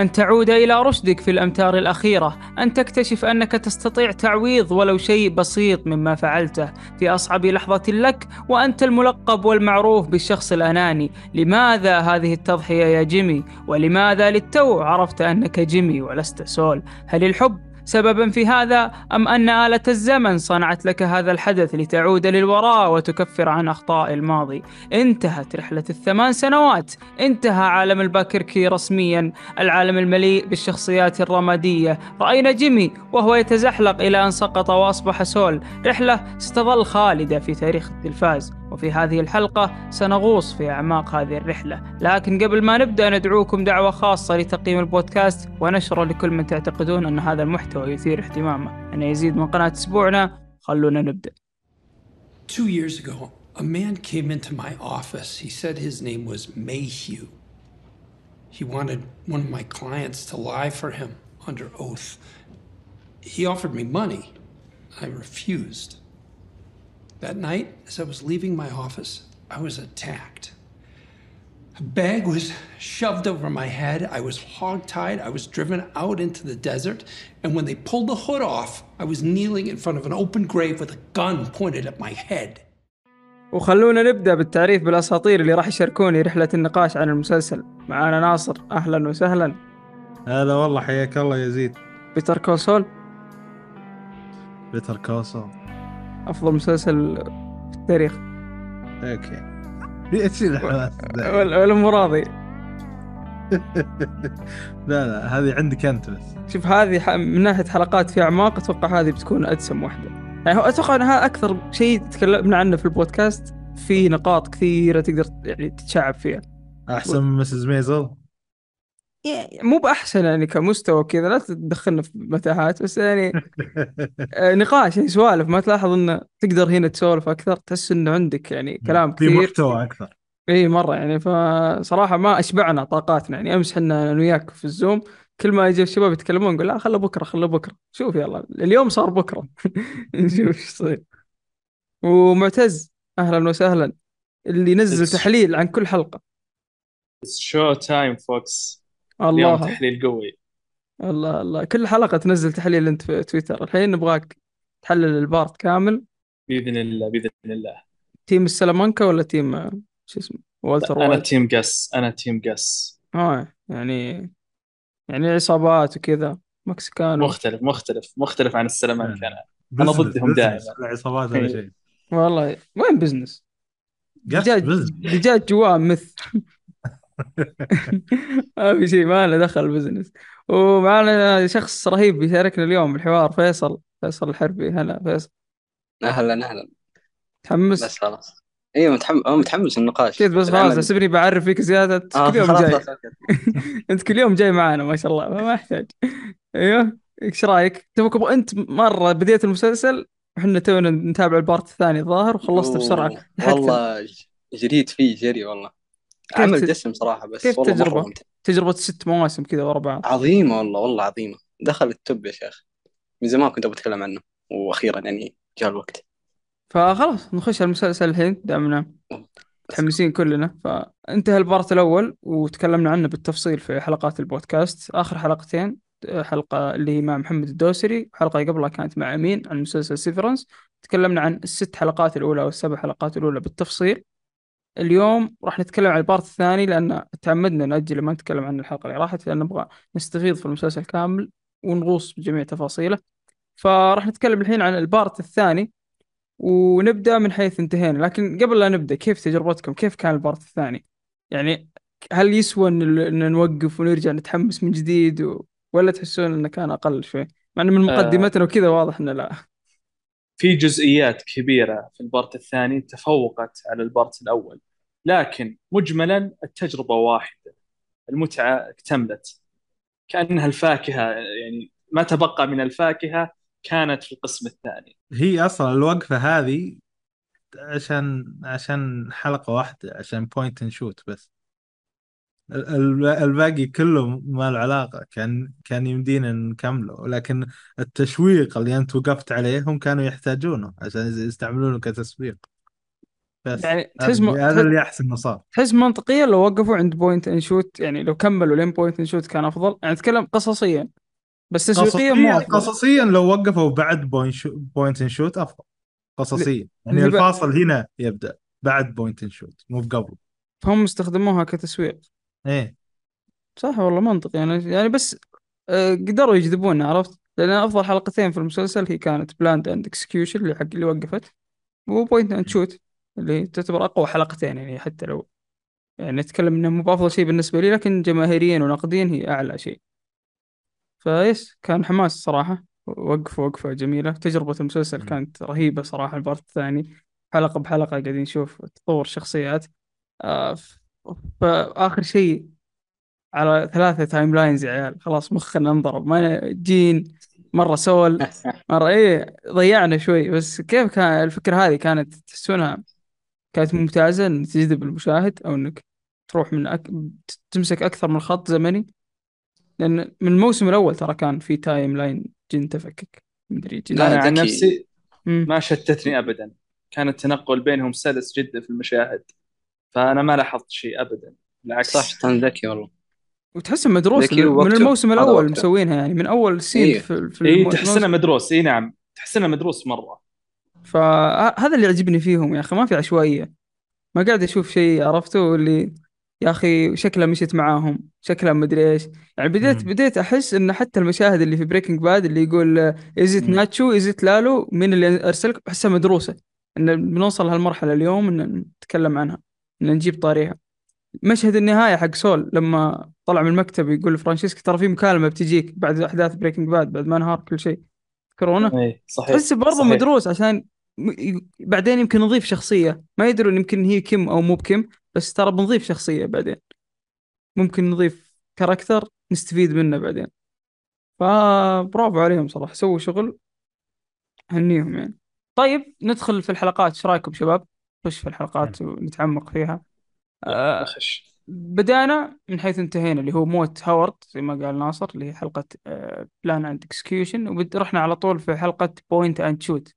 أن تعود إلى رشدك في الأمتار الأخيرة أن تكتشف أنك تستطيع تعويض ولو شيء بسيط مما فعلته في أصعب لحظة لك وأنت الملقب والمعروف بالشخص الأناني. لماذا هذه التضحية يا جيمي؟ ولماذا للتو عرفت أنك جيمي ولست سول؟ هل الحب سببا في هذا أم أن آلة الزمن صنعت لك هذا الحدث لتعود للوراء وتكفر عن أخطاء الماضي. انتهت رحلة الثمان سنوات. انتهى عالم الباكركي رسميا. العالم المليء بالشخصيات الرمادية. رأينا جيمي وهو يتزحلق إلى أن سقط وأصبح سول. رحلة ستظل خالدة في تاريخ التلفاز. وفي هذه الحلقة سنغوص في أعماق هذه الرحلة لكن قبل ما نبدأ ندعوكم دعوة خاصة لتقييم البودكاست ونشرة لكل من تعتقدون أن هذا المحتوى يثير اهتمامه أن يزيد من قناة أسبوعنا خلونا نبدأ Two years ago, a man came into my office. He said his name was Mayhew. He wanted one of my clients to lie for him under oath. He offered me money. I refused. That night, as I was leaving my office, I was attacked. A bag was shoved over my head. I was hogtied. I was driven out into the desert. And when they pulled the hood off, I was kneeling in front of an open grave with a gun pointed at my head. وخلونا نبدأ بالتعريف بالأساطير اللي راح يشاركوني رحلة النقاش عن المسلسل معانا ناصر أهلا وسهلا هلا والله حياك الله يزيد Better Call Better Call Saul أفضل مسلسل في التاريخ. Okay. إيش الحماس؟ ولا مو راضي لا لا هذه عندك أنت بس. شوف هذه من ناحية حلقات في أعماق أتوقع هذه بتكون أدسم واحدة. يعني هو أتوقع أن هذا أكثر شيء تكلمنا عنه في البودكاست في نقاط كثيرة تقدر يعني تتشعب فيها. أحسن من مسز ميزل؟ مو بأحسن يعني كمستوى كذا لا تدخلنا في متاهات بس يعني آه، نقاش يعني سوالف ما تلاحظ انه تقدر هنا تسولف أكثر تحس إنه عندك يعني كلام في كثير. محتوى أكثر. إي مرة يعني فصراحة ما أشبعنا طاقاتنا يعني أمس حنا أنا وياك في الزوم كل ما يجي الشباب يتكلمون نقول لا خله بكرة خله بكرة. شوف يلا اليوم صار بكرة. نشوف إيش يصير. ومعتز أهلا وسهلا اللي نزل It's- تحليل عن كل حلقة. showtime focus اليوم الله. تحليل قوي. الله الله. كل حلقة تنزل تحليل أنت في تويتر. الحين نبغاك تحلل ال part كامل. بإذن الله بإذن الله. team السلامانكا ولا team شو اسمه والتر أنا وايت؟ team Gus أنا team Gus آه يعني يعني عصابات وكذا مكسيكانو. مختلف مختلف مختلف عن السلامانكا. أنا business- ضدهم دائما. العصابات ولا إيه. شيء. والله وين business؟ دجاج business دجاج جواه مث ما في شيء ما له دخل business ومعنا شخص رهيب بيشاركنا اليوم بالحوار فيصل فيصل الحربي. هلا فيصل. أهلا أهلا. متحمس؟ بس خلاص. أيوه متحمس متحمس النقاش. كذا بس خلاص. احسبني بعرف فيك زيادة. أنت آه كل يوم جاي. أنت كل يوم جاي معانا ما شاء الله. ما يحتاج أيوه. إيش رأيك؟ توك أنت مرة بديت المسلسل إحنا تونا نتابع ال part الثاني الظاهر وخلصت بسرعة. والله جريت فيه جري والله. كيف عمل دسم صراحة بس كيف والله؟ ممتع. تجربة؟ ست مواسم كذا ورا بعض. عظيمة والله والله عظيمة. دخل ال top يا شيخ. من زمان كنت بتكلم عنه وأخيرا يعني جاء الوقت. فخلاص نخش على المسلسل الحين. دامنا متحمسين كلنا. فانتهى ال part الأول وتكلمنا عنه بالتفصيل في حلقات البودكاست. آخر حلقتين حلقة اللي هي مع محمد الدوسري حلقه قبلها كانت مع أمين عن مسلسل Severance تكلمنا عن الست حلقات الأولى أو السبع حلقات الأولى بالتفصيل. اليوم راح نتكلم عن ال part الثاني لأن تعمدنا نأجل ما نتكلم عن الحلقة اللي راحت لأن نبغى نستفيض في المسلسل كامل ونغوص بجميع تفاصيله. فراح نتكلم الحين عن ال part الثاني ونبدأ من حيث انتهينا. لكن قبل لا نبدأ كيف تجربتكم؟ كيف كان ال part الثاني؟ يعني هل يسوى إن نوقف ونرجع نتحمس من جديد و... ولا تحسون إنه كان أقل شوي؟ مع انه من آه. مقدمتنا وكذا واضح إنه لا. في جزئيات كبيرة في ال part الثاني تفوقت على ال part الأول. لكن مجملا التجربة واحدة. المتعة اكتملت. كأنها الفاكهة يعني ما تبقى من الفاكهة كانت في القسم الثاني. هي أصلا الوقفة هذه عشان عشان حلقة واحدة عشان Point and Shoot بس. ال- ال- الباقي كله ما له علاقة. كان كان يمدينا نكمله. لكن التشويق اللي أنت وقفت عليه هم كانوا يحتاجونه عشان يستعملونه كتسويق. بس. يعني تحس هذا اللي أحسن انه صار. تحس منطقيا لو وقفوا عند Point and Shoot يعني لو كملوا لين Point and Shoot كان أفضل. يعني أتكلم قصصيا بس تسويقيا مو قصصيا لو وقفوا بعد Point شو Point and Shoot أفضل. قصصيا. يعني اللي ب- الفاصل هنا يبدأ بعد Point and Shoot مو قبل فهم استخدموها كتسويق. إيه. صح والله منطقي. يعني يعني بس آه، قدروا يجذبونا عرفت؟ لأن أفضل حلقتين في المسلسل هي كانت Plan and Execution اللي حق اللي وقفت و Point and Shoot اللي تعتبر أقوى حلقتين يعني حتى لو يعني نتكلم إنه مو بأفضل شيء بالنسبة لي لكن جماهيريا ونقديا هي أعلى شيء. فيس كان حماس صراحة وقفوا وقفة جميلة. تجربة المسلسل. كانت رهيبة صراحة ال part الثاني. حلقة بحلقة قاعدين نشوف تطور الشخصيات آه، فآخر شيء على ثلاثة timelines يا عيال. خلاص مخنا انضرب. ما جين مرة Saul مرة إيه ضيعنا شوي. بس كيف كان الفكرة هذه؟ كانت تحسونها كانت ممتازة إن تجذب المشاهد أو إنك تروح من أك... تمسك أكثر من خط زمني لأن من الموسم الأول ترى كان في timeline جن تفكك مدري جن لا، أنا عن. نفسي. ما شتتني ابدا كان التنقل بينهم سلس جدا في المشاهد فأنا ما لاحظت شيء ابدا بالعكس صح كان ذكي والله وتحسه مدروس من. الموسم الأول. مسوينها يعني من أول scene إيه. في, في اي المو- تحسنه مدروس اي نعم تحسنه مدروس مرة فهذا اللي يعجبني فيهم يا أخي ما في عشوائية. ما قاعد أشوف شيء عرفته؟ اللي يا أخي شكلها مشيت معاهم شكلها مدري إيش. يعني بديت مم. بديت أحس إن حتى المشاهد اللي في Breaking Bad اللي يقول is it مم. Nacho is it Lalo مين اللي أرسلك؟ احسها مدروسة. إن بنوصل هالمرحلة اليوم إن نتكلم عنها إن نجيب طاريها. مشهد النهاية حق سول لما طلع من المكتب يقول لفرانشيسكا ترى في مكالمة بتجيك بعد أحداث بريكنج باد بعد ما انهار كل شيء. تذكرونه؟ اي صحيح تحس برضه. مدروس عشان بعدين يمكن نضيف شخصية. ما يدرون يمكن هي كم أو مو بكم بس ترى بنضيف شخصية بعدين. ممكن نضيف character نستفيد منه بعدين. فبرافو عليهم صراحة سووا شغل هنيهم يعني. طيب ندخل في الحلقات. إيش رأيكم شباب؟ نخش في الحلقات ونتعمق فيها. آه، خش بدأنا من حيث انتهينا اللي هو موت هاورد زي ما قال ناصر اللي هي حلقة Plan and Execution ورحنا على طول في حلقة Point and Shoot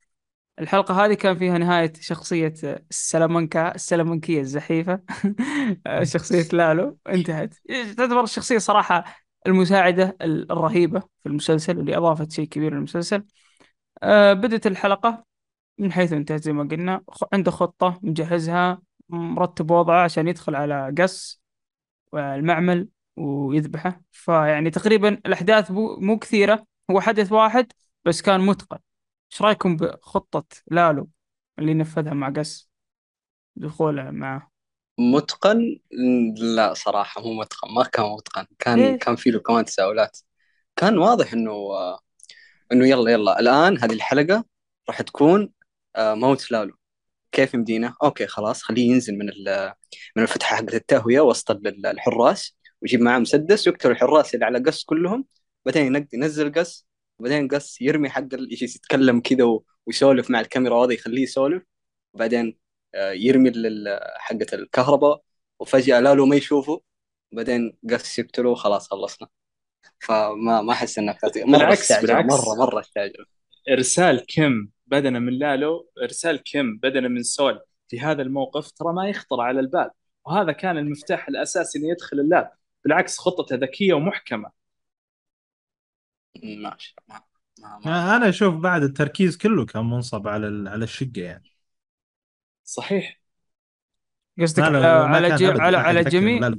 الحلقة هذه كان فيها نهاية شخصية آه، السلامنكا السلامنكية الزحيفة. آه، شخصية لالو. انتهت. تعتبر الشخصية صراحة المساعدة ال- الرهيبة في المسلسل اللي أضافت شيء كبير للمسلسل. آه، بدت الحلقة من حيث انتهت زي ما قلنا. عنده خطة مجهزها مرتب وضعه عشان يدخل على قص المعمل ويذبحه. فيعني تقريبا الأحداث مو كثيرة. هو حدث واحد بس كان متقن. إيش رأيكم بخطة لالو اللي نفذها مع قس دخوله معه متقن؟ لا صراحة مو متقن ما كان متقن. كان ليش؟ كان في له كمان تساؤلات. كان واضح إنه إنه يلا يلا الآن هذه الحلقة راح تكون آه، موت لالو. كيف يمدينا؟ أوكي خلاص خليه ينزل من من الفتحة حقت التهوية وسط ال- الحراس ويجيب معاه مسدس ويقتل الحراس اللي على قص كلهم بعدين ينزل قص وبعدين قص يرمي حق يتكلم كذا ويسولف مع الكاميرا وهذا يخليه يسولف. وبعدين آه، يرمي حقة الكهرباء وفجأة لالو ما يشوفه بعدين قص يقتله وخلاص خلصنا. فما ما أحس مرة بالعكس- بالعكس. مرة مرة استعجل. إرسال كيم بدنا من لالو إرسال كيم بدنا من سول في هذا الموقف ترى ما يخطر على البال. وهذا كان المفتاح الأساسي إنه يدخل اللعب بالعكس خطته ذكية ومحكمة. ماشي ما ما ما أنا أشوف بعد التركيز كله كان منصب على ال- على الشقة يعني. صحيح. قصدك ما على له- ما على كان جي أبداً على على يفكر جميع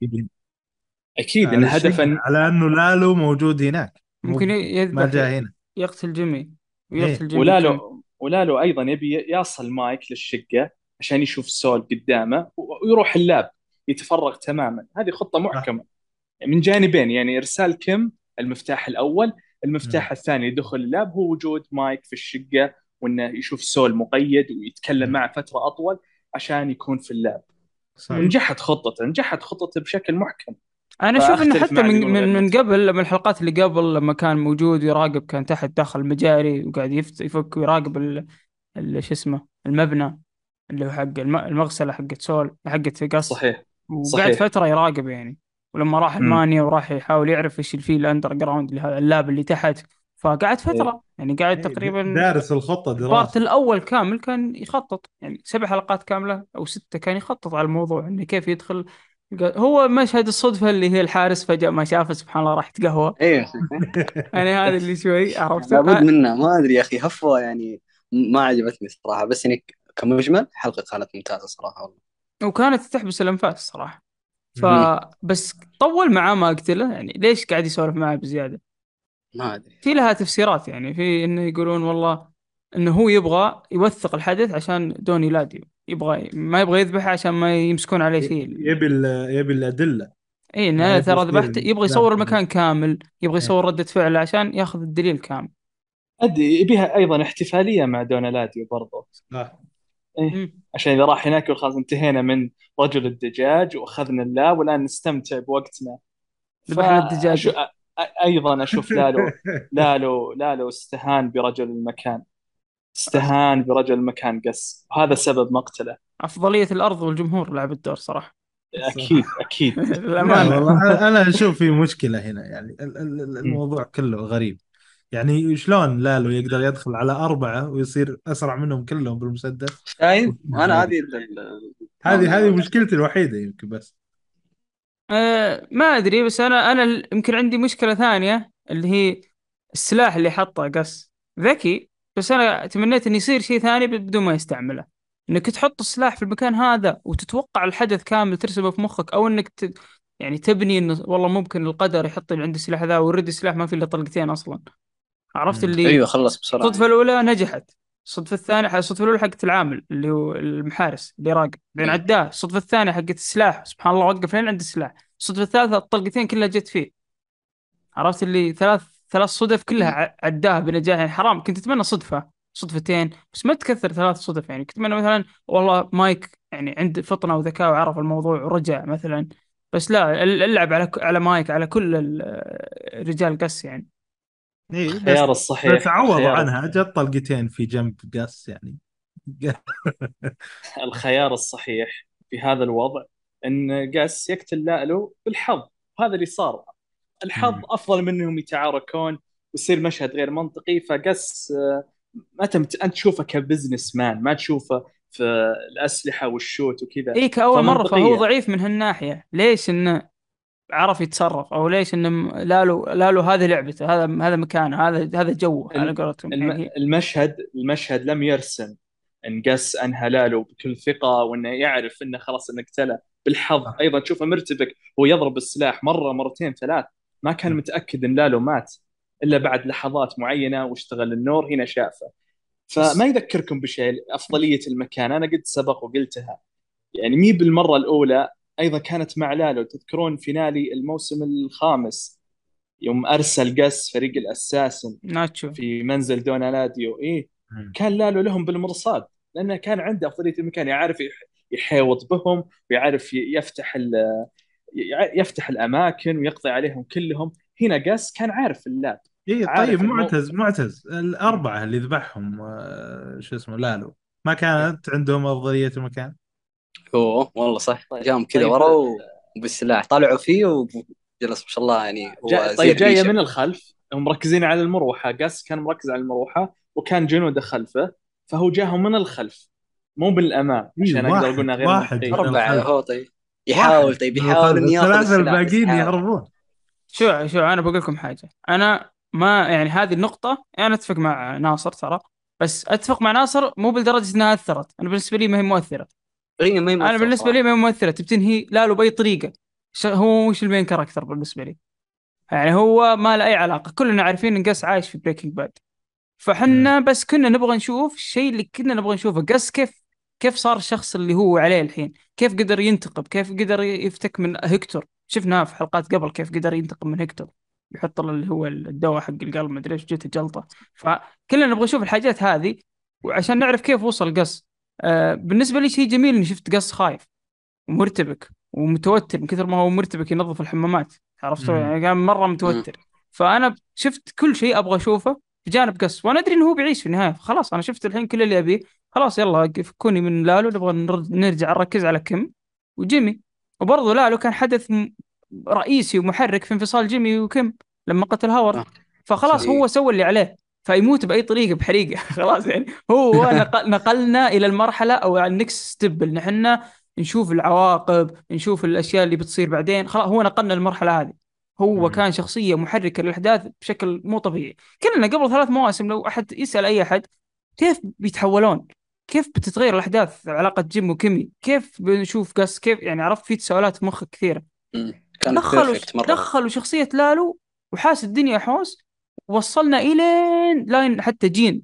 أكيد على ان الشقة، هدفا على أنه لالو موجود هناك. مو- ممكن ما يذبح جاء هنا. يقتل جيمي ويقتل إيه. جيمي كم. ولالو ولالو أيضا يبي يصل مايك للشقة عشان يشوف سول قدامه ويروح اللاب يتفرغ تماما. هذه خطة محكمة. من جانبين يعني إرسال كيم المفتاح الأول. المفتاح الثاني دخل اللاب هو وجود مايك في الشقة وإنه يشوف سول مقيد ويتكلم. معه فترة أطول عشان يكون في ال lab صح. ونجحت خطته نجحت خطته بشكل محكم أنا أشوف إنه حتى من من, من. قبل من الحلقات اللي قبل لما كان موجود ويراقب كان تحت داخل المجاري وقاعد يفت يفك ويراقب ال- ال- شو اسمه المبنى اللي هو حق الم- المغسلة حقت سول حقت قص صحيح وقعد صحيح. فترة يراقب يعني ولما راح. المانيا وراح يحاول يعرف إيش اللي فيه ال underground ال lab اللي تحت فقعد فترة يعني قاعد إيه، تقريبا دارس الخطة البارت دراسه الأول كامل كان يخطط يعني سبع حلقات كاملة أو ستة كان يخطط على الموضوع إنه كيف يدخل. هو مشهد الصدفة اللي هي الحارس فجأة ما شافه سبحان الله راح يتقهوى. أيوه يعني هذا اللي شوي عرفت لابد منها ما أدري يا أخي هفوه يعني ما عجبتني صراحة بس يعني كمجمل حلقه كانت ممتازة صراحة والله. وكانت تحبس الأنفاس صراحة. فبس طول معاه ما اقتله يعني ليش قاعد يسولف معاه بزيادة؟ ما أدري. في لها تفسيرات يعني. في إنه يقولون والله إنه هو يبغى يوثق الحدث عشان دون إلاديو يبغى ما يبغى يذبحه عشان ما يمسكون عليه شيء. يبي ال- يبي الأدلة. اي إنه ترى ذبحت يبغى. يصور المكان كامل يبغى يصور ردة فعله عشان ياخذ الدليل كامل. أدري يبيها أيضا احتفالية مع دون إلاديو برضو. صح إيه. عشان إذا راح هناك يقول خلاص انتهينا من رجل الدجاج وأخذنا ال lab والآن نستمتع بوقتنا. ذبحنا أ- أيضا أشوف لالو لالو لالو استهان برجل المكان. استهان برجل المكان قس. وهذا سبب مقتله. أفضلية الأرض والجمهور لعب الدور صراحة. أكيد أكيد. والله أنا- أنا أشوف في مشكلة هنا يعني ال- ال- ال- الموضوع كله غريب. يعني شلون لالو يقدر يدخل على أربعة ويصير أسرع منهم كلهم بالمسدس؟ شايف؟ أنا هذه هذه هذه مشكلتي الوحيدة يمكن بس. أه ما أدري بس أنا أنا ال- يمكن عندي مشكلة ثانية اللي هي السلاح اللي حطه قص. ذكي بس أنا تمنيت انه يصير شيء ثاني بدون ما يستعمله. إنك تحط السلاح في المكان هذا وتتوقع الحدث كامل ترسمه في مخك أو إنك ت... يعني تبني إنه والله ممكن القدر يحط اللي عند السلاح ذا ويرد السلاح ما في إلا طلقتين أصلا. عرفت. اللي أيوه خلص بسرعة. الصدفة الأولى نجحت. الصدفة الثانية الصدفة الأولى حقت العامل اللي هو المحارس اللي راقب بعدين. عداه. الصدفة الثانية حقت السلاح. سبحان الله وقف لين عند السلاح. الصدفة الثالثة الطلقتين كلها جت فيه. عرفت اللي ثلاث ثلاث صدف كلها عداها بنجاح. يعني حرام كنت أتمنى صدفة صدفتين بس ما تكثر ثلاث صدف. يعني كنت أتمنى مثلا والله مايك يعني عنده فطنة وذكاء وعرف الموضوع ورجع مثلا. بس لا ال- اللعب على على مايك على كل ال- رجال قس يعني. إيه الخيار الصحيح بس عوضوا الخيار- عنه جت طلقتين في جنب قس يعني. الخيار الصحيح في هذا الوضع إن قس يقتل لالو بالحظ هذا اللي صار. الحظ مم. أفضل منهم يتعاركون ويصير مشهد غير منطقي. فقس آه، ما تمت أنت تشوفه ك businessman ما تشوفه في الأسلحة وال shoot وكذا. اي كأول مرة فمنطقية. فهو ضعيف من هالناحية. ليش إنه عرف يتصرف أو ليش إنه لالو لالو هذه لعبته هذا هذا مكانه هذا هذا جوه على قولتهم الم... يعني المشهد المشهد لم يرسم ان قس انهى لالو بكل ثقة وإنه يعرف إنه خلاص إنه قتله بالحظ صح. أيضا تشوفه مرتبك هو يضرب السلاح مرة مرتين ثلاث. ما كان م. متأكد إن لالو مات إلا بعد لحظات معينة واشتغل النور هنا شافه. فما يذكركم بشيء أفضلية المكان. أنا قد سبق وقلتها. يعني مي بالمرة الأولى أيضا كانت مع لالو. تذكرون فينالي الموسم الخامس يوم أرسل قس فريق الأساسن ناتشو. في منزل دونالاديو إيه مم. كان لالو لهم بالمرصاد لأنه كان عنده أفضلية المكان يعرف يح- يحاوط بهم ويعرف يفتح يفتح الأماكن ويقضي عليهم كلهم. هنا قاس كان عارف اللعب. اي طيب المو- معتز معتز. الأربعة اللي ذبحهم آه، شو اسمه لالو. ما كانت عندهم أفضلية المكان؟ أوه والله صح طيب. جاهم كذا طيب. ورا وبالسلاح طلعوا فيه وجلس ما شاء الله يعني هو جا... طيب جاية الريشة. من الخلف هم مركزين على المروحة قاس كان مركز على المروحة وكان جنوده خلفه فهو جاهم من الخلف مو بالأمام إيه، عشان أقدر أقول غير واحد أربعة. هو طيب يحاول طيب يحاول. إنه ياخذ الثلاثة الباقيين. يهربون شو شو أنا بقول لكم حاجة أنا ما يعني هذه النقطة أنا أتفق مع ناصر ترى بس أتفق مع ناصر مو بالدرجة إنها أثرت أنا بالنسبة لي ما هي مؤثرة هي ما أنا مؤثرة بالنسبة لي. ما تبي تنهي لالو بأي طريقة. ش- هو مش ال main character بالنسبة لي؟ يعني هو ما له أي علاقة. كلنا عارفين إن قس عايش في بريكنج باد فحنا بس كنا نبغى نشوف الشيء اللي كنا نبغى نشوفه. قس كيف كيف صار الشخص اللي هو عليه الحين؟ كيف قدر ينتقم؟ كيف قدر يفتك من هيكتور؟ شفناه في حلقات قبل كيف قدر ينتقم من هيكتور. يحط له اللي هو الدواء حق القلب مدري إيش جته جلطة. فكلنا نبغى نشوف الحاجات هذه وعشان نعرف كيف وصل قص بالنسبة لي شيء جميل إني شفت قص خايف ومرتبك ومتوتر من كثر ما هو مرتبك ينظف الحمامات عرفت؟ مم. يعني كان مرة متوتر. فأنا شفت كل شيء أبغى أشوفه بجانب قص وأنا أدري إنه هو بيعيش في النهاية. خلاص أنا شفت الحين كل اللي أبيه. خلاص يلا فكوني من لالو نبغى نرد- نرجع نركز على كيم وجيمي. وبرضه لالو كان حدث رئيسي ومحرك في انفصال جيمي وكيم لما قتل هاورد. آه. فخلاص صحيح. هو سوى اللي عليه. فيموت بأي طريقة بحريقة. خلاص يعني. هو نقل نقلنا إلى المرحلة أو ال next step اللي إحنا نشوف العواقب نشوف الأشياء اللي بتصير بعدين. خلاص هو نقلنا المرحلة هذه. هو. كان شخصية محركة للأحداث بشكل مو طبيعي. كلنا قبل ثلاث مواسم لو أحد يسأل أي أحد كيف بيتحولون؟ كيف بتتغير الأحداث علاقة جيمي وكيم؟ كيف بنشوف قس؟ كيف يعني عرفت في تساؤلات في مخك كثيرة. دخلوا دخلوا شخصية لالو وحاس الدنيا حوس وصلنا الين لاين حتى جين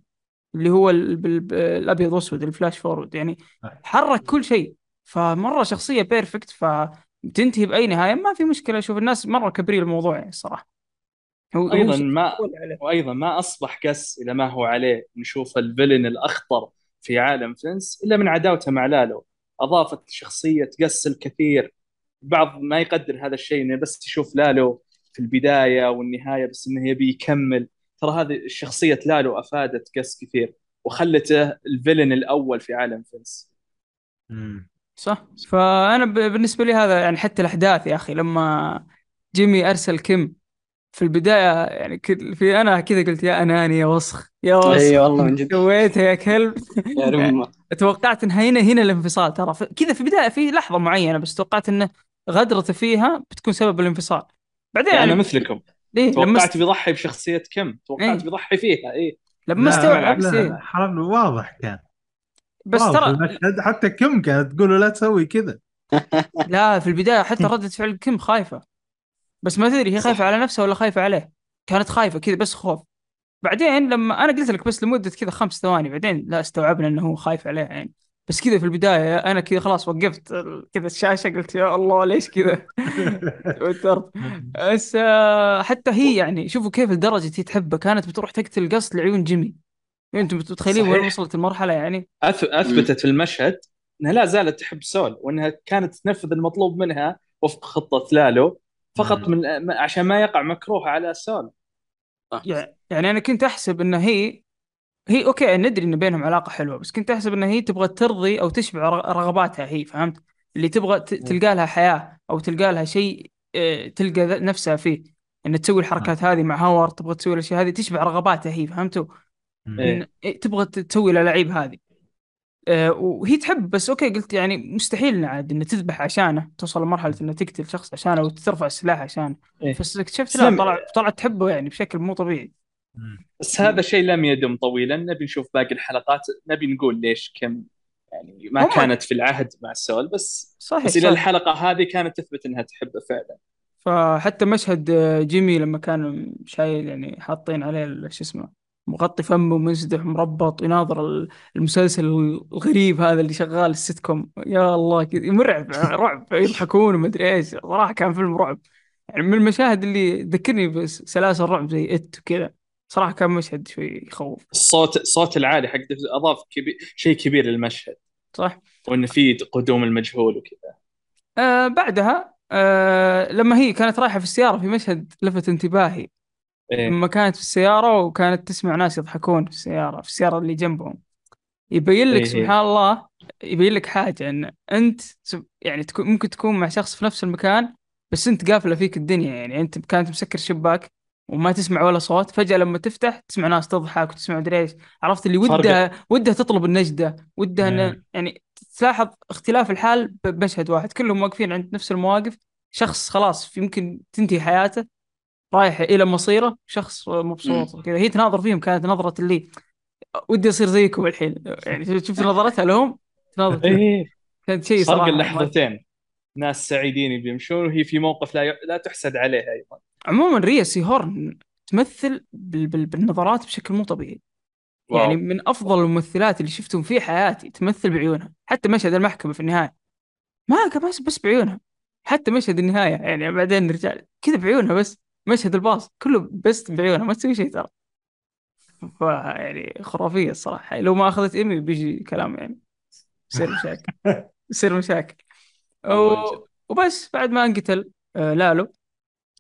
اللي هو الأبيض وأسود ال flash forward يعني حرك كل شيء. فمرة شخصية perfect فتنتهي بأي نهاية ما في مشكلة. أشوف الناس مرة كبرين الموضوع يعني الصراحه أيضا ما. وأيضا ما أصبح قس إلى ما هو عليه. نشوف الفيلن الأخطر في عالم فنس إلا من عداوته مع لالو. أضافت شخصية قس الكثير. بعض ما يقدر هذا الشيء إنه بس يشوف لالو في البداية والنهاية بس إنه يبي يكمل. ترى هذه الشخصية لالو افادت قس كثير وخلته الفيلن الأول في عالم فنس مم. صح. فأنا بالنسبة لي هذا يعني حتى الأحداث يا أخي لما جيمي أرسل كيم في البداية يعني في أنا كذا قلت يا أناني يا وسخ يا وسخ. اي والله من جد. سويتها يا كلب. يا توقعت إن هنا هنا الانفصال ترى. كذا في بدايه في لحظة معينة بس توقعت انه غدرته فيها بتكون سبب الانفصال. بعدين يعني أنا مثلكم. لما توقعت است... بيضحي بشخصية كم؟ توقعت إيه. بيضحي فيها اي لما لا إيه. حرام واضح كان. بس ترى حتى كم كانت تقول له لا تسوي كذا. لا في البداية حتى ردة فعل كم خايفة. بس ما تدري هي خايفة صح. على نفسها ولا خايفة عليه. كانت خايفة كذا بس خوف. بعدين لما أنا قلت لك بس لمدة كذا خمس ثواني بعدين لا استوعبنا إنه هو خايف عليه يعني. بس كذا في البداية أنا كذا خلاص وقفت كذا الشاشة قلت يا الله ليش كذا؟ توترت. بس آه، حتى هي يعني شوفوا كيف لدرجة هي تحبه. كانت بتروح تقتل قصد لعيون جيمي. أنتم متخيلين وين. وصلت المرحلة يعني؟ أث... أثبتت في المشهد إنها لا زالت تحب سول وإنها كانت تنفذ المطلوب منها وفق خطة لالو. فقط من عشان ما يقع مكروه على سول. يع- يعني أنا كنت أحسب إن هي هي okay ندري إن بينهم علاقة حلوة بس كنت أحسب إن هي تبغى ترضي أو تشبع رغ- رغباتها هي فهمت؟ اللي تبغى تلقى لها حياة أو تلقى لها شيء آه، تلقى نفسها فيه. إن تسوي الحركات هذه مع هاورد تبغى تسوي الأشياء هذه تشبع رغباتها هي فهمتوا؟ إيه. تبغى تسوي الألعاب هذه. آه، وهي تحب بس okay قلت يعني مستحيل عاد انها تذبح عشانه توصل لمرحلة انها تقتل شخص عشانه وترفع السلاح عشانه. إيه. بس اكتشفت لا. طلع طلعت تحبه يعني بشكل مو طبيعي. بس هذا الشيء لم يدم طويلا. نبي نشوف باقي الحلقات. نبي نقول ليش كم يعني ما هم- كانت في العهد مع سول بس صحيح بس إلى صحيح. الحلقة هذه كانت تثبت إنها تحبه فعلا. فحتى مشهد آه، جيمي لما كان شايل يعني حاطين عليه شو اسمه مغطي فمه ومنسدح مربط يناظر ال- المسلسل الغريب هذا اللي شغال السيت كوم يا الله كذا مرعب رعب يضحكون ومدري إيش. صراحة كان فيلم رعب. يعني من المشاهد اللي ذكرني بسلاسل رعب زي إت وكذا. صراحة كان مشهد شوي يخوف. الصوت الصوت العالي حق أضاف كبير شيء كبير للمشهد. صح. وإن في قدوم المجهول وكذا. آه بعدها آه لما هي كانت رايحة في السيارة في مشهد لفت انتباهي. إيه. لما كانت في السيارة وكانت تسمع ناس يضحكون في السيارة في السيارة اللي جنبهم. يبين لك إيه. سبحان الله يبين لك حاجة إن أنت يعني تكون ممكن تكون مع شخص في نفس المكان بس أنت قافلة فيك الدنيا يعني أنت كانت مسكر شباك وما تسمع ولا صوت فجأة لما تفتح تسمع ناس تضحك وتسمع مدري إيش. عرفت اللي فرق. ودها ودها تطلب النجدة ودها إن نعم. يعني تلاحظ اختلاف الحال بمشهد واحد. كلهم واقفين عند نفس المواقف. شخص خلاص يمكن تنتهي حياته رايح إلى مصيره شخص مبسوط وكذا هي تناظر فيهم كانت نظرة اللي ودي أصير زيكم الحين. يعني شفت نظرتها لهم؟ تناظر. إيه. كانت شيء فرق صراحة. اللحظتين. ناس سعيدين بيمشون وهي في موقف لا ي... لا تحسد عليه أيضا. عموما ريا سيهورن تمثل بال... بال... بالنظرات بشكل مو طبيعي. واو. يعني من أفضل الممثلات اللي شفتهم في حياتي تمثل بعيونها حتى مشهد المحكمة في النهاية. ما بس بس بعيونها. حتى مشهد النهاية يعني بعدين رجال كذا بعيونها بس مشهد الباص كله بس بعيونها ما تسوي شيء ترى. ف يعني خرافية الصراحة. لو ما أخذت إيمي بيجي كلام يعني. يصير مشاكل. يصير مشاكل. و... وبس بعد ما انقتل آه لالو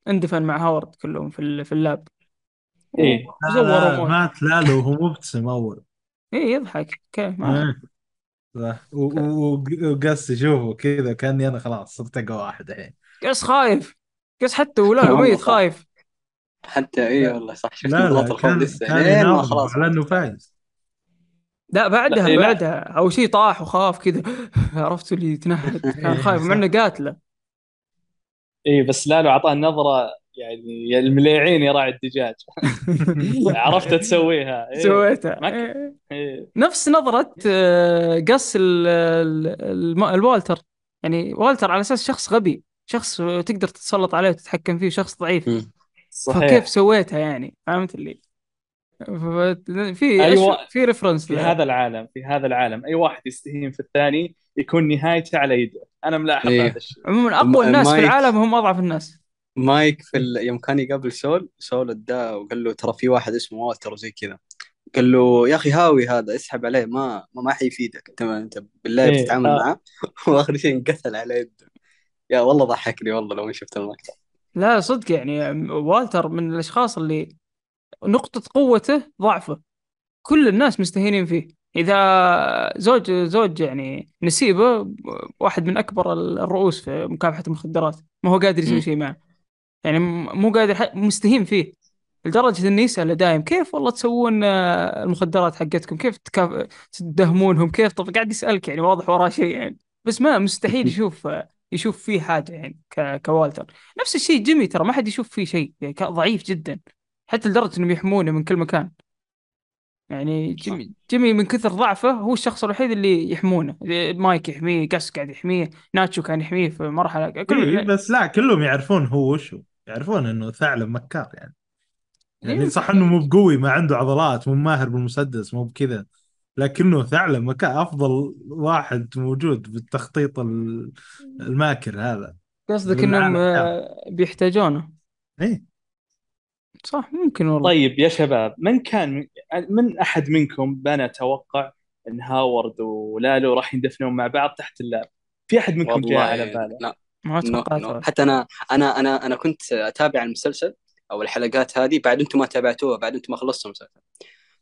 اندفن مع هاورد كلهم في ال- في ال lab. إيه. لا مات لالو وهو مبتسم أول. إيه يضحك. أوكي ما إيه. صح. وقص شوفه كذا كأني أنا خلاص صرت أقوى واحد الحين. قس خايف. قس حتى ولا ميت. خايف. حتى اي والله صح. شفت لا لا كان لسه. كان لين ما يناظر خلاص. على إنه فايز. لا بعدها لا، إيه،. بعدها. أول شيء طاح وخاف كذا. عرفت اللي يتنهد كان خايف مع إنه قاتلة. اي بس لالو أعطاه نظره يعني يا المليعين يا راعي الدجاج. عرفت تسويها. إيه. سويتها. إيه. إيه. نفس نظرة آه، قص الوالتر. يعني والتر على أساس شخص غبي. شخص تقدر تتسلط عليه وتتحكم فيه شخص ضعيف. صحيح. فكيف سويتها يعني؟ فهمت اللي؟ في أيوة. في ريفرنس في هذا العالم في هذا العالم أي واحد يستهين في الثاني يكون نهايته على يده أنا ملاحظ إيه. هذا الشيء عموما أقوى الناس في. العالم هم أضعف الناس مايك في ال... يوم كان يقابل سول سول اداه وقال له ترى في واحد اسمه والتر وزي كذا قال له يا أخي هاوي هذا اسحب عليه ما ما, ما حيفيدك أنت أنت بالله إيه، بتتعامل آه. معاه وآخر شيء انقتل على يده يا والله ضحكني والله لو شفت المقطع لا صدق يعني والتر من الأشخاص اللي نقطة قوته ضعفه. كل الناس مستهينين فيه. إذا زوج زوج يعني نسيبه واحد من أكبر الرؤوس في مكافحة المخدرات. ما هو قادر يسوي. شيء معه. يعني مو قادر مستهين فيه. لدرجة انه يسأله دايم كيف والله تسوون آه، المخدرات حقتكم؟ كيف تكاف... تدهمونهم؟ كيف؟ طب قاعد يسألك يعني واضح وراه شيء يعني. بس ما مستحيل يشوف يشوف فيه حاجة يعني ك... كوالتر. نفس الشيء جيمي ترى ما حد يشوف فيه شيء يعني ضعيف جدا. حتى لدرجة إنهم يحمونه من كل مكان. يعني جيمي, جيمي من كثر ضعفه هو الشخص الوحيد اللي يحمونه. مايك يحميه قاس قاعد يحميه ناتشو كان يحميه في مرحلة كل إيه بس لا كلهم يعرفون هو وشو. يعرفون إنه ثعلب مكار يعني. يعني إيه. صح إنه مو بقوي ما عنده عضلات مو ماهر بالمسدس مو بكذا. لكنه ثعلب مكان أفضل واحد موجود بالتخطيط ال- الماكر هذا. قصدك إنهم. آه، بيحتاجونه. إيه. صح ممكن والله طيب يا شباب من كان من أحد منكم بنى أتوقع إن هاورد ولالو راح يندفنون مع بعض تحت ال lab في أحد منكم جاء على باله لا ما توقعت. حتى أنا أنا أنا أنا كنت أتابع المسلسل أو الحلقات هذه بعد أنتم ما تابعتوها بعد أنتم ما خلصتوا المسلسل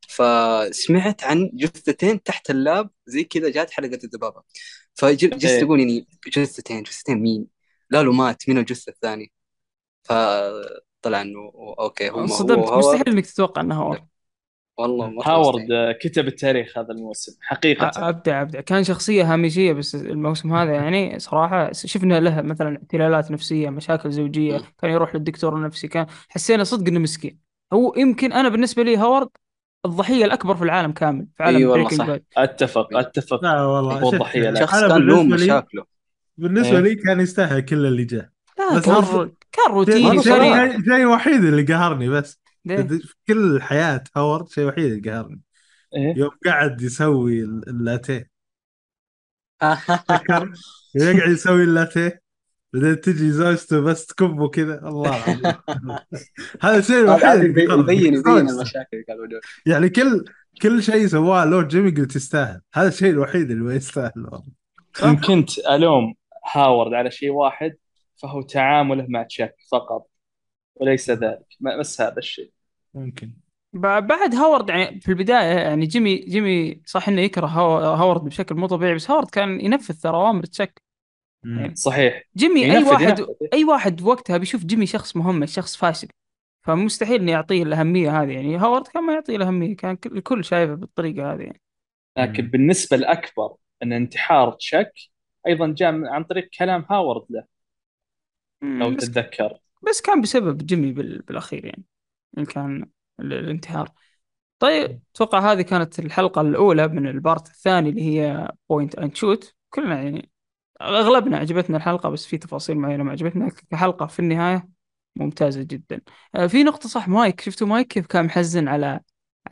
فسمعت عن جثتين تحت ال lab زي كذا جات حلقة الذبابة فجلست إيه. أقول يعني جثتين جثتين مين؟ لا له مات مين الجثة الثاني؟ فطلع إنه أوكي هو انصدمت. مستحيل إنك تتوقع إنه هاورد والله مرة هاورد مستحيل. كتب التاريخ هذا الموسم حقيقة أبدع أبدع كان شخصية هامشيه بس الموسم هذا يعني صراحة شفنا له مثلا اختلالات نفسية مشاكل زوجية م. كان يروح للدكتور النفسي كان حسينا صدق إنه مسكين هو يمكن أنا بالنسبة لي هاورد الضحية الأكبر في العالم كامل في عالم إي والله Breaking صح. Bad أتفق أتفق لا والله هو الضحية. شخص كان له بالنسبة مشاكله بالنسبة إيه. لي كان يستاهل كل اللي جاء لا بس كان. كان روتيني ما شيء شيء- وحيد اللي قهرني بس؟ في كل حياة هاورد شيء وحيد اللي قهرني إيه؟ يوم قعد يسوي ال- اللاتيه يقعد يسوي اللاتيه بعدين تجي زوجته بس تكبه كذا الله هذا الشيء الوحيد يبين. يبين. المشاكل اللي كانوا موجودة. يعني كل كل شيء سواه لورد جيمي قلت يستاهل هذا الشيء الوحيد اللي ما يستاهل كنت ألوم هاورد على شيء واحد فهو تعامله مع تشاك فقط وليس ذلك. ما- بس هذا الشيء. ممكن. بعد هاورد يعني في البداية يعني جيمي جيمي صح إنه يكره هاو- هاورد بشكل مو طبيعي بس هاورد كان ينفذ ترى أوامر تشك مم. صحيح. جيمي أي واحد ينفذ. أي واحد وقتها بيشوف جيمي شخص مهمش شخص فاشل فمستحيل إنه يعطيه الأهمية هذه. يعني هاورد كان ما يعطيه الأهمية كان كل- الكل شايفه بالطريقة هذه يعني. لكن مم. بالنسبة الأكبر أن انتحار تشاك أيضا جاء عن طريق كلام هاورد له. لو تتذكر. بس كان بسبب جيمي بال- بالأخير يعني. إن كان ال- الانتحار. طيب أتوقع هذه كانت الحلقة الأولى من ال part الثاني اللي هي Point and Shoot كلنا يعني أغلبنا عجبتنا الحلقة بس في تفاصيل معينة ما عجبتنا كحلقة في النهاية ممتازة جدا. آه، في نقطة صح مايك. شفتوا مايك؟ كيف كان محزن على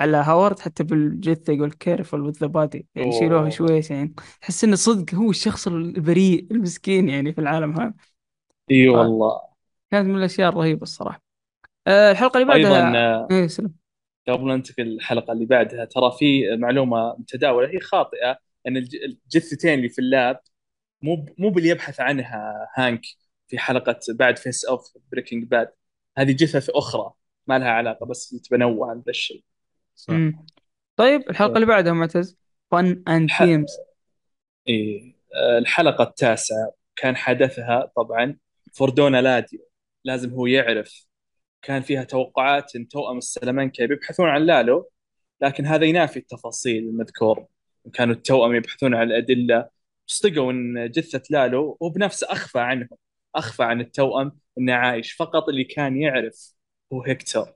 على هاورد؟ حتى بالجثه يقول with the body. يعني شيلوه أوه. شويش يعني. تحس إنه صدق هو الشخص البريء المسكين يعني في العالم هذا. إي آه. والله. كانت من الأشياء الرهيبة الصراحة. آه، الحلقة اللي أيضا بعدها آه، إيه سلام. قبل ننتقل للحلقة اللي بعدها ترى في معلومة متداولة هي خاطئة أن الج- الجثتين اللي في ال lab مو مو باللي يبحث عنها هانك في حلقة بعد Face Off Breaking Bad هذه جثث أخرى ما لها علاقة بس كنت بنوه عن ذا الشيء. طيب الحلقة اللي بعدها معتز؟ Fun and إيه آه، الحلقة التاسعة كان حدثها طبعا فور دون إلاديو لازم هو يعرف كان فيها توقعات إن توأم السلامنكا بيبحثون عن لالو لكن هذا ينافي التفاصيل المذكورة كانوا التوأم يبحثون عن الأدلة صدقوا إن جثة لالو هو بنفسه أخفى عنهم أخفى عن التوأم إنه عايش فقط اللي كان يعرف هو هيكتور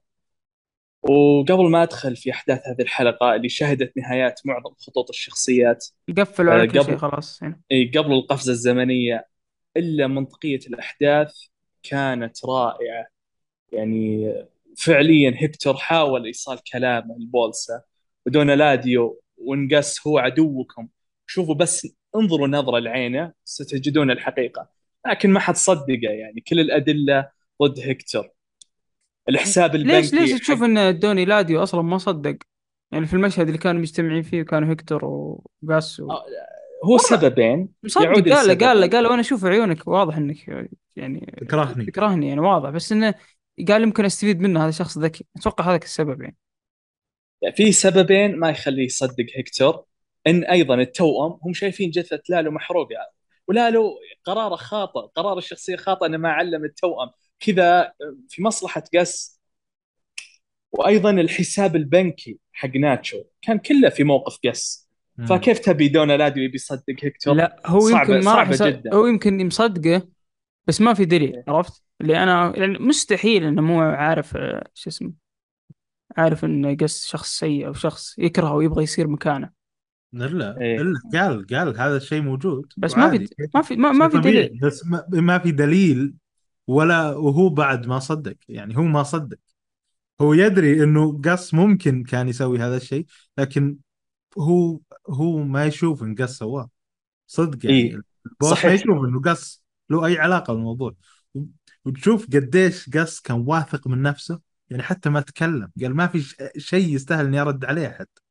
وقبل ما أدخل في أحداث هذه الحلقة اللي شهدت نهايات معظم خطوط الشخصيات قفلوا على آه، كل شيء خلاص يعني. إي قبل القفزة الزمنية إلا منطقية الأحداث كانت رائعة. يعني فعليا هيكتور حاول إيصال كلامه لبولسا ودونالاديو ونقص هو عدوكم. شوفوا بس انظروا نظرة لعينه ستجدون الحقيقة. لكن ما حد صدقه يعني كل الأدلة ضد هيكتور. الحساب البنكي ليش ليش تشوف إن دوني لاديو أصلا ما صدق؟ يعني في المشهد اللي كانوا مجتمعين فيه كانوا هيكتور وقاس و... هو سببين يعود قال له. قال له قال له وأنا أشوف عيونك. واضح إنك يعني تكرهني. تكرهني يعني واضح. بس إنه قال يمكن أستفيد منه هذا شخص ذكي. أتوقع هذاك السبب يعني. يعني في سببين ما يخليه يصدق هيكتور. إن أيضا التوأم هم شايفين جثة لالو محروقة. ولالو قراره خاطئ قرار الشخصية خاطئ إنه ما علم التوأم. كذا في مصلحة قس. وأيضا الحساب البنكي حق ناتشو كان كله في موقف قس. فكيف تبي دونالاديو يبي يصدق هيكتور لا هو صعبة- يمكن ما راح صعبة جدا. هو يمكن مصدقه بس ما في دليل إيه. عرفت اللي أنا يعني مستحيل إنه مو عارف آه، شو اسمه عارف إنه قس شخص سيء أو شخص يكرهه ويبغى يصير مكانه الا إيه. الا قال قال هذا الشيء موجود بس ما. في ما في ما, ما في. دليل بس ما, ما في دليل ولا وهو بعد ما صدق يعني هو ما صدق هو يدري إنه قص ممكن كان يسوي هذا الشيء لكن هو هو ما يشوف إن قص سواه. صدق يعني. إيه. البوس صحيح. ما يشوف إنه قص. له أي علاقة بالموضوع. وتشوف قديش قص كان واثق من نفسه. يعني حتى ما تكلم. قال ما في شيء يستاهل إني أرد عليه حتى.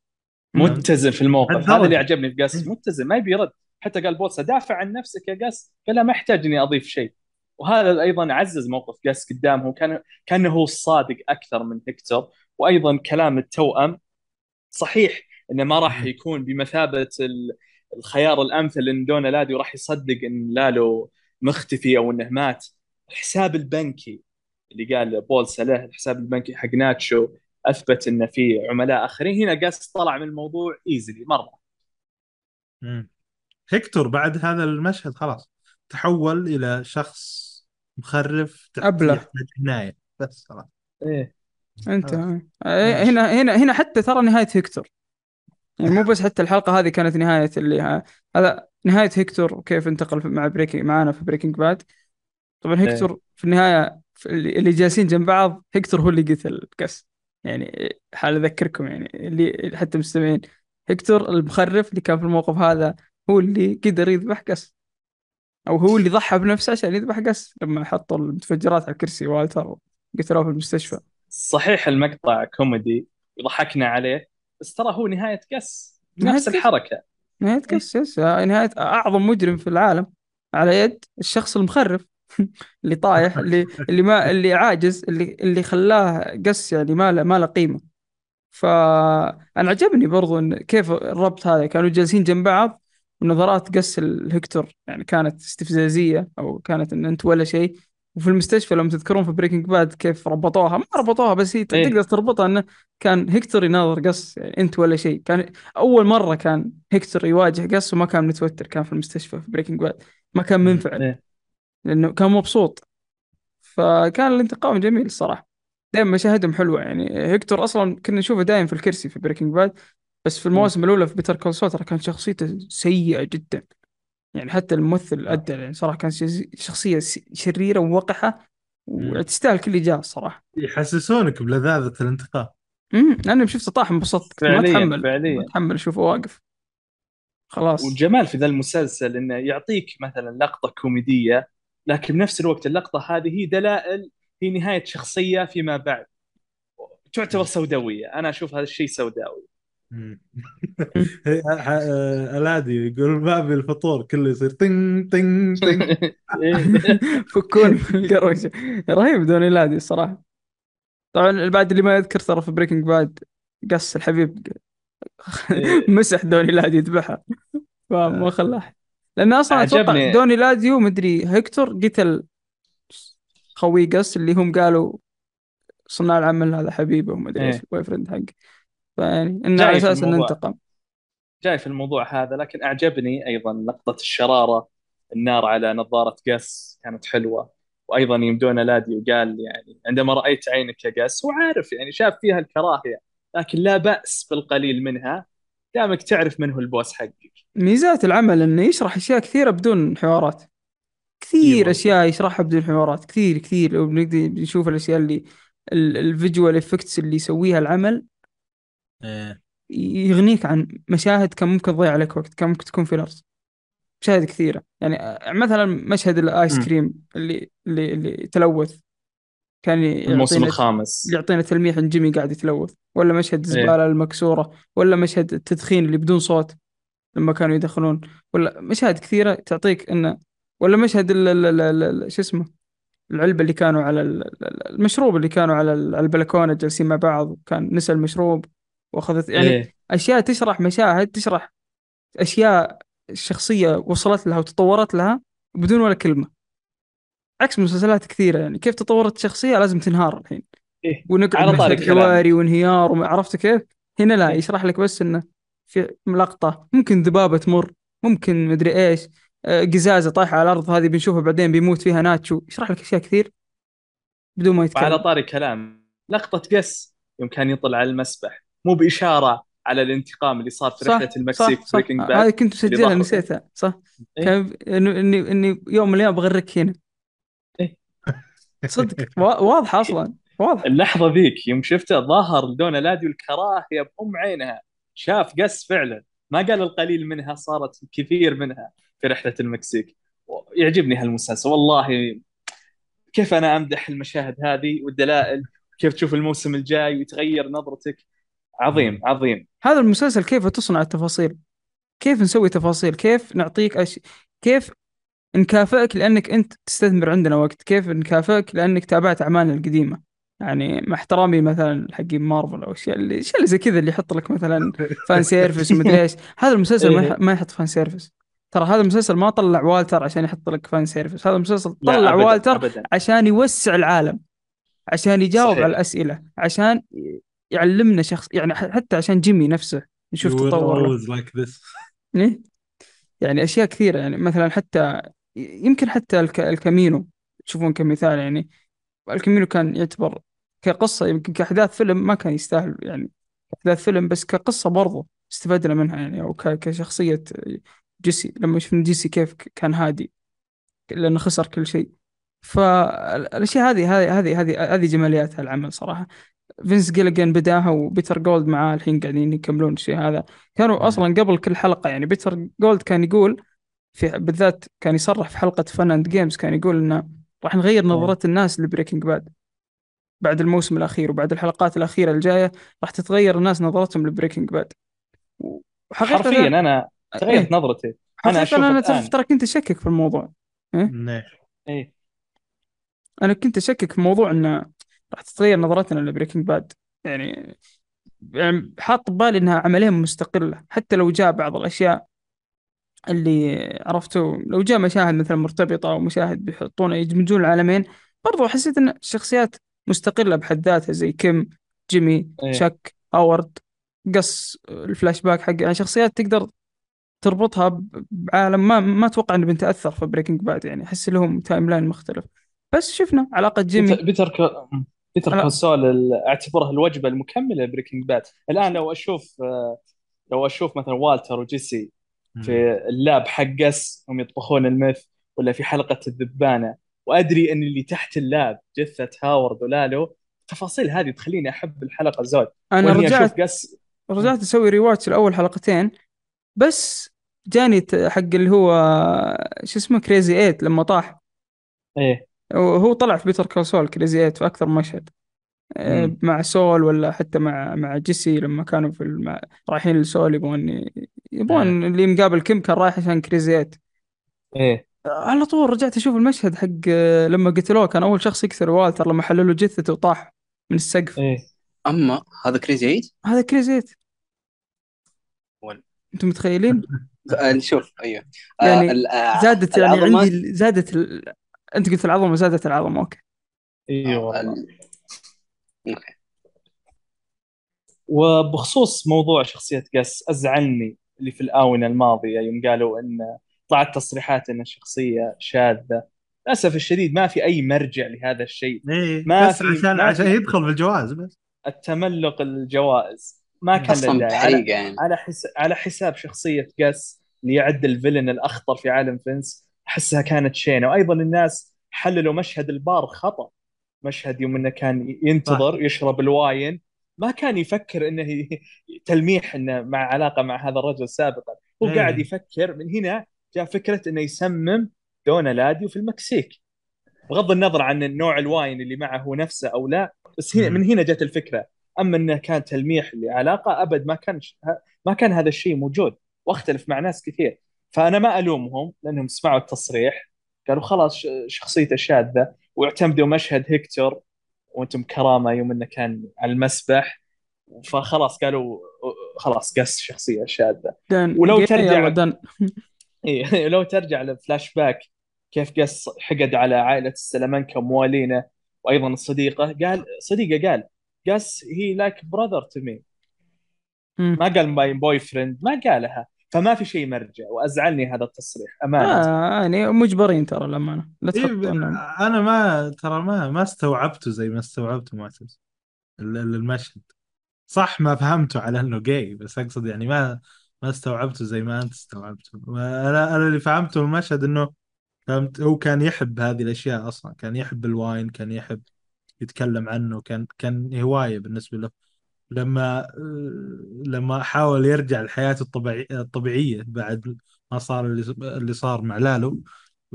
متزن في الموقف. هذا اللي عجبني في قس إيه. متزن ما يبي يرد. حتى قال بوتسا دافع عن نفسك يا قس قال لا ما يحتاج إني أضيف شيء. وهذا أيضا عزز موقف قس قدامه. كان كأنه هو الصادق أكثر من هيكتور. وأيضا كلام التوأم صحيح. إنه ما راح. يكون بمثابة ال- الخيار الأمثل إن دونالاديو راح يصدق إن لالو مختفي أو إنه مات الحساب البنكي اللي قال بولسا له الحساب البنكي حق ناتشو أثبت إن في عملاء آخرين هنا قاس طلع من الموضوع ايزلي مرة مم. هيكتور بعد هذا المشهد خلاص تحول إلى شخص مخرف. يحتاج عنايه بس خلاص إيه أنت آه. ماشي. هنا هنا هنا حتى ترى نهاية هيكتور يعني مو بس حتى الحلقة هذه كانت نهاية اللي ها- هذا نهاية هيكتور وكيف انتقل مع Breaking معانا في Breaking Bad طبعا هيكتور في النهاية في اللي جالسين جنب بعض هيكتور هو اللي قتل قس يعني حال أذكركم يعني اللي حتى مستمعين هيكتور المخرف اللي كان في الموقف هذا هو اللي قدر يذبح قس أو هو اللي ضحى بنفسه عشان يذبح قس لما حطوا المتفجرات على الكرسي والتر قتلوه في المستشفى. صحيح المقطع كوميدي وضحكنا عليه. بس ترى هو نهاية قس نهاية نفس. الحركة. نهاية قس yes نهاية أعظم مجرم في العالم على يد الشخص المخرف اللي طايح اللي اللي ما اللي عاجز اللي اللي خلاه قس يعني ما له ما له قيمة. فأنا عجبني برضو إن كيف الربط هذا. كانوا جالسين جنب بعض ونظرات قس لهكتور يعني كانت استفزازية أو كانت إن أنت ولا شيء. وفي المستشفى لما تذكرون في Breaking Bad كيف ربطوها؟ ما ربطوها بس هي إيه. تقدر تربطها إنه كان هيكتور يناظر قص يعني أنت ولا شيء. كان أول مرة كان هيكتور يواجه قص وما كان متوتر كان في المستشفى في بريكنج باد ما كان. منفعل. إيه. لأنه كان مبسوط. فكان الانتقام جميل الصراحة. دائما مشاهدهم حلوة يعني هيكتور أصلا كنا نشوفه دائما في الكرسي في بريكنج باد بس في المواسم الأولى في بيتر كول ترى كانت شخصيته سيئة جدا. يعني حتى الممثل أدى يعني صراحة كان شخص- شخصية شريرة ووقحة وتستاهل كل اللي جاء الصراحه يحسسونك بلذاذة الانتقام. امم لاني شفت طاح انبسطت ما فعلياً- اتحمل ما فعلياً. اتحمل اشوفه واقف. خلاص. والجمال في ذا المسلسل إنه يعطيك مثلا لقطة كوميدية لكن بنفس الوقت اللقطة هذه هي دلائل هي نهاية شخصية فيما بعد. تعتبر سوداوية. أنا أشوف هذا الشيء سوداوي. ألادي يقول باب الفطور كله يصير طن طن إيه. فكون القروشة رهيب دوني لادي الصراحه طبعا البعد اللي ما يذكر ترى في بريكنج باد قص الحبيب إيه. مسح دوني لادي يذبحها فما خلاه لأن أصلا أتوقع. دوني لاديو مدري هيكتور قتل خوي قص اللي هم قالوا صناع العمل هذا حبيبه وما أدري إيش. البوي فريند حقه فيعني انه على أساس انه. انتقم. جاي في الموضوع هذا لكن أعجبني أيضا لقطة الشرارة النار على نظارة قس كانت حلوة. وأيضا يوم دون إلاديو قال يعني عندما رأيت عينك يا قس. هو عارف يعني شاف فيها الكراهية لكن لا بأس بالقليل منها. دامك تعرف من هو ال boss حقك. ميزات العمل إنه يشرح أشياء كثيرة بدون حوارات. كثير أيوة. أشياء يشرحها بدون حوارات. كثير كثير. وبنقدر نشوف الأشياء اللي ال visual effects اللي يسويها العمل. إيه. يغنيك عن مشاهد كان ممكن تضيع عليك وقت كان ممكن تكون فيلرز مشاهد كثيرة. يعني مثلا مشهد الآيس. كريم اللي اللي اللي تلوث. كان الموسم الخامس. يعطينا تلميح إن جيمي قاعد يتلوث. ولا مشهد الزبالة المكسورة. ولا مشهد التدخين اللي بدون صوت لما كانوا يدخلون. ولا مشاهد كثيرة تعطيك انه ولا مشهد ال ال ال ال ال شو اسمه؟ العلبة اللي كانوا على ال- ال- المشروب اللي كانوا على ال- على البلكونة جالسين مع بعض. كان نسى المشروب واخذت يعني إيه. أشياء تشرح مشاهد تشرح أشياء الشخصيه وصلت لها وتطورت لها بدون ولا كلمة عكس مسلسلات كثيرة يعني كيف تطورت الشخصيه لازم تنهار الحين إيه. ونقعد على. حواري وانهيار عرفت كيف؟ هنا لا إيه. يشرح لك بس إنه في لقطه ممكن ذبابة تمر ممكن مدري إيش آه، قزازة طايحة على الأرض هذه بنشوفها بعدين بيموت فيها ناتشو يشرح لك أشياء كثير بدون ما يتكلم طاري كلام لقطة قس يوم كان يطلع على المسبح مو بإشارة على الانتقام اللي صار في صح رحلة المكسيك صح بريكنج هذه باد كنت اللي مسجلها نسيتها صح. إيه. كان إني إني يوم من الأيام بغرك هنا. إيه. صدق. وا- واضحه أصلا واضحه اللحظة ذيك يوم شفته ظهر لدونا لادي الكراهية بأم عينها شاف قس فعلا. ما قال القليل منها صارت الكثير منها في رحلة المكسيك. يعجبني هالمسلسل والله. كيف أنا أمدح المشاهد هذه والدلائل؟ كيف تشوف الموسم الجاي ويتغير نظرتك؟ عظيم عظيم. هذا المسلسل كيف تصنع التفاصيل؟ كيف نسوي تفاصيل؟ كيف نعطيك أش... كيف نكافئك لأنك أنت تستثمر عندنا وقت؟ كيف نكافئك لأنك تابعت أعمالنا القديمة؟ يعني مع احترامي مثلا حقين مارفل أو أشياء اللي الاشياء اللي زي كذا اللي يحط لك مثلا fan service ومدري إيش. هذا المسلسل ما إيه. ما يحط fan service ترى هذا المسلسل ما طلع والتر عشان يحط لك fan service هذا المسلسل طلع أبداً والتر أبدا. عشان يوسع العالم عشان يجاوب صحيح. على الأسئلة عشان يعلمنا شخص يعني حتى عشان جيمي نفسه نشوف تطور like this. إيه؟ يعني أشياء كثيرة يعني مثلا حتى يمكن حتى الك... الكامينو تشوفون كمثال يعني الكامينو كان يعتبر كقصة يمكن كأحداث فيلم ما كان يستاهل يعني أحداث فيلم بس كقصة برضو استفدنا منها يعني أو ك... كشخصية جيسي لما شفنا جيسي كيف كان هادي لأنه خسر كل شيء. فالاشياء هذه هذه هذه هذه هذه جماليات العمل صراحة. فينس جيليجان بداها وبيتر جولد معاه الحين قاعدين يكملون الشيء هذا. كانوا. أصلا قبل كل حلقة يعني بيتر جولد كان يقول في بالذات كان يصرح في حلقة Fun and Games كان يقول إنه راح نغير نظرة الناس لبريكنج باد. بعد الموسم الأخير وبعد الحلقات الأخيرة الجاية راح تتغير الناس نظرتهم لبريكنج باد. حرفيا أنا تغيرت إيه. نظرتي. أنا الآن. تعرف ترى كنت أشكك في الموضوع. ليش؟ إيه. أنا كنت أشكك في موضوع إنه راح تتغير نظرتنا لبريكنج باد يعني يعني حاط ببالي إنها عملية مستقلة. حتى لو جاء بعض الأشياء اللي عرفتوا لو جاء مشاهد مثلا مرتبطة أو مشاهد بيحطون يدمجون العالمين برضو حسيت إن الشخصيات مستقلة بحد ذاتها زي كيم جيمي إيه. تشاك هاورد قص الفلاش باك حق يعني شخصيات تقدر تربطها بعالم ما ما أتوقع إنه بنتاثر في بريكنج باد يعني أحس لهم timeline مختلف. بس شفنا علاقة جيمي. بيتر بيتر. بيتر كول سول اعتبره الوجبة المكملة لبريكنج باد. الآن لو أشوف آه، لو أشوف مثلا والتر وجيسي في ال lab حق قس هم يطبخون المث ولا في حلقة الذبانة وأدري إن اللي تحت ال lab جثة هاورد ولالو التفاصيل هذه تخليني أحب الحلقة زود أنا رجعت قس رجعت أسوي rewatch لأول حلقتين بس جاني حق اللي هو شو اسمه كريزي ايت لما طاح. إيه. هو طلع في بيتر كول كريزي ايت في أكثر من مشهد آه، مم. مع سول ولا حتى مع مع جيسي لما كانوا في الم... رايحين لسول يبغون يبغون اللي مقابل كيم كان رايح عشان كريزي ايت إيه. على طول رجعت أشوف المشهد حق آه، لما قتلوه كان أول شخص يكسر والتر لما حللوا جثته وطاح من السقف. إيه. أما هذا كريزي ايت هذا كريزي ايت وال- أنتم متخيلين؟ آه، شوف أيوه. آه، يعني آه، زادت يعني العظمة- عندي زادت ال... أنت قلت العظمه زادت العظمه أوكي. أيوه والله. ال- OK. وبخصوص موضوع شخصية قس أزعلني اللي في الآونة الماضية يوم قالوا إن طلعت تصريحات إن الشخصية شاذة. للأسف الشديد ما في أي مرجع لهذا الشيء. إيه ما بس في- عشان ما عشان في- يدخل بالجواز بس. التملق الجوائز. ما كان له على, يعني. على, حس... على حساب شخصية قس اللي يعد الفيلن الأخطر في عالم فينس. أحسها كانت شينة وأيضا الناس حللوا مشهد البار خطأ. مشهد يوم إنه كان ينتظر يشرب ال wine. ما كان يفكر إنه تلميح إنه مع علاقة مع هذا الرجل سابقا. هو. قاعد يفكر من هنا جاء فكرة إنه يسمم دون إلاديو في المكسيك. بغض النظر عن النوع ال wine اللي معه هو نفسه أو لا بس هنا. من هنا جت الفكرة. أما إنه كان تلميح لعلاقة أبد ما كان ما كان هذا الشيء موجود. واختلف مع ناس كثير. فأنا ما ألومهم لأنهم سمعوا التصريح. قالوا خلاص شخصيته شاذة واعتمدوا مشهد هيكتور وأنتم كرامة يوم إنه كان على المسبح. فخلاص قالوا خلاص قص شخصية شاذة. ولو ترجع- إيه لو ترجع لفلاش باك كيف قص حقد على عائلة السلامانكا وموالينه وأيضا الصديقة قال صديقة قال قص هي like brother to me. ما قال my boyfriend ما قالها. فما في شيء مرجع وأزعلني هذا التصريح أمانة. آه يعني مجبرين ترى الأمانة لا إيه تحط انهم أنا ما ترى ما ما استوعبته زي ما استوعبته معتز ال- ال- المشهد. صح ما فهمته على إنه جاي بس أقصد يعني ما ما استوعبته زي ما أنت استوعبته. أنا أنا اللي فهمته من المشهد إنه فهمت هو كان يحب هذه الأشياء أصلا. كان يحب الواين كان يحب يتكلم عنه كان كان هواية بالنسبة له. لما لما حاول يرجع لحياته الطبيعي الطبيعية بعد ما صار اللي صار مع لالو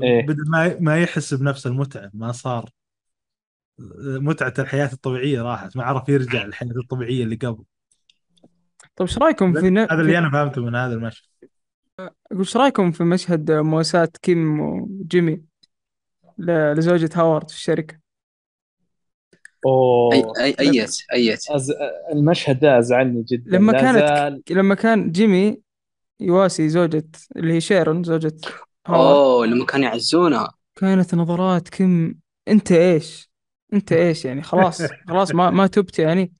إيه. بدل ما ما يحس بنفس المتعة ما صار متعة الحياة الطبيعية راحت ما عرف يرجع للحياة الطبيعية اللي قبل طيب إيش رأيكم في ن... هذا اللي. أنا فهمته من هذا المشهد إيش رأيكم في مشهد مواساة كيم وجيمي. لزوجة هاورد في الشركة أوه. I I it it is... المشهد ده أزعلني جدا. لما كانت زال. لما كان جيمي يواسي زوجة اللي هي شيرون زوجة أوه لما كانوا يعزونها كانت نظرات كيم أنت إيش؟ أنت إيش يعني؟ خلاص خلاص ما ما تبت يعني.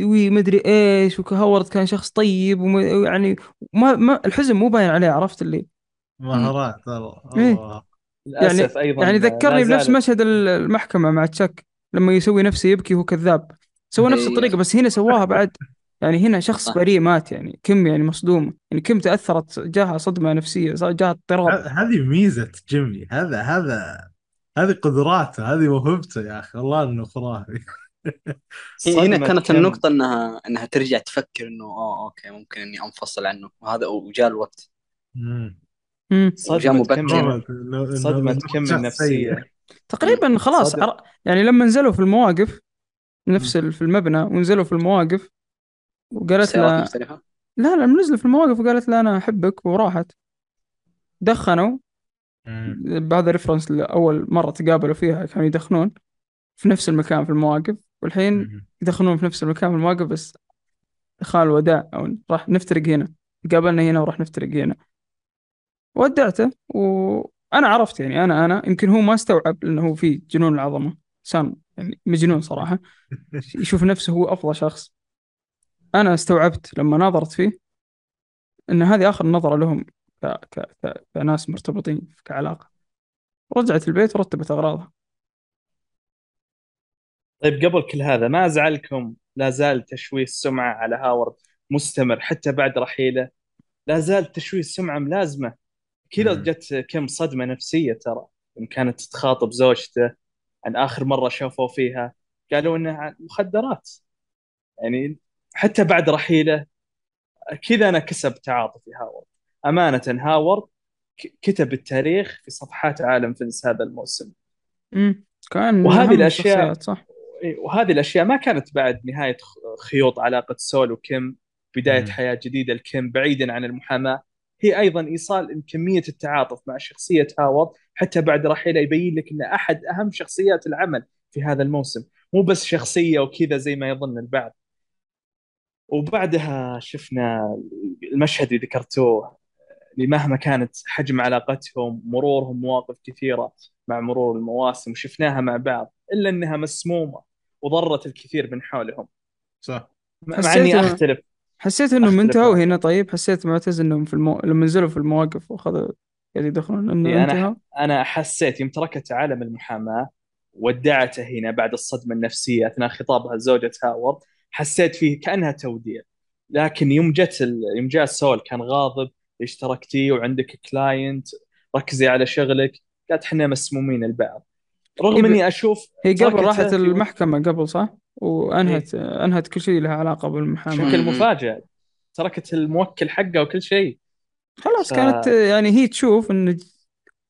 ومدري إيش وهاورد كان شخص طيب ويعني ما ما الحزن مو باين عليه عرفت اللي؟ مهارات والله. إيه. للأسف أيضا يعني ذكرني بنفس مشهد المحكمة مع تشك. لما يسوي نفسه يبكي وهو كذاب سوى نفس إيه. الطريقة بس هنا سواها بعد يعني هنا شخص. بريء مات يعني كم يعني مصدومة يعني كم تأثرت جاها صدمة نفسية صار جاها اضطراب هذه ميزة جيمي هذا هذا هذه قدراته هذه موهبته يا أخي والله انه خرافي هي هنا كانت كم. النقطة إنها إنها ترجع تفكر إنه آه أوكي ممكن إني أنفصل عنه وهذا وجاء الوقت مم. مم. وجاء صدمة. كم صدمة كم النفسية. تقريبا خلاص. عر... يعني لما نزلوا في المواقف نفس في المبنى ونزلوا في المواقف وقالت سيارات له مختلفة لا لا نزلوا في المواقف وقالت له أنا أحبك وراحت دخنوا. بعد ريفرنس لاول مرة تقابلوا فيها كانوا يدخنون في نفس المكان في المواقف والحين. يدخنون في نفس المكان في المواقف بس دخان الوداع أو راح نفترق هنا قابلنا هنا وراح نفترق هنا ودعته وأنا عرفت يعني أنا أنا يمكن هو ما استوعب لأنه هو في جنون العظمة. انسان يعني مجنون صراحة. يشوف نفسه هو أفضل شخص. أنا استوعبت لما ناظرت فيه إن هذه آخر نظرة لهم ك... ك... ك... كناس مرتبطين كعلاقة. رجعت البيت ورتبت أغراضها. طيب قبل كل هذا ما زعلكم؟ لا زال تشويه السمعة على هاورد مستمر حتى بعد رحيله. لا زال تشويه السمعة ملازمة. كذا. جت كيم صدمة نفسية ترى. إن كانت تخاطب زوجته عن آخر مرة شافوا فيها. قالوا إنها عن مخدرات. يعني حتى بعد رحيله كذا أنا كسب تعاطفي هاورد. أمانة هاورد كتب التاريخ في صفحات عالم فينس هذا الموسم. امم كان وهذه الشخصيات صح. وهذه الأشياء ما كانت بعد نهاية خيوط علاقة سول وكيم بداية مم. حياة جديدة لكيم بعيدا عن المحاماة. هي أيضا إيصال إن كمية التعاطف مع شخصية هاورد حتى بعد رحيله يبين لك انه أحد أهم شخصيات العمل في هذا الموسم. مو بس شخصية وكذا زي ما يظن البعض. وبعدها شفنا المشهد اللي ذكرتوه اللي مهما كانت حجم علاقتهم مرورهم مواقف كثيرة مع مرور المواسم وشفناها مع بعض إلا إنها مسمومة وضرت الكثير من حولهم. صح. مع إني أختلف. حسيت انهم انتهوا. هنا طيب حسيت معتز إنهم في المو... لما نزلوا في المواقف وأخذوا قاعد يدخلون إنه إيه، انتهوا أنا أنا حسيت يوم تركت عالم المحاماة ودعته هنا بعد الصدمة النفسية أثناء خطابها لزوجة هاورد حسيت فيه كأنها توديع. لكن يوم جت ال... يوم جاء سول كان غاضب ليش تركتي؟ وعندك client ركزي على شغلك. قالت إحنا مسمومين لبعض. رغم إيه، إني أشوف هي قبل راحت في المحكمة قبل صح؟ وانهت أنهت كل شيء له علاقة بالمحاماة. بشكل. مفاجئ. تركت الموكل حقه وكل شيء. خلاص ف- كانت يعني هي تشوف إن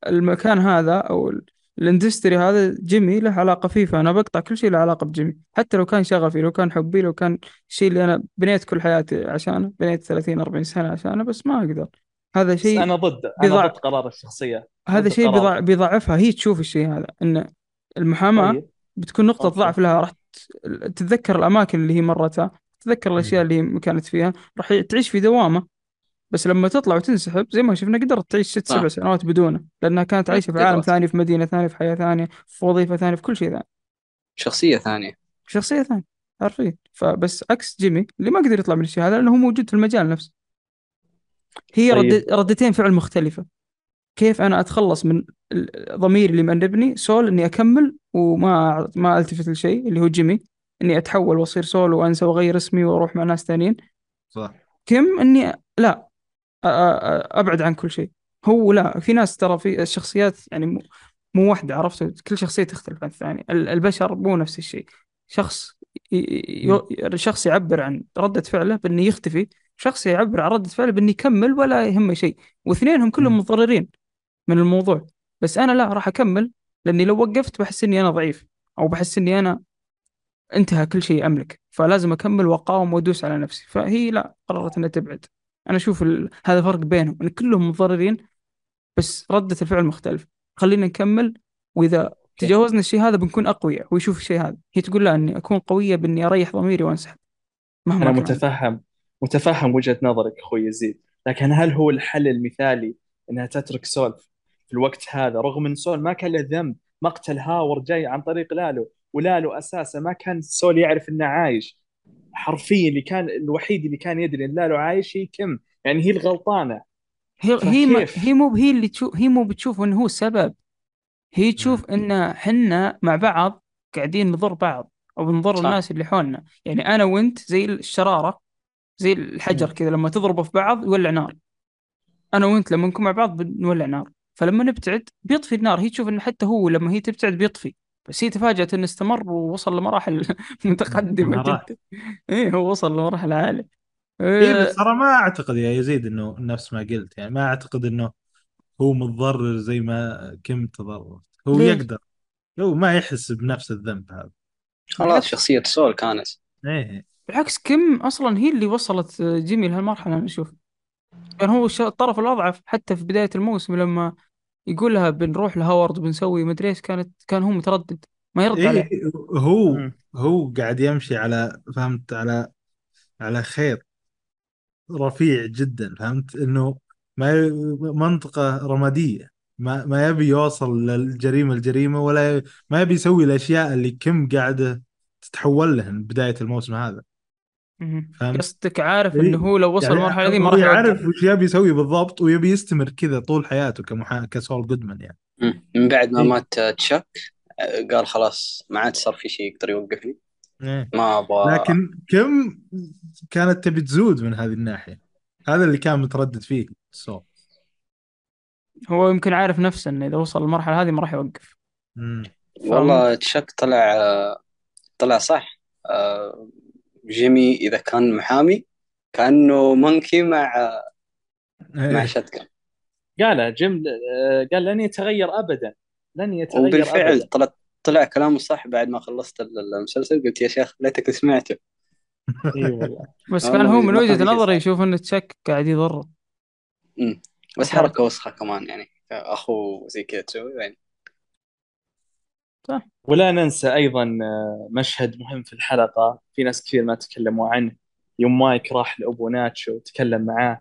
المكان هذا أو ال- ال industry هذا جيمي له علاقة فيه فأنا بقطع كل شيء له علاقة بجيمي. حتى لو كان شغفي لو كان حبي لو كان الشيء اللي أنا بنيت كل حياتي عشانه بنيت 30 40 سنة عشانه بس ما أقدر. هذا شيء أنا ضد أنا بضع- ضد قرار الشخصية. هذا شيء. بيضع بيضعفها هي تشوف الشيء هذا إن المحاماة طيب. بتكون نقطة أوكي. ضعف لها راح تتذكر الأماكن اللي هي مرتها تتذكر الأشياء اللي كانت فيها. راح تعيش في دوامة بس لما تطلع وتنسحب زي ما شفنا قدرت تعيش ست. سبع سنوات بدونه لأنها كانت عايشة في عالم. ثاني في مدينة ثانية في حياة ثانية في وظيفة ثانية في كل شيء ثاني. شخصية ثانية. في شخصية ثانية حرفيا فبس عكس جيمي اللي ما قدر يطلع من الشيء هذا لأنه هو موجود في المجال نفسه. هي طيب. رد... ردتين فعل مختلفة. كيف أنا أتخلص من ال- ضميري اللي مأنبني؟ سول إني أكمل وما ما ألتفت لشيء اللي هو جيمي إني أتحول وأصير سول وأنسى وأغير اسمي وأروح مع ناس ثانيين صح. كم؟ إني لا أبعد عن كل شيء. هو لا في ناس ترى في الشخصيات يعني مو, مو واحدة عرفت؟ كل شخصية تختلف عن الثانية. ال- البشر مو نفس الشيء. شخص ي... ي... شخص يعبر عن ردة فعله بإنه يختفي شخص يعبر عن ردة فعله بإنه يكمل ولا يهمه شيء. واثنينهم كلهم. متضررين من الموضوع. بس أنا لا راح أكمل لأني لو وقفت بحس إني أنا ضعيف أو بحس إني أنا انتهى كل شيء أملك. فلازم أكمل وأقاوم وأدوس على نفسي. فهي لا قررت إنها تبعد. أنا أشوف ال... هذا فرق بينهم إن كلهم متضررين بس ردة الفعل مختلفة خلينا نكمل. وإذا تجاوزنا الشيء هذا بنكون أقوياء. ويشوف الشيء هذا. هي تقول لا إني أكون قوية بإني أريح ضميري وأنسحب. مهما أنا كان. متفهم متفهم وجهة نظرك أخوي يزيد. لكن هل هو الحل المثالي إنها تترك سول في الوقت هذا رغم إن سول ما كان له ذنب مقتل هاورد جاي عن طريق لالو ولالو أساسا ما كان سول يعرف إنه عايش. حرفيا اللي كان الوحيد اللي كان يدري إن لالو عايش هي كم يعني هي الغلطانة. هي هي ما؟ هي مو هي اللي تشوف هي مو بتشوف إنه هو السبب هي تشوف إن حنا مع بعض قاعدين نضر بعض أو بنضر صح. الناس اللي حولنا. يعني أنا وأنت زي الشرارة زي الحجر كذا لما تضربه في بعض يولع نار. أنا وأنت لما نكون مع بعض بنولع نار. فلما نبتعد بيطفي النار. هي تشوف ان حتى هو لما هي تبتعد بيطفي. بس هي تفاجأت إنه استمر ووصل لمراحل متقدمة مراحل. جدا. إيه هو وصل لمراحل عالية. اي إيه بس ترى ما أعتقد يا يزيد إنه نفس ما قلت. يعني ما أعتقد إنه هو متضرر زي ما كم تضررت. هو ليش؟ يقدر. هو ما يحس بنفس الذنب هذا. خلاص. شخصية سول كانت. إيه. بالعكس كم أصلا هي اللي وصلت جيمي لهالمرحلة أنا أشوف. كان هو الش- الطرف الأضعف حتى في بداية الموسم لما يقول لها بنروح لهاورد وبنسوي مدري إيش كانت كان هو متردد ما يرد عليه. إيه هو مم. هو قاعد يمشي على فهمت؟ على على خيط رفيع جدا فهمت؟ إنه ما ي... منطقة رمادية ما ما يبي يوصل للجريمة الجريمة ولا ي... ما يبي يسوي الأشياء اللي كم قاعدة تتحول له من بداية الموسم هذا. فهمت؟ قصدك عارف إيه. إنه هو لو وصل يعني المرحله دي هو ما راح يعرف وش يبي يسوي بالضبط ويبي يستمر كذا طول حياته كمحا... كسول جودمان يعني. من بعد ما إيه. مات تشاك آه، قال خلاص ما عاد صار في شيء يقدر يوقفني إيه. ما أبغى لكن كم كانت تبي تزود من هذه الناحية هذا اللي كان متردد فيه سول هو يمكن عارف نفسه إنه إذا وصل المرحلة هذه ما راح يوقف مم. والله تشاك طلع آه، طلع صح آه، جيمي إذا كان محامي كأنه مونكي مع مع إيه. شتكن قال جيم آه، قال لن يتغير ابدا لن يتغير وبالفعل أبداً. طلع طلع كلامه صح بعد ما خلصت المسلسل قلت يا شيخ ليتك سمعته إي والله بس والله كان هو من وجهة نظري. يشوف إن تشك قاعد يضره مم. بس حركة وسخة كمان يعني أخو زي كذا تسوي يعني ولا ننسى أيضا آه، مشهد مهم في الحلقة. في ناس كثير ما تكلموا عنه. يوم مايك راح لأبو ناتشو وتكلم معاه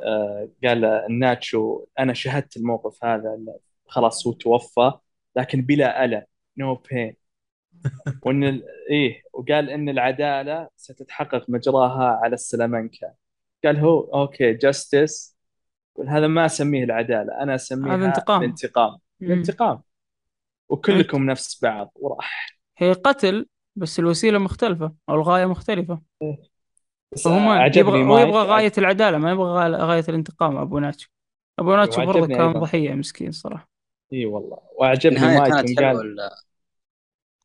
آه، قال ناتشو أنا شهدت الموقف هذا خلاص هو توفى لكن بلا ألم no pain وإن ال... إيه وقال إن العدالة ستتحقق مجراها على السلامنكا. قال هو okay justice هذا ما أسميه العدالة أنا أسميها هذا انتقام. الانتقام. الانتقام وكلكم نفس بعض وراح. هي قتل بس الوسيلة مختلفة أو الغاية مختلفة. بس فهو ما عجبني يبغى هو يبغى غاية العدالة ما يبغى غاية- غاية الانتقام. أبو ناتشو. أبو ناتشو برضه كان أيضاً. ضحية مسكين صراحة. إي والله. النهايه مايك كانت حلوة قال ال-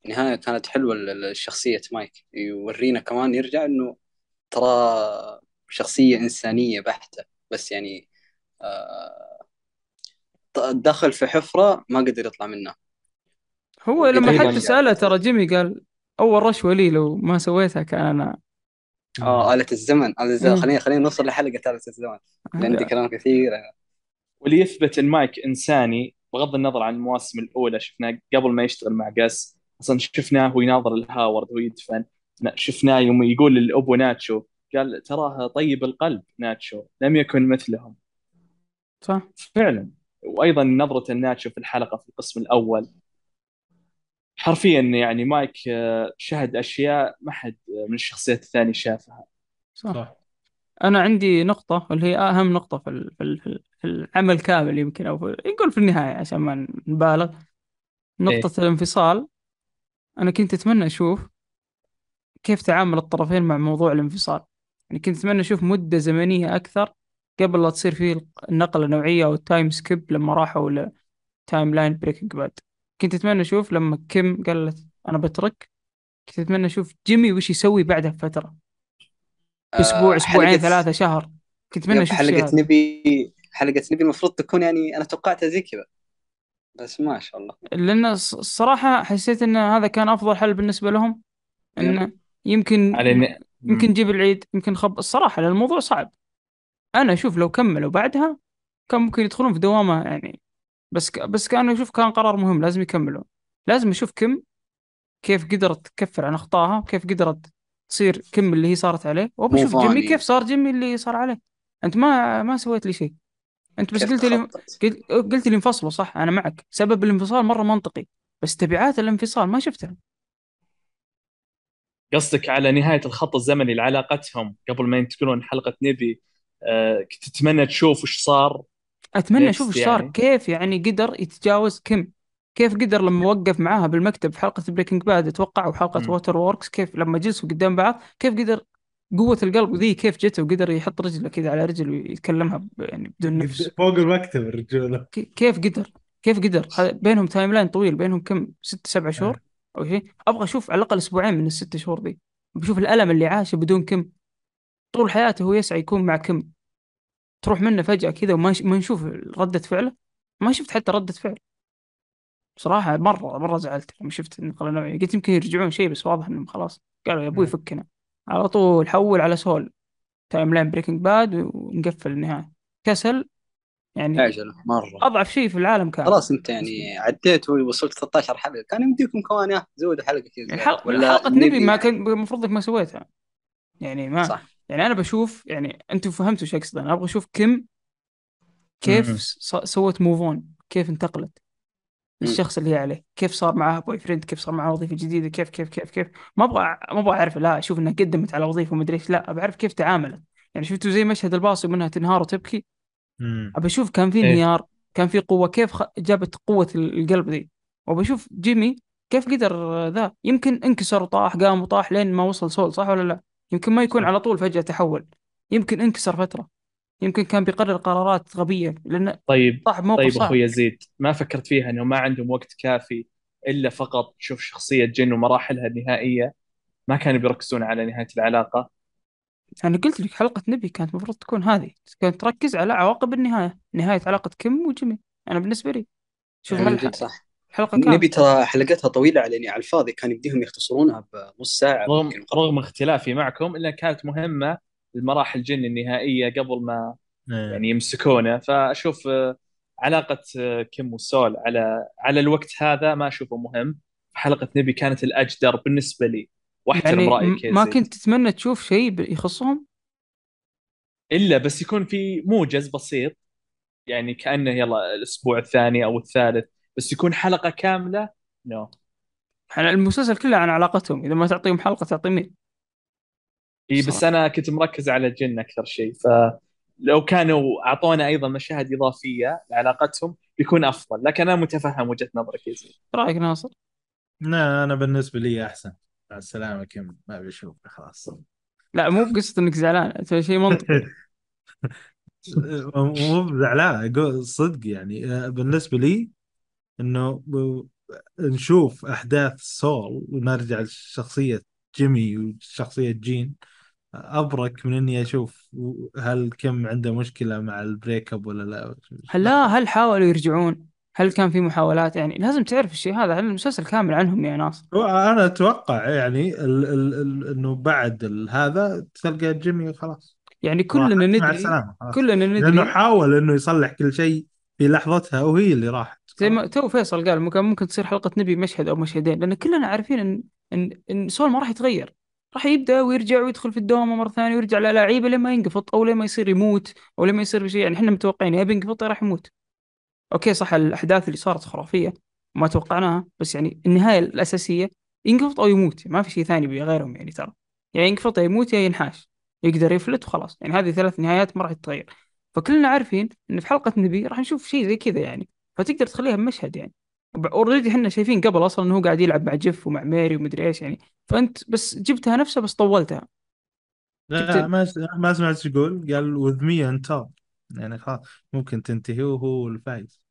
النهايه كانت حلوة ال- الشخصية مايك. يورينا كمان يرجع إنه ترى شخصية إنسانية بحتة. بس يعني آه، دخل في حفرة ما قدر يطلع منها. هو لما أيضاً حد سأله ترى جيمي قال أول رشوة لي لو ما سويتها كان أنا. آه آلة الزمن. آلة الزمن. خلينا خلينا نوصل لحلقة آلة الزمن. لأن عندي كلام كثير. واللي يثبت إن مايك إنساني بغض النظر عن المواسم الأولى شفناه قبل ما يشتغل مع جاس أصلا شفناه وهو يناظر الهاورد وهو يدفن. شفناه يوم يقول لابو ناتشو قال تراه طيب القلب ناتشو لم يكن مثلهم. صح. فعلا. وأيضا نظرة ناتشو في الحلقة في القسم الأول حرفيا يعني مايك آه، شهد أشياء ما حد من الشخصيات الثانية شافها. صح. صح. أنا عندي نقطة اللي هي أهم نقطة في ال- في ال- في ال- في العمل كامل يمكن أو في يقول في النهاية عشان ما نبالغ. نقطة الانفصال. أنا كنت أتمنى أشوف كيف تعامل الطرفين مع موضوع الانفصال. يعني كنت أتمنى أشوف مدة زمنية أكثر قبل لا تصير فيه النقلة النوعية أو ال time skip لما راحوا ل timeline Breaking Bad كنت أتمنى أشوف لما كيم قالت أنا بترك كنت أتمنى أشوف جيمي وش يسوي بعدها بفترة. أسبوع آه، أسبوعين حلقة- ثلاثة شهر. كنت أتمنى أشوف حلقة. Nippy حلقة Nippy المفروض تكون يعني أنا توقعتها زي كذا بس ما شاء الله. لأن الص- الصراحة حسيت أن هذا كان أفضل حل بالنسبة لهم أنه يمكن على إن- يمكن نجيب العيد يمكن خب الصراحة لأن الموضوع صعب. أنا أشوف لو كملوا بعدها كان ممكن يدخلون في دوامة يعني بس ك... بس كان أشوف كان قرار مهم لازم يكملوا لازم أشوف كم كيف قدرت تكفر عن أخطائها وكيف قدرت تصير كم اللي هي صارت عليه. وبشوف جيمي. كيف صار جيمي اللي صار عليه. أنت ما ما سويت لي شيء. أنت بس قلت لي قلت قلت لي انفصلوا صح أنا معك. سبب الانفصال مرة منطقي بس تبعات الانفصال ما شفتها. قصدك على نهاية الخط الزمني لعلاقتهم قبل ما ينتقلون حلقة Nippy آه، كنت تتمنى تشوف وش صار؟ أتمنى أشوف إيش صار يعني. كيف يعني قدر يتجاوز كيم كيف قدر لما وقف معاها بالمكتب في حلقة Breaking Bad أتوقع وحلقة. Waterworks كيف لما جلسوا قدام بعض كيف قدر قوة القلب ذي كيف جته وقدر يحط رجله كذا على رجل ويتكلمها يعني بدون نفس. فوق المكتب الرجولة. كي- كيف قدر؟ كيف قدر؟ هذا بينهم timeline طويل بينهم كم؟ ست سبع شهور أو شيء. أبغى أشوف على الأقل أسبوعين من الست شهور ذي. بشوف الألم اللي عاشه بدون كيم. طول حياته هو يسعى يكون مع كيم؟ تروح منه فجأة كذا وما ما نشوف ردة فعله؟ ما شفت حتى ردة فعل. بصراحة مرة مرة زعلت لما شفت النقلة النوعية قلت يمكن يرجعون شيء بس واضح إنهم خلاص قالوا يا أبوي. فكنا. على طول حول على سول. timeline Breaking Bad ونقفل النهاية. كسل يعني عجل مرة. أضعف شيء في العالم كان. خلاص أنت يعني عديت ووصلت 13 حلقة. كان يمديكم كمان يا زودوا حلقة كذا. حلقة حلقة Nippy ما كان المفروض إنك ما سويتها. يعني ما صح. يعني أنا بشوف يعني أنتم فهمتوا إيش اقصد أنا أبغى أشوف كيم كيف سوت move on كيف انتقلت. الشخص اللي هي عليه كيف صار معها boyfriend كيف صار معها وظيفة جديدة كيف كيف كيف كيف ما أبغى ما أبغى أعرف لا أشوف إنها قدمت على وظيفة ومدري إيش لا ابى أعرف كيف تعاملت يعني شفتوا زي مشهد الباص منها تنهار وتبكي. ابى أشوف كان في إيه. انهيار كان في قوة كيف خ... جابت قوة ال- القلب ذي وابى أشوف جيمي كيف قدر ذا يمكن انكسر وطاح قام وطاح لين ما وصل سول صح ولا لا يمكن ما يكون صح. على طول فجأة تحول. يمكن انكسر فترة. يمكن كان بيقرر قرارات غبية لأن طيب طاح بموقف طيب أخوي يزيد ما فكرت فيها إنه ما عندهم وقت كافي إلا فقط تشوف شخصية جين ومراحلها النهائية؟ ما كانوا بيركزون على نهاية العلاقة؟ أنا قلت لك حلقة نبي كانت المفروض تكون هذه. كانت تركز على عواقب النهاية. نهاية علاقة كيم وجيمي. أنا بالنسبة لي. شوف هالح- صح الحلقة نبي ترى حلقتها طويلة على يعني على الفاضي كان يمديهم يختصرونها بنص ساعة رغم رغم اختلافي معكم إلا كانت مهمة المراحل الجن النهائية قبل ما إيه. يعني يمسكونه. فأشوف آه، علاقة آه، كيم وسول على على الوقت هذا ما أشوفه مهم. حلقة نبي كانت الأجدر بالنسبة لي. وأحترم يعني رأيك ما. كنت تتمنى تشوف شيء يخصهم؟ إلا بس يكون في موجز بسيط. يعني كأنه يلا الأسبوع الثاني أو الثالث. بس يكون حلقة كاملة؟ نو إحنا المسلسل كله عن علاقتهم. إذا ما تعطيهم حلقة تعطي مين إي بس أنا كنت مركز على جن أكثر شيء. فلو كانوا أعطونا أيضا مشاهد إضافية لعلاقتهم بيكون أفضل. لكن أنا متفهم وجهة نظرك يا زين. إيش رأيك ناصر؟ لا أنا بالنسبة لي أحسن. مع السلامة كيم؟ ما بشوف خلاص. لا مو بقصة إنك زعلان. أنت شيء منطقي. مو زعلان صدق يعني. بالنسبة لي إنه نشوف أحداث سول ونرجع لشخصية جيمي وشخصية جين. أبرك من إني أشوف هل كيم عنده مشكلة مع ال break up ولا لا. هل لا هل حاولوا يرجعون؟ هل كان في محاولات؟ يعني لازم تعرف الشيء هذا هل المسلسل كامل عنهم يا ناصر؟ أنا أتوقع يعني ال ال ال إنه بعد هذا تلقى جيمي خلاص يعني كلنا ندري كلنا لأنه ندري حاول إنه يصلح كل شيء. في لحظتها وهي اللي راحت. زي ما تو فيصل قال ممكن ممكن تصير حلقة نبي مشهد أو مشهدين لأن كلنا عارفين إن إن إن سول ما راح يتغير. راح يبدأ ويرجع ويدخل في الدوامة مرة ثانية ويرجع للاعيبة لما ينقفط أو لما يصير يموت أو لما يصير شيء يعني إحنا متوقعين يا بينقفط يا راح يموت. okay صح الأحداث اللي صارت خرافية وما توقعناها بس يعني النهاية الأساسية ينقفط أو يموت. ما في شيء ثاني بغيرهم يعني ترى. يا ينقفط يا يموت يا ينحاش. يقدر يفلت وخلاص. يعني هذه ثلاث نهايات ما راح تتغير. فكلنا عارفين إن في حلقة Nippy راح نشوف شيء زي كذا يعني. فتقدر تخليها بمشهد يعني. already إحنا شايفين قبل أصلا انه هو قاعد يلعب مع جيف ومع ميري ومدري إيش يعني. فأنت بس جبتها نفسها بس طولتها. لا لا ما ما سمعت إيش يقول. قال me on top يعني خلاص ممكن تنتهي وهو الفايز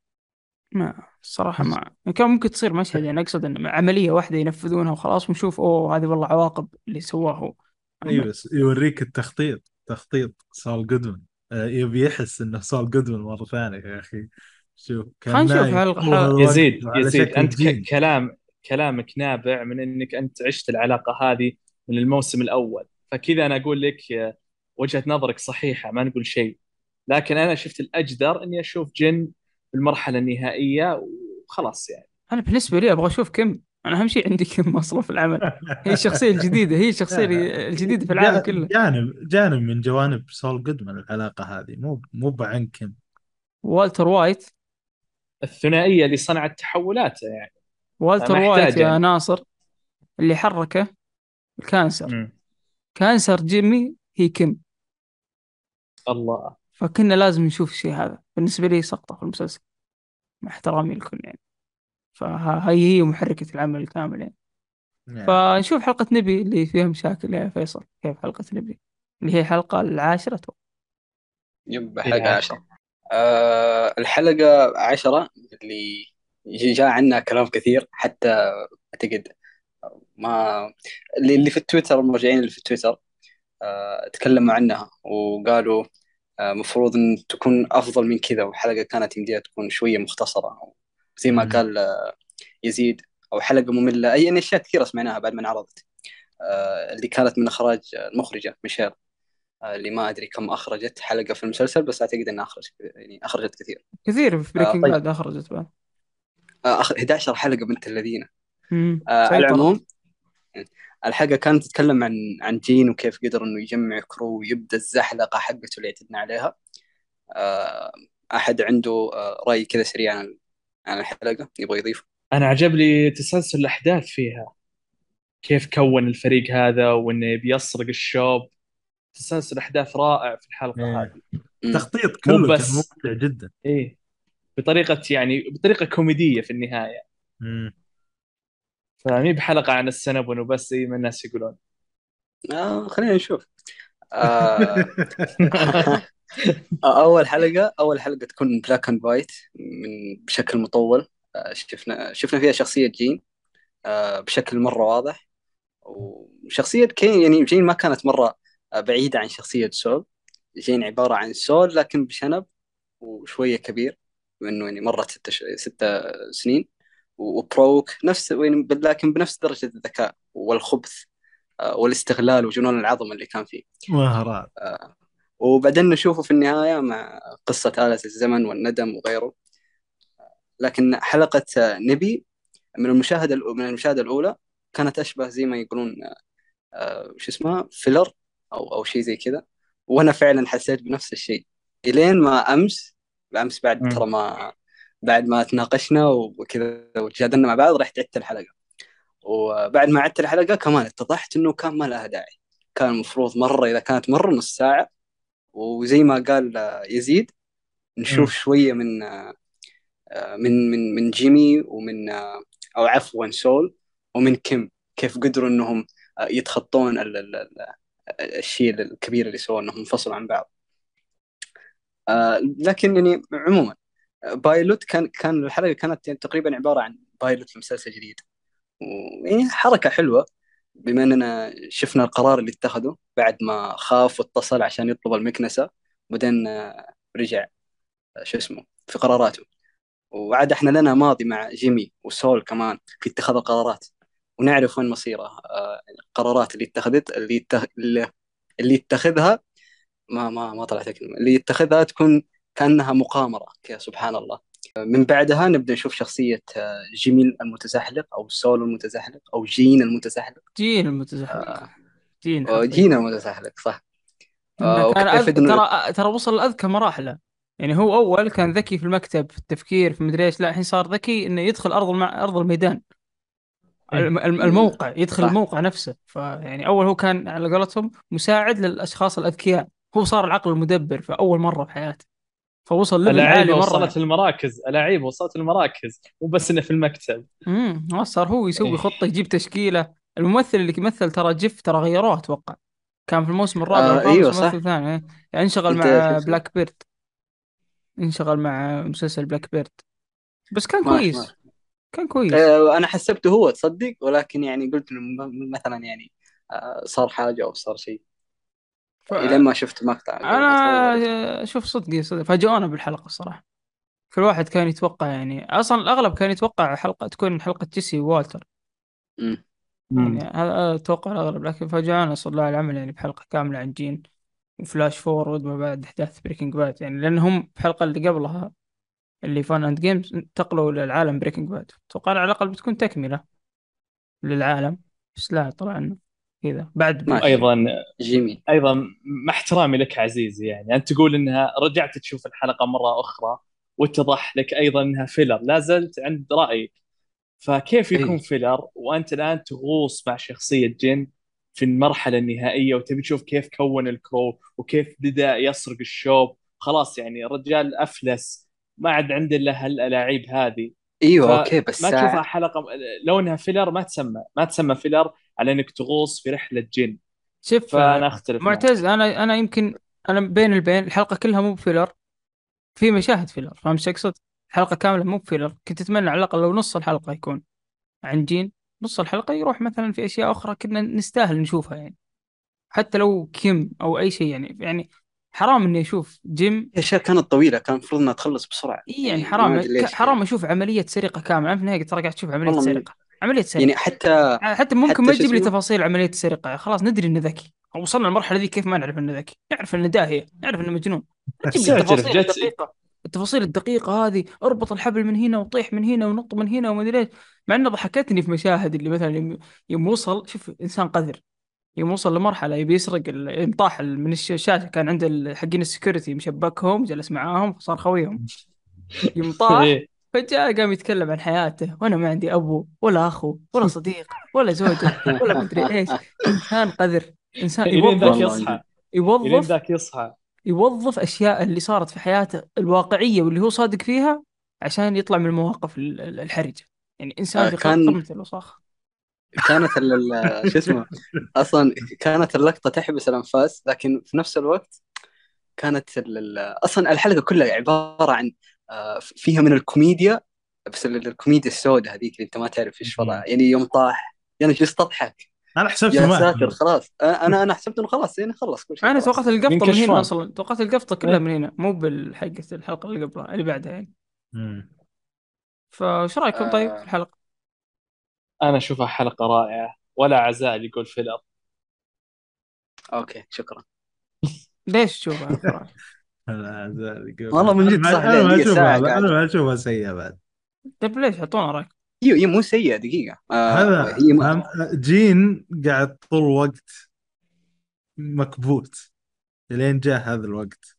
ما الصراحة ما. كان ممكن تصير مشهد يعني أقصد إن عملية واحدة ينفذونها وخلاص ونشوف أوه هذه والله عواقب اللي سواه هو. اي بس يوريك التخطيط. تخطيط سول جودمان. يبي يحس إنه سول جودمان مرة ثانية يا أخي. شوف كان خلينا نشوف الوقت يزيد يزيد أنت جين. كلام كلامك نابع من إنك أنت عشت العلاقة هذه من الموسم الأول. فكذا أنا أقول لك آه، وجهة نظرك صحيحة ما نقول شيء. لكن أنا شفت الأجدر إني أشوف جن في المرحله النهائية وخلاص يعني. أنا بالنسبة لي أبغى أشوف كم أنا أهم شيء عندي كم في العمل. هي الشخصيه الجديدة هي الشخصيه الجديدة في العالم كله. جانب جانب من جوانب سول جودمان العلاقة هذه مو مو بعن كم والتر وايت. الثنائية اللي صنعت تحولاته يعني. والتر وايت يا يعني. العنصر اللي حركه ال cancer. مم. cancer جيمي هي كيم. الله. فكنا لازم نشوف الشيء هذا. بالنسبة لي سقطة في المسلسل مع احترامي للكل يعني. فهي هي محركة العمل الكامل يعني يعني فنشوف حلقة Nippy اللي فيها مشاكل يا فيصل كيف حلقة Nippy اللي هي الحلقة العاشرة أتوقع. yep حلقة عشرة. آه الحلقة عشرة اللي جاء عنها كلام كثير حتى أعتقد ما اللي اللي في التويتر المراجعين اللي في التويتر آه تكلموا عنها وقالوا آه مفروض أن تكون أفضل من كذا والحلقة كانت يمديها تكون شوية مختصرة أو زي ما. قال آه يزيد أو حلقة مملة أي يعني أشياء كثيرة سمعناها بعد ما انعرضت آه اللي كانت من إخراج المخرجة ميشيل آه، اللي ما أدري كم أخرجت حلقة في المسلسل بس أعتقد إنها اخرجت يعني أخرجت كثير كثير في Breaking طيب. Bad أخرجت بعد آه، أخ... 11 حلقة بنت الذين. آه، على. العموم الحلقة كانت تتكلم عن عن جين وكيف قدر إنه يجمع crew ويبدأ الزحلقة حقته اللي اعتدنا عليها آه، أحد عنده آه، رأي كذا سريع عن عن الحلقة يبغى يضيف أنا عجبني تسلسل الأحداث فيها. كيف كون الفريق هذا وإنه بيسرق ال shop. تسلسل أحداث رائع في الحلقة إيه. هذه. مم. التخطيط كله كان بس. ممتع جدا. إيه. بطريقة يعني بطريقة كوميدية في النهاية. مم. فمهي بحلقة عن ال Cinnabon وبس زي ما الناس يقولون. آه خلينا نشوف. آه. أول حلقة أول حلقة تكون black and white من بشكل مطول. آه، شفنا شفنا فيها شخصية جين آه، بشكل مرة واضح. وشخصية جين يعني جين ما كانت مرة آه، بعيدة عن شخصية سول. جين عبارة عن سول لكن بشنب وشوية كبير إنه يعني مرت ستة ش... ستة سنين. وبروك نفس يعني لكن بنفس درجة الذكاء والخبث والاستغلال وجنون العظمه اللي كان فيه. مهارات. وبعدين نشوفه في النهاية مع قصة آلة الزمن والندم وغيره. لكن حلقة نبي من المشاهدة من المشاهدة الأولى كانت أشبه زي ما يقولون آه، شو اسمها فيلر أو أو شيء زي كذا. وأنا فعلا حسيت بنفس الشيء. إلين ما أمس أمس بعد. ترى ما بعد ما تناقشنا وكذا وتجادلنا مع بعض رحت عدت الحلقة. وبعد ما عدت الحلقة كمان اتضحت إنه كان ما لها داعي. كان المفروض مرة إذا كانت مرة نص ساعة وزي ما قال يزيد نشوف. شوية من من من من جيمي ومن أو عفوا سول ومن كيم كيف قدروا إنهم يتخطون ال- ال- ال- الشيء الكبير اللي سووه إنهم انفصلوا عن بعض. آه، لكن يعني عموما pilot كان كان الحلقة كانت تقريبا عبارة عن pilot لمسلسل جديد. ويعني حركة حلوة. بما إننا شفنا القرار اللي اتخذه بعد ما خاف واتصل عشان يطلب المكنسة بعدين آه، رجع آه، شو اسمه في قراراته. وعاد إحنا لنا ماضي مع جيمي وسول كمان في اتخاذ القرارات. ونعرف وين مصيره آه، القرارات اللي اتخذت اللي يتخ... اللي يتخذها ما ما ما طلعت الكلمة اللي يتخذها تكون كأنها مقامرة كذا سبحان الله. من بعدها نبدأ نشوف شخصية آه، جيمي المتزحلق أو سول المتزحلق أو جين المتزحلق. جين المتزحلق. آه، جين. جين المتزحلق صح. آه، أذ... إنه- ترى ترى وصل لاذكى مراحله. يعني هو أول كان ذكي في المكتب في التفكير في مدري إيش. لا الحين صار ذكي إنه يدخل أرض المع... أرض الميدان. إيه. الم... الم- الموقع يدخل صح. الموقع نفسه. فيعني أول هو كان على قولتهم مساعد للأشخاص الأذكياء. هو صار العقل المدبر في أول مرة في حياته. فوصل level عالي مرة وصلت المراكز اللعيبه وصلت المراكز مو بس إنه في المكتب. امم صار هو يسوي إيه. خطة يجيب تشكيلة. الممثل اللي يمثل ترى جيف ترى غيروه أتوقع. كان في الموسم الرابع آه، أيوة، صح. ممثل ثاني إيه. يعني انشغل مع؟ Black Bird انشغل مع مسلسل Black Bird بس كان كويس. كان كويس. آه، أنا حسبته هو تصدق؟ ولكن يعني قلت مثلا يعني آه، صار حاجة أو صار شيء. ف... إلى ما شفت مقطع. أنا شوف صدقي صدق. فاجئونا بالحلقة الصراحه كل واحد كان يتوقع يعني أصلا الأغلب كان يتوقع حلقه تكون حلقة جيسي ووالتر. مم. يعني هذا توقع الأغلب. لكن فاجئونا صلى الله على العمل يعني بحلقة كاملة عن جين و flash forward ما بعد أحداث Breaking Bad يعني لأن هم الحلقة اللي قبلها اللي Fun and Games انتقلوا للعالم Breaking Bad أتوقع على الأقل بتكون تكملة للعالم. بس لا طلع إنه كذا بعد ماشي. أيضا جيمي أيضا مع احترامي لك عزيزي يعني. أنت تقول إنها رجعت تشوف الحلقة مرة أخرى واتضح لك أيضا إنها filler لا زلت عند رأيك. فكيف يكون إيه. filler وأنت الآن تغوص مع شخصية جين في المرحلة النهائية وتبي تشوف كيف كون ال crew وكيف بدأ يسرق ال shop. خلاص يعني الرجال أفلس. ما عاد عنده الا هالألاعيب هذه. إيوه ف- أوكي بس ما. تشوفها حلقة لو انها filler ما تسمى ما تسمى filler على إنك تغوص في رحلة جين شوف فأنا أختلف معك. معتز أنا أنا يمكن أنا بين البين الحلقة كلها مو بفيلر في مشاهد filler فهمت إيش أقصد؟ الحلقة كاملة مو ب filler كنت أتمنى على الأقل لو نص الحلقة يكون عن جين نص الحلقة يروح مثلا في أشياء أخرى كنا نستاهل نشوفها يعني حتى لو كيم أو أي شيء يعني يعني حرام إني أشوف جين اشياء كانت طويلة كان المفروض إنها تخلص بسرعة. إي يعني حرام ليش ك- حرام أشوف عملية سرقة كاملة. في النهايه ترى قاعد تشوف عملية والله من- سرقة. عملية سرقة. يعني حتى حتى ممكن حتى ما تجيب لي؟ تفاصيل عملية السرقه خلاص ندري إنه ذكي. وصلنا المرحله ذي كيف ما نعرف إنه ذكي. نعرف إنه داهية. نعرف إنه مجنون. التفاصيل الدقيقة. التفاصيل الدقيقة هذه أربط الحبل من هنا وطيح من هنا ونط من هنا وما أدري إيش مع إنه ضحكتني في مشاهد اللي مثلا يوم- يوم وصل. شوف إنسان قذر. يوم وصل لمرحلة يبي يسرق طاح من الش- الشاشة كان عند حقين ال security مشبكهم جلس معاهم فصار خويهم. يوم طاح إيه. فجأة قام يتكلم عن حياته. وأنا ما عندي أبو ولا أخو ولا صديق ولا زوجة ولا مدري إيش. إنسان قذر إنسان يوظف يصحى. يوظف ذاك يصحى. يوظف أشياء اللي صارت في حياته الواقعية واللي هو صادق فيها عشان يطلع من المواقف ال- ال- الحرجة. يعني إنسان آه، في كان- قمة الوساخة كانت ال- ال- شو اسمه أصلا كانت اللقطة تحبس الأنفاس لكن في نفس الوقت كانت ال- ال- أصلا الحلقة كلها عبارة عن آه، فيها من الكوميديا بس ال- الكوميديا السوداء هذيك اللي أنت ما تعرف إيش وضعها يعني يوم طاح يعني جلست أضحك أنا حسبت يا ساتر خلاص أنا أنا حسبت إنه خلاص يعني خلص كل شيء أنا. توقعت القفطة من من هنا. أصلا توقعت القفطة كلها إيه. من هنا مو بالحقة الحلقة اللي قبلها اللي بعدها يعني. فايش رأيكم طيب آه. في الحلقة؟ أنا أشوفها حلقة رائعة ولا عزاء يا قولفيلر. أوكي شكرا. ليش تشوفها. والله من جد أنا ما- صح، أنا ما اشوفها أنا. ما أشوفها سيئة بعد. طيب ليش؟ اعطونا رأيك؟ هي هي مو سيئة دقيقة. آه هذا هي جين قاعد طول الوقت مكبوت لين جاء هذا الوقت.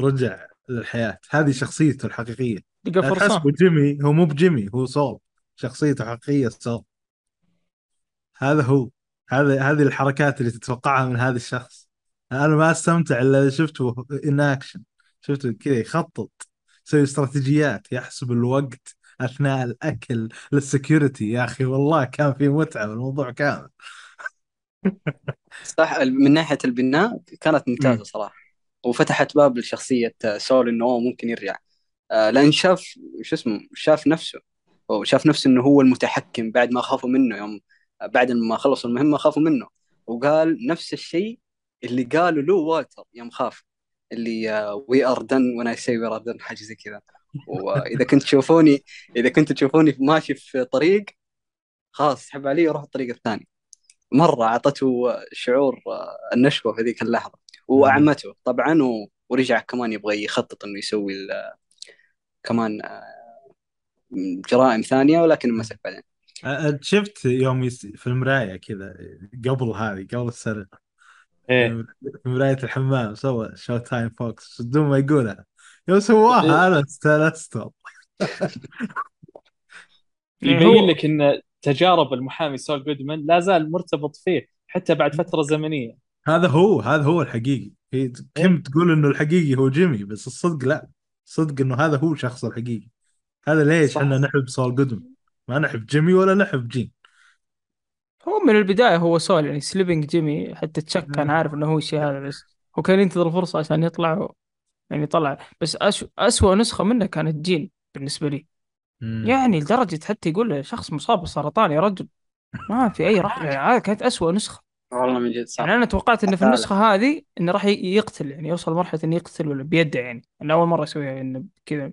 رجع للحياة. هذه شخصيته الحقيقية. لقى تحسبه جيمي هو مو بجيمي هو سول. شخصيته حقيقية سول هذا هو. هذا هذه الحركات اللي تتوقعها من هذا الشخص. أنا ما أستمتع إلا إذا شفته in action شفته كذا يخطط يسوي استراتيجيات يحسب الوقت أثناء الأكل لل security. يا أخي والله كان في متعة بالموضوع كامل صح من ناحية البناء كانت مم. ممتازه صراحة. وفتحت باب لشخصية سول إنه هو ممكن يرجع. آه، لأن شاف شو اسمه شاف نفسه. هو شاف نفسه إنه هو المتحكم بعد ما خافوا منه يوم بعد ما خلصوا المهمة خافوا منه. وقال نفس الشيء اللي قاله له والتر يوم خاف اللي we are done وأنا say we are done حاجة زي كذا. وإذا كنت تشوفوني إذا كنت تشوفوني ماشي في طريق خلاص اسحب علي وروح الطريق الثاني. مرة أعطته شعور النشوة في ذيك اللحظة. وأعمته طبعا ورجع كمان يبغى يخطط إنه يسوي ال- كمان آه، جرائم ثانية ولكن مسك بعدين. شفت يوم يس... في المراية كذا قبل هذه قبل السرقه إيه. في مرايه الحمام سوى showtime folks بدون ما يقولها. يوم سواها أنا استانست والله. يبين لك إن تجارب المحامي سول جودمان لا زال مرتبط فيه حتى بعد فترة زمنية. هذا هو هذا هو الحقيقي. هي كم تقول إنه الحقيقي هو جيمي بس الصدق لا. الصدق إنه هذا هو الشخص الحقيقي. هذا ليش. إحنا نحب سول جودمان؟ ما نحب جيمي ولا نحب جين. هو من البداية هو سول يعني Slipping Jimmy حتى تشك كان عارف إنه هو الشيء هذا بس هو كان ينتظر الفرصة عشان يطلع و... يعني طلع. بس أش... أسوأ نسخة منه كانت جين بالنسبة لي. مم. يعني لدرجة حتى يقول له شخص مصاب بالسرطان يا رجل. ما في أي رحمة يعني هذه كانت أسوأ نسخة. والله من جد صح. يعني أنا توقعت إنه في. النسخة هذه إنه راح يقتل يعني يوصل مرحلة إنه يقتل ولا بيده يعني. أنا أول مرة أسويها إنه كذا.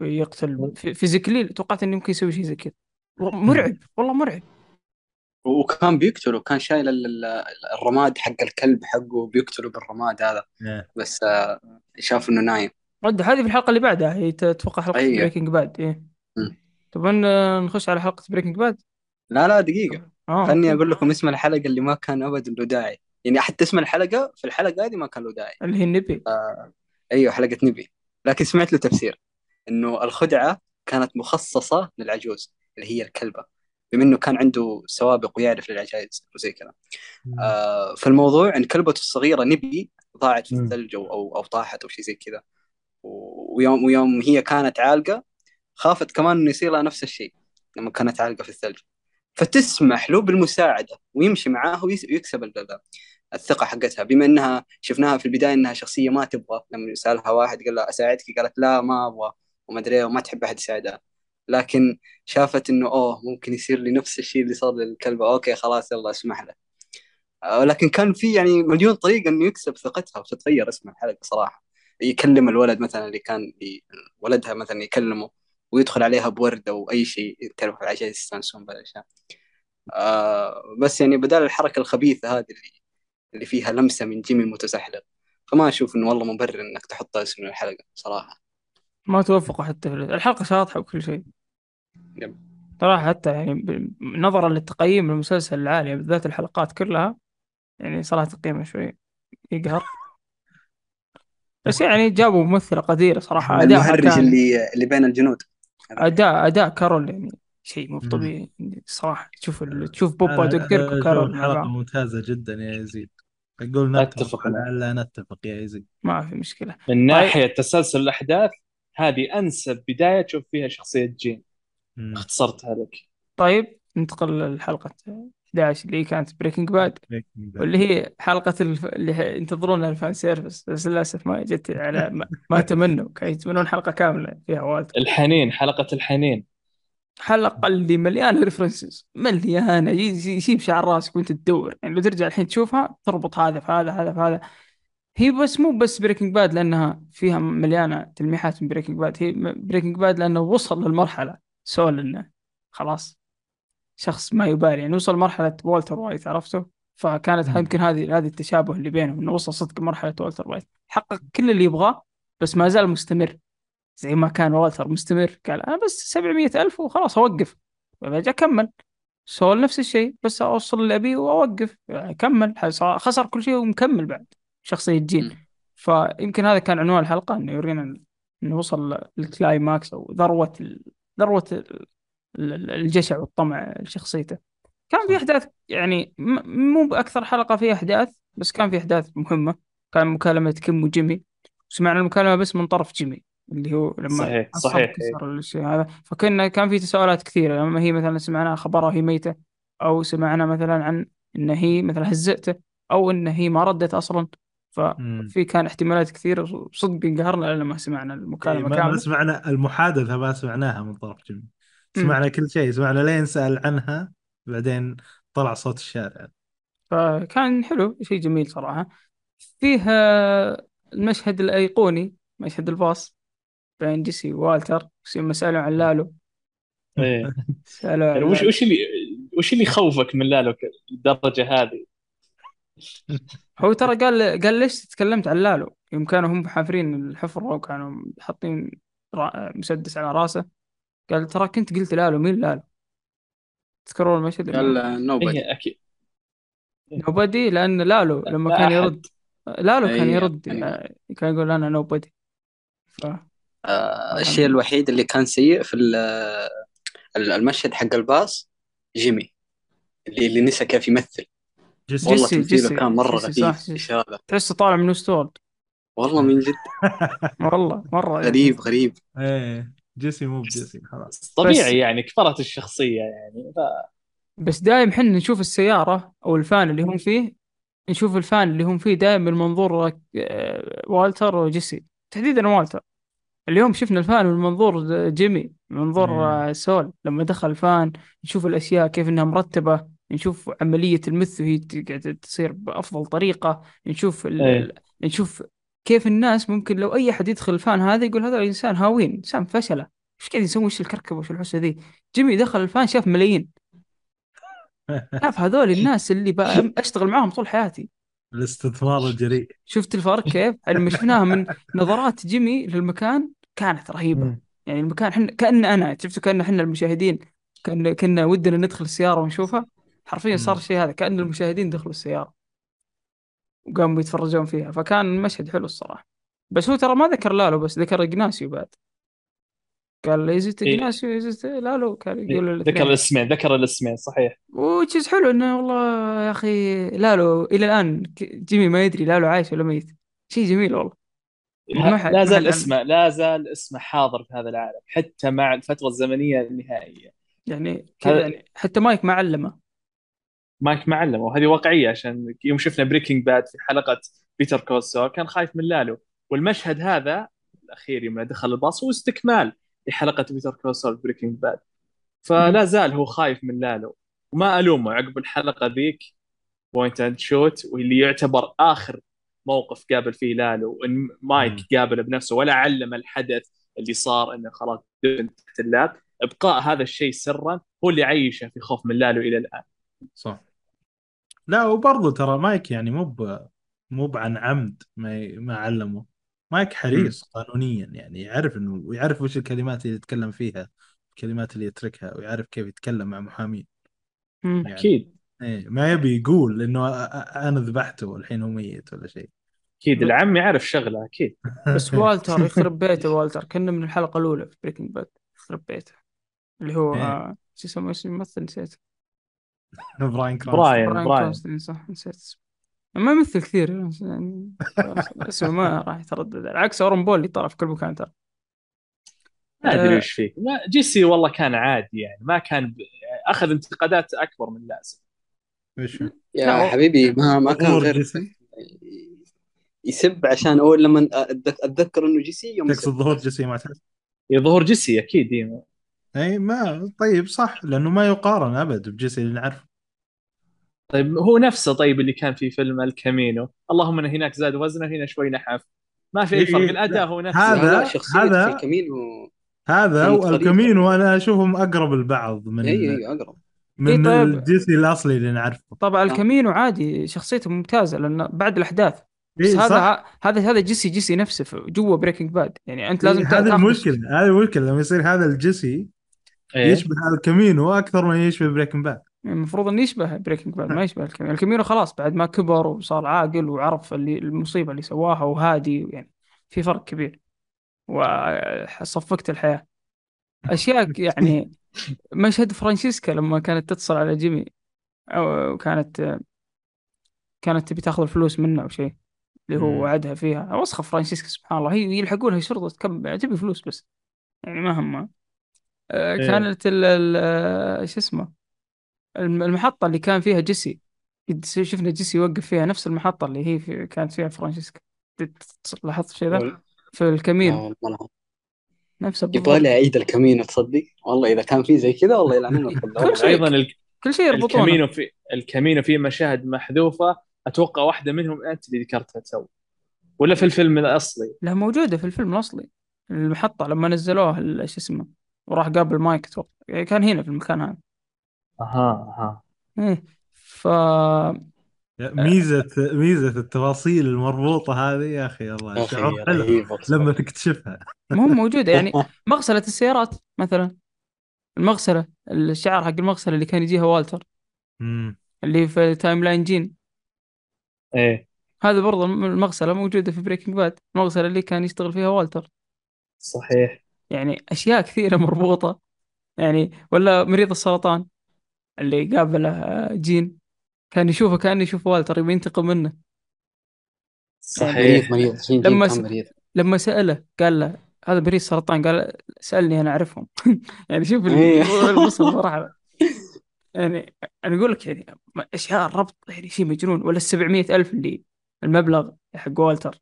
يقتل ph- physically توقعت إنه يمكن يسوي شيء زي كذا. مرعب والله مرعب. وكان بيقتله كان شايل ال- ال- الرماد حق الكلب حقه بيقتله بالرماد هذا. بس آه، شاف إنه نايم. رد هذه في الحلقة اللي بعدها هي تتوقع حلقة أيوة. Breaking Bad إيه. مم. طبعا نخش على حلقة Breaking Bad لا لا دقيقة. آه خلني. أقول لكم اسم الحلقة اللي ما كان ابدا له داعي. يعني حتى اسم الحلقة في الحلقة هذه ما كان له داعي. اللي هي Nippy أيوه حلقة Nippy لكن سمعت له تفسير. إنه الخدعة كانت مخصصة للعجوز اللي هي الكلبة. بما إنه كان عنده سوابق ويعرف للعجائز وزي كذا. آه فالموضوع إن كلبته الصغيرة نبي ضاعت في. الثلج أو أو طاحت أو شيء زي كذا. ويوم ويوم هي كانت عالقة خافت كمان إنه يصير لها نفس الشيء لما كانت عالقة في الثلج. فتسمح له بالمساعدة ويمشي معاه ويكسب ال- ال- الثقة حقتها. بما إنها شفناها في البداية إنها شخصية ما تبغى. لما سألها واحد قال لها أساعدك؟ قالت لا ما أبغى. وما ادري إيه، وما تحب أحد يساعدها لكن شافت إنه أوه ممكن يصير لي نفس الشيء اللي صار للكلبة okay خلاص يلا اسمح له. آه، لكن كان في يعني مليون طريقة إنه يكسب ثقتها وتتغير اسم الحلقة صراحة. يكلم الولد مثلا اللي كان ولدها مثلا يكلمه ويدخل عليها بورد أو أي شيء تعرف العجائز يستانسون بالاشياء آه بس يعني بدال الحركة الخبيثة هذه اللي اللي فيها لمسة من جيمي المتزحلق فما أشوف إنه والله مبرر إنك تحط اسم الحلقة صراحة. ما توفقوا حتى في الحلقة شاطحة وكل شيء. يب. صراحة حتى يعني نظرا للتقييم المسلسل العالية بالذات الحلقات كلها يعني صراحة تقييمه شوي يقهر. بس يعني جابوا ممثلة قديرة صراحة أداءها المهرج كان اللي اللي بين الجنود. أداء أداء كارول يعني شيء مو. طبيعي. صراحة تشوف ال... تشوف بوبا أشوف وكارول بعض. ممتازة جدا يا يزيد. أقول نتفق. لا نتفق يا يزيد. ما في مشكلة. من ناحية تسلسل الأحداث هذه أنسب بداية تشوف فيها شخصية جين. مم. اختصرتها لك. طيب ننتقل للحلقة 11 اللي كانت Breaking Bad واللي هي حلقة الف... اللي ينتظرونها ال fan service بس للأسف ما جت على ما, ما تمنوا كانوا يتمنون حلقة كاملة فيها والتر الحنين حلقة الحنين. حلقة اللي مليانة references مليانة يجي- يشيب شعر راسك وانت تدور. يعني لو ترجع الحين تشوفها تربط هذا في هذا هذا في هذا. هي بس مو بس Breaking Bad لأنها فيها مليانة تلميحات من Breaking Bad هي Breaking Bad لأنه وصل للمرحلة. سول إنه خلاص شخص ما يبالي يعني وصل مرحلة والتر وايت عرفته؟ فكانت. يمكن هذه هذه التشابه اللي بينهم إنه وصل صدق مرحلة والتر وايت حقق كل اللي يبغاه بس ما زال مستمر. زي ما كان والتر مستمر قال أنا بس 700 ألف وخلاص أوقف. برجع اكمل سول نفس الشيء بس أوصل اللي ابيه واوقف كمل خسر كل شيء ومكمل بعد. شخصية جين. فيمكن هذا كان عنوان الحلقة إنه يورينا إنه وصل لل climax أو ذروة ال- ذروة ال- ال- الجشع والطمع لشخصيته كان في. أحداث يعني م- مو بأكثر حلقة فيها أحداث بس كان في أحداث مهمة كان مكالمة كيم وجيمي سمعنا المكالمة بس من طرف جيمي اللي هو لما صحيح، صحيح. كسر الشيء هذا فكنا كان في تساؤلات كثيرة لما هي مثلا سمعنا خبرها هي ميتة أو سمعنا مثلا عن إن هي مثلا هزئته أو إن هي ما ردت أصلا. ففي كان احتمالات كثيرة صدق انقهرنا لما سمعنا إيه، المكالمه ما, ما كاملة. سمعنا المحادثة ما سمعناها من طرف جيمي سمعنا كل شيء سمعنا لين سأل عنها بعدين طلع صوت الشارع. فكان حلو شيء جميل صراحة. فيه آه، المشهد الأيقوني مشهد الباص بين جيسي ووالتر يوم سألوا عن لالو. إيه. سألوا عن يعني وش. وش اللي وش اللي يخوفك من لالو للدرجه هذه؟ هو ترى قال قال ليش تكلمت عن لالو؟ يوم كانوا هم حافرين الحفرة وكانوا حاطين را- مسدس على راسه. قال ترى كنت قلت لالو مين لالو؟ تذكرون المشهد قال nobody إيه أكيد. nobody لأن لالو لما لا كان. يرد لالو كان يرد يعني- آه، كان يقول أنا nobody ف آه الشيء الوحيد اللي كان سيء في ال- ال- المشهد حق الباص جيمي. اللي اللي نسى كيف يمثل. جيسي. والله جيسي- جيسي- كان مرة جيسي، غريب. إيش هذا تحسه طالع من Westworld. والله من جد. والله مرة غريب غريب. إيه جيسي مو بجيسي خلاص. طبيعي يعني كبرت الشخصية يعني. ف- بس دايم حنا نشوف السيارة أو الفان اللي هم فيه نشوف الفان اللي هم فيه دايم من منظور آه، والتر وجيسي. تحديدا والتر. اليوم شفنا الفان من منظور جيمي. من منظور مم. آه، سول. لما دخل الفان نشوف الأشياء كيف إنها مرتبة. نشوف عملية ال meth وهي قاعدة تصير بأفضل طريقة نشوف ال... ال- نشوف كيف الناس ممكن لو أي أحد يدخل الفان هذا يقول هذا الإنسان هاوين إنسان فشلة. إيش قاعد يسوي؟ إيش الكركبة؟ وش الحسة ذي؟ جيمي دخل الفان شاف ملايين. شاف هذول الناس اللي بقى أشتغل معاهم طول حياتي. الاستثمار الجريء. شفت الفرق كيف؟ لما شفناها من نظرات جيمي للمكان كانت رهيبة. مم. يعني المكان حنا كأن أنا شفتوا كأن إحنا المشاهدين كأن كنا ودنا ندخل السيارة ونشوفها؟ حرفيا صار. الشيء هذا كأن المشاهدين دخلوا السيارة وقاموا يتفرجون فيها. فكان مشهد حلو الصراحة. بس هو ترى ما ذكر لالو بس ذكر إجناسيو بعد. قال is it إيه. إجناسيو is it لالو؟ كان يقول ذكر الاثنين الاسمين ذكر الاسمين صحيح. وتشيز حلو إنه والله يا أخي لالو إلى الآن جيمي ما يدري لالو عايش ولا ميت. شيء جميل والله. لا ما زال اسمه لا زال اسمه حاضر في هذا العالم حتى مع الفترة الزمنية النهائية. يعني كذا يعني حتى مايك ما علمه. مايك معلم وهذه واقعية عشان يوم شفنا Breaking Bad في حلقة Better Call Saul كان خايف من لالو والمشهد هذا الأخير يوم دخل الباص هو استكمال لحلقة Better Call Saul في Breaking Bad فلا زال هو خايف من لالو وما ألومه عقب الحلقة ذيك Point and Shoot واللي يعتبر آخر موقف قابل فيه لالو ان مايك. قابله بنفسه ولا علم الحدث اللي صار إنه خلاص دفن تحت ال lab. إبقاء هذا الشيء سرا هو اللي عيشه في خوف من لالو إلى الآن. صح. لا وبرضه ترى مايك يعني مو. مو عن عمد ما. ما علمه مايك حريص قانونيا يعني يعرف إنه ويعرف وش الكلمات اللي يتكلم فيها الكلمات اللي يتركها ويعرف كيف يتكلم مع محامين. يعني أكيد إيه ما يبي يقول إنه أنا ذبحته والحين هو ميت ولا شيء أكيد العم يعرف شغلة أكيد بس والتر يخرب بيته والتر كنا من الحلقة الأولى في Breaking Bad يخرب بيته اللي هو إيه. شو اسمه الممثل نسيت براين براين براين صح نسيت اسمه. ما يمثل كثير يعني اسمه ما راح يتردد. عكس آرون بول اللي طلع في كل مكان ترى. ما أدري آه. إيش فيه. ما جيسي والله كان عادي يعني. ما كان ب... أخذ انتقادات أكبر من اللازم؟ يا حبيبي ما ما كان غير جيسي يسب عشان أول لما أتذكر إنه جيسي يوم تقصد. ظهور جيسي معتز ظهور جيسي أكيد. إي ما طيب صح لأنه ما يقارن أبد بجيسي اللي نعرفه. طيب هو نفسه طيب اللي كان في فيلم الكامينو. اللهم انه هناك زاد وزنه هنا شوي نحف ما في أي فرق. الأداء لا. هو نفسه. هذا- هذا- في El Camino و... هذا غريبة. و El Camino أنا أشوفهم أقرب لبعض من إي إي أقرب. من إيه، طيب. الجيسي الأصلي اللي نعرفه. طبعا آه. El Camino عادي شخصيته ممتازة لأنه بعد الأحداث. بس إيه، هذا هذا هذا جيسي جيسي نفسه جوا Breaking Bad يعني أنت لازم إيه، تاخذ- المشكلة هذه المشكلة لما يصير هذا الجيسي إيه؟ يشبه El Camino أكثر من يشبه Breaking Bad. المفروض إنه يشبه Breaking Bad ما يشبه El Camino. El Camino خلاص بعد ما كبر وصار عاقل وعرف اللي المصيبة اللي سواها وهادي يعني في فرق كبير. وصفقت الحياة. أشياء يعني مشهد فرانشيسكا لما كانت تتصل على جيمي أو كانت كانت تبي تاخذ الفلوس منه أو شيء اللي هو. وعدها فيها. وسخه فرانشيسكا سبحان الله. هي يلحقونها شرطه كم تبي فلوس بس. يعني ما همها. كانت ال ال- آه، شو اسمه؟ الم- المحطة اللي كان فيها جيسي. قد شفنا جيسي يوقف فيها نفس المحطة اللي هي في كانت فيها فرانشيسكا. لاحظت شيء ذا؟ في El Camino. آه،. نفسه يبغى لي اعيد El Camino تصدق؟ والله إذا كان في زي كذا والله يلعنون كل شيء. أيضا ال- كل شيء يربطونه. El Camino في El Camino فيه مشاهد محذوفة. أتوقع واحدة منهم أنت اللي ذكرتها تو ولا في الفيلم الأصلي؟ لا موجودة في الفيلم الأصلي. المحطة لما نزلوها ال- شو اسمه؟ وراح قابل مايك أتوقع يعني كان هنا في المكان هذا. أها أها. إيه ف ميزة ميزة التفاصيل المربوطة هذه يا أخي الله يا أخي شعور حلو لما. تكتشفها. مو موجودة. يعني مغسلة السيارات مثلا. المغسلة الشعار حق المغسلة اللي كان يجيها والتر. مم. اللي في timeline جين. إيه. هذا برضه المغسلة موجودة في Breaking Bad المغسلة اللي كان يشتغل فيها والتر. صحيح. يعني أشياء كثيرة مربوطة. يعني ولا مريض السرطان اللي قابله آه، جين. كان يشوفه كأنه يشوف والتر يبي ينتقم منه. صحيح. مريض مريض. جين لما جين س- كان مريض. لما سأله قال له هذا مريض سرطان. قال سألني أنا أعرفهم. يعني شوف إيه. الوصل صراحة. يعني أنا أقول لك يعني إشعاع الربط يعني شيء مجنون. ولا السبعمية ألف اللي المبلغ حق والتر.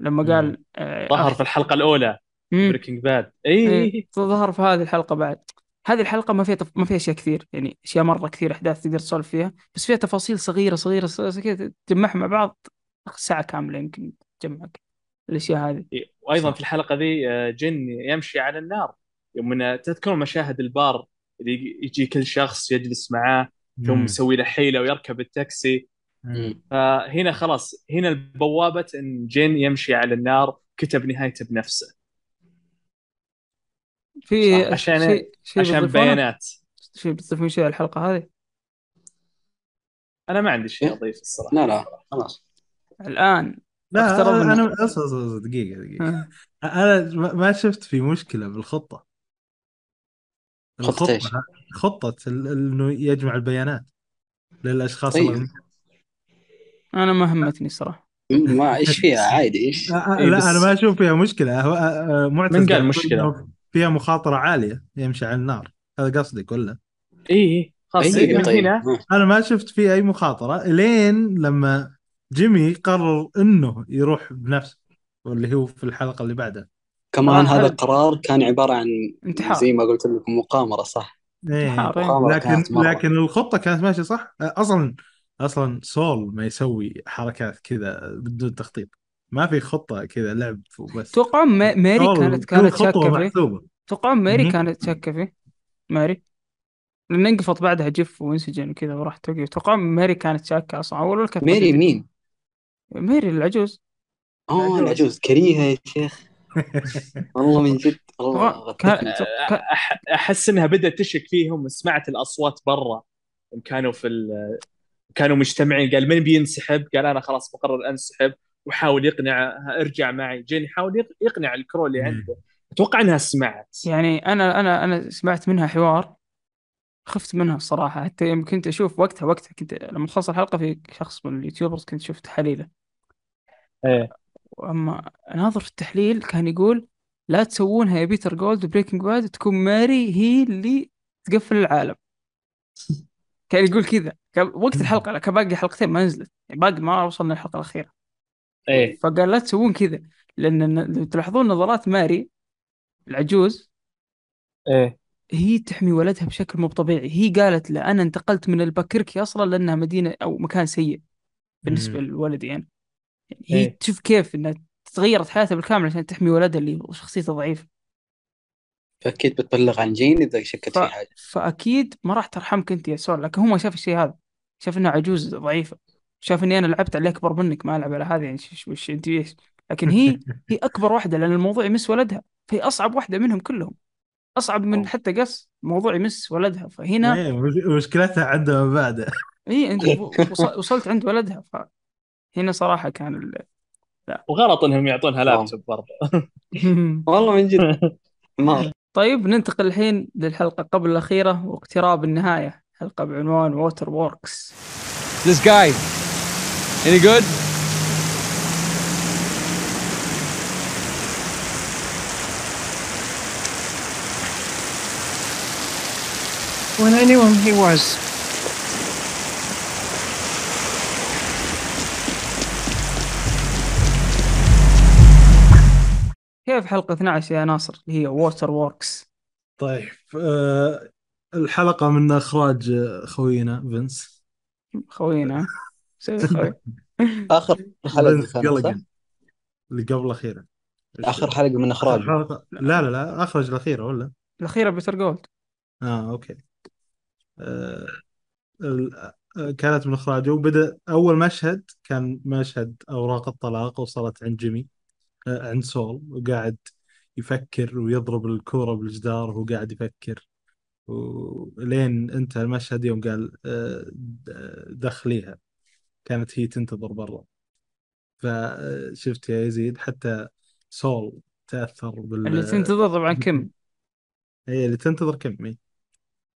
لما قال آه، ظهر أخ- في الحلقة الأولى. Breaking Bad اي إيه، ظهر في هذه الحلقة بعد. هذه الحلقة ما فيها تف... ما فيها أشياء كثير يعني أشياء مرة كثير أحداث تقدر تسولف فيها بس فيها تفاصيل صغيرة صغيرة صغيرة كذا تجمعها مع بعض ساعة كاملة يمكن تجمعك الأشياء هذه. وأيضا صح. في الحلقة ذي آه، جن يمشي على النار. يوم من تذكرون مشاهد البار اللي يجي كل شخص يجلس معاه ثم. يسوي له حيلة ويركب التاكسي. مم. فهنا خلاص هنا البوابة إن جن يمشي على النار كتب نهايته بنفسه. في عشان- شيء شيء عشان؟ بيانات. شيء بتضيفون شيء على الحلقة هذه؟ أنا ما عندي شيء إيه؟ اضيف الصراحة. لا لا خلاص. الآن. لا أنا اصبر اصبر دقيقة دقيقة. ها. أنا ما- ما شفت في مشكلة بالخطة. خطة إيش؟ الخطة خطة ال- إنه يجمع البيانات للأشخاص طيب. اللي أنا ما همتني صراحة. ما إيش فيها؟ عادي إيش؟ آه، آه، إيه لا بس- أنا ما أشوف فيها مشكلة. هو- آه، آه، معتز من قال؟ إنه فيها مخاطرة عالية يمشي على النار. هذا قصدك ولا اي اي خلاص اي من طيب. هنا. أنا ما شفت فيه أي مخاطرة لين لما جيمي قرر إنه يروح بنفسه واللي هو في الحلقة اللي بعدها. كمان هذا القرار كان عبارة عن انتحار. زي ما قلت لكم مقامرة صح؟ إيه. إيه. مقامرة لكن لكن الخطة كانت ماشية صح؟ أصلا أصلا سول ما يسوي حركات كذا بدون تخطيط. ما في خطة كذا لعب وبس توقعون ما- ماري كانت كانت خطوة شاكة فيه محسوبة. توقعون ماري. كانت شاكة فيه ماري؟ لأن انقفط بعدها جيف وانسجن وكذا وراح توقف. توقعون ماري كانت ولا كانت ماري موجودة؟ مين؟ ماري العجوز آه العجوز كريهة يا شيخ. والله من جد والله طبعاً كان- أح- أحس إنها بدأت تشك فيهم سمعت الأصوات برا. كانوا في ال... كانوا مجتمعين. قال من بينسحب؟ قال أنا خلاص بقرر أنسحب. وحاول يقنع ارجع معي. جين يحاول يق- يقنع ال crew اللي. عنده. أتوقع إنها سمعت. يعني أنا أنا أنا سمعت منها حوار خفت منها الصراحة. حتى يوم كنت أشوف وقتها وقتها كنت لما تخلص الحلقة في شخص من ال YouTubers كنت شفت تحاليله إيه. واما أناظر في التحليل كان يقول لا تسوونها يا بيتر جولد و Breaking Bad تكون ماري هي اللي تقفل العالم. كان يقول كذا. وقت الحلقة كان باقي حلقتين ما نزلت. يعني باقي ما وصلنا الحلقة الأخيرة. إيه. فقال لا تسوون كذا. لأن لو تلاحظون نظرات ماري العجوز إيه. هي تحمي ولدها بشكل مو طبيعي. هي قالت له أنا انتقلت من الباكركي أصلا لأنها مدينة أو مكان سيء بالنسبة مم. للولد يعني. هي إيه. تشوف كيف إنها تغيرت حياتها بالكامل عشان تحمي ولدها اللي شخصيته ضعيفه فأكيد بتبلغ عن جين إذا شكت ف... في حاجة فأكيد ما راح ترحمك أنت يا سول لكن هو ما شاف الشيء هذا. شاف إنها عجوز ضعيفة. شاف إني أنا لعبت على أكبر منك ما ألعب على هذه يعني وش وش انت إيش؟ لكن هي هي أكبر واحدة لأن الموضوع يمس ولدها. فهي أصعب واحدة منهم كلهم. أصعب من. حتى قص موضوع يمس ولدها. فهنا إيه، مش- مشكلتها عندها بعد هي إنت وص- وصلت عند ولدها. فهنا صراحة كان ال... وغلط إنهم يعطونها لابتوب برضه. والله من جد. طيب ننتقل الحين للحلقة قبل الأخيرة واقتراب النهاية. حلقة بعنوان Waterworks This guy, any good? When I knew him, he was. كيف حلقة 12 يا ناصر اللي هي Waterworks طيب آه الحلقة من إخراج خوينا فينس خوينا خوي آخر حلقة؟ Gilligan اللي قبل الأخيرة. آخر حلقة من إخراج. حلقة. لا لا لا أخرج الأخيرة ولا؟ الأخيرة بيتر جولد. آه okay. آه ال- آه، كانت من إخراجه. وبدأ أول مشهد كان مشهد أوراق الطلاق وصلت عند جيمي آه عند سول وقاعد يفكر ويضرب الكورة بالجدار وهو قاعد يفكر. ولين انتهى المشهد يوم قال دخليها. كانت هي تنتظر برا. فشفت يا يزيد حتى سول تأثر بال اللي تنتظر طبعا كم؟ هي اللي تنتظر كم؟ إيه.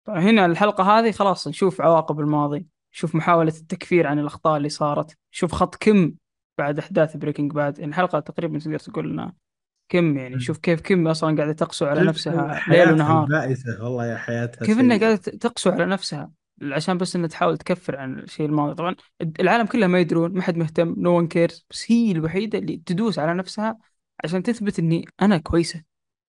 طبعا هنا الحلقة هذه خلاص نشوف عواقب الماضي نشوف محاولة التكفير عن الأخطاء اللي صارت نشوف خط كم بعد أحداث بريكنج باد يعني الحلقة تقريبا تقدر تقول لنا كم؟ يعني نشوف كيف كم أصلا قاعدة تقسو على نفسها ليل حياتها ونهار. البائسة والله يا حياتها كيف إنها سيئة. قاعدة تقسو على نفسها؟ عشان بس انها تحاول تكفر عن الشيء الماضي. طبعا العالم كله ما يدرون ما حد مهتم no one cares بس هي الوحيدة اللي تدوس على نفسها عشان تثبت إني أنا كويسة.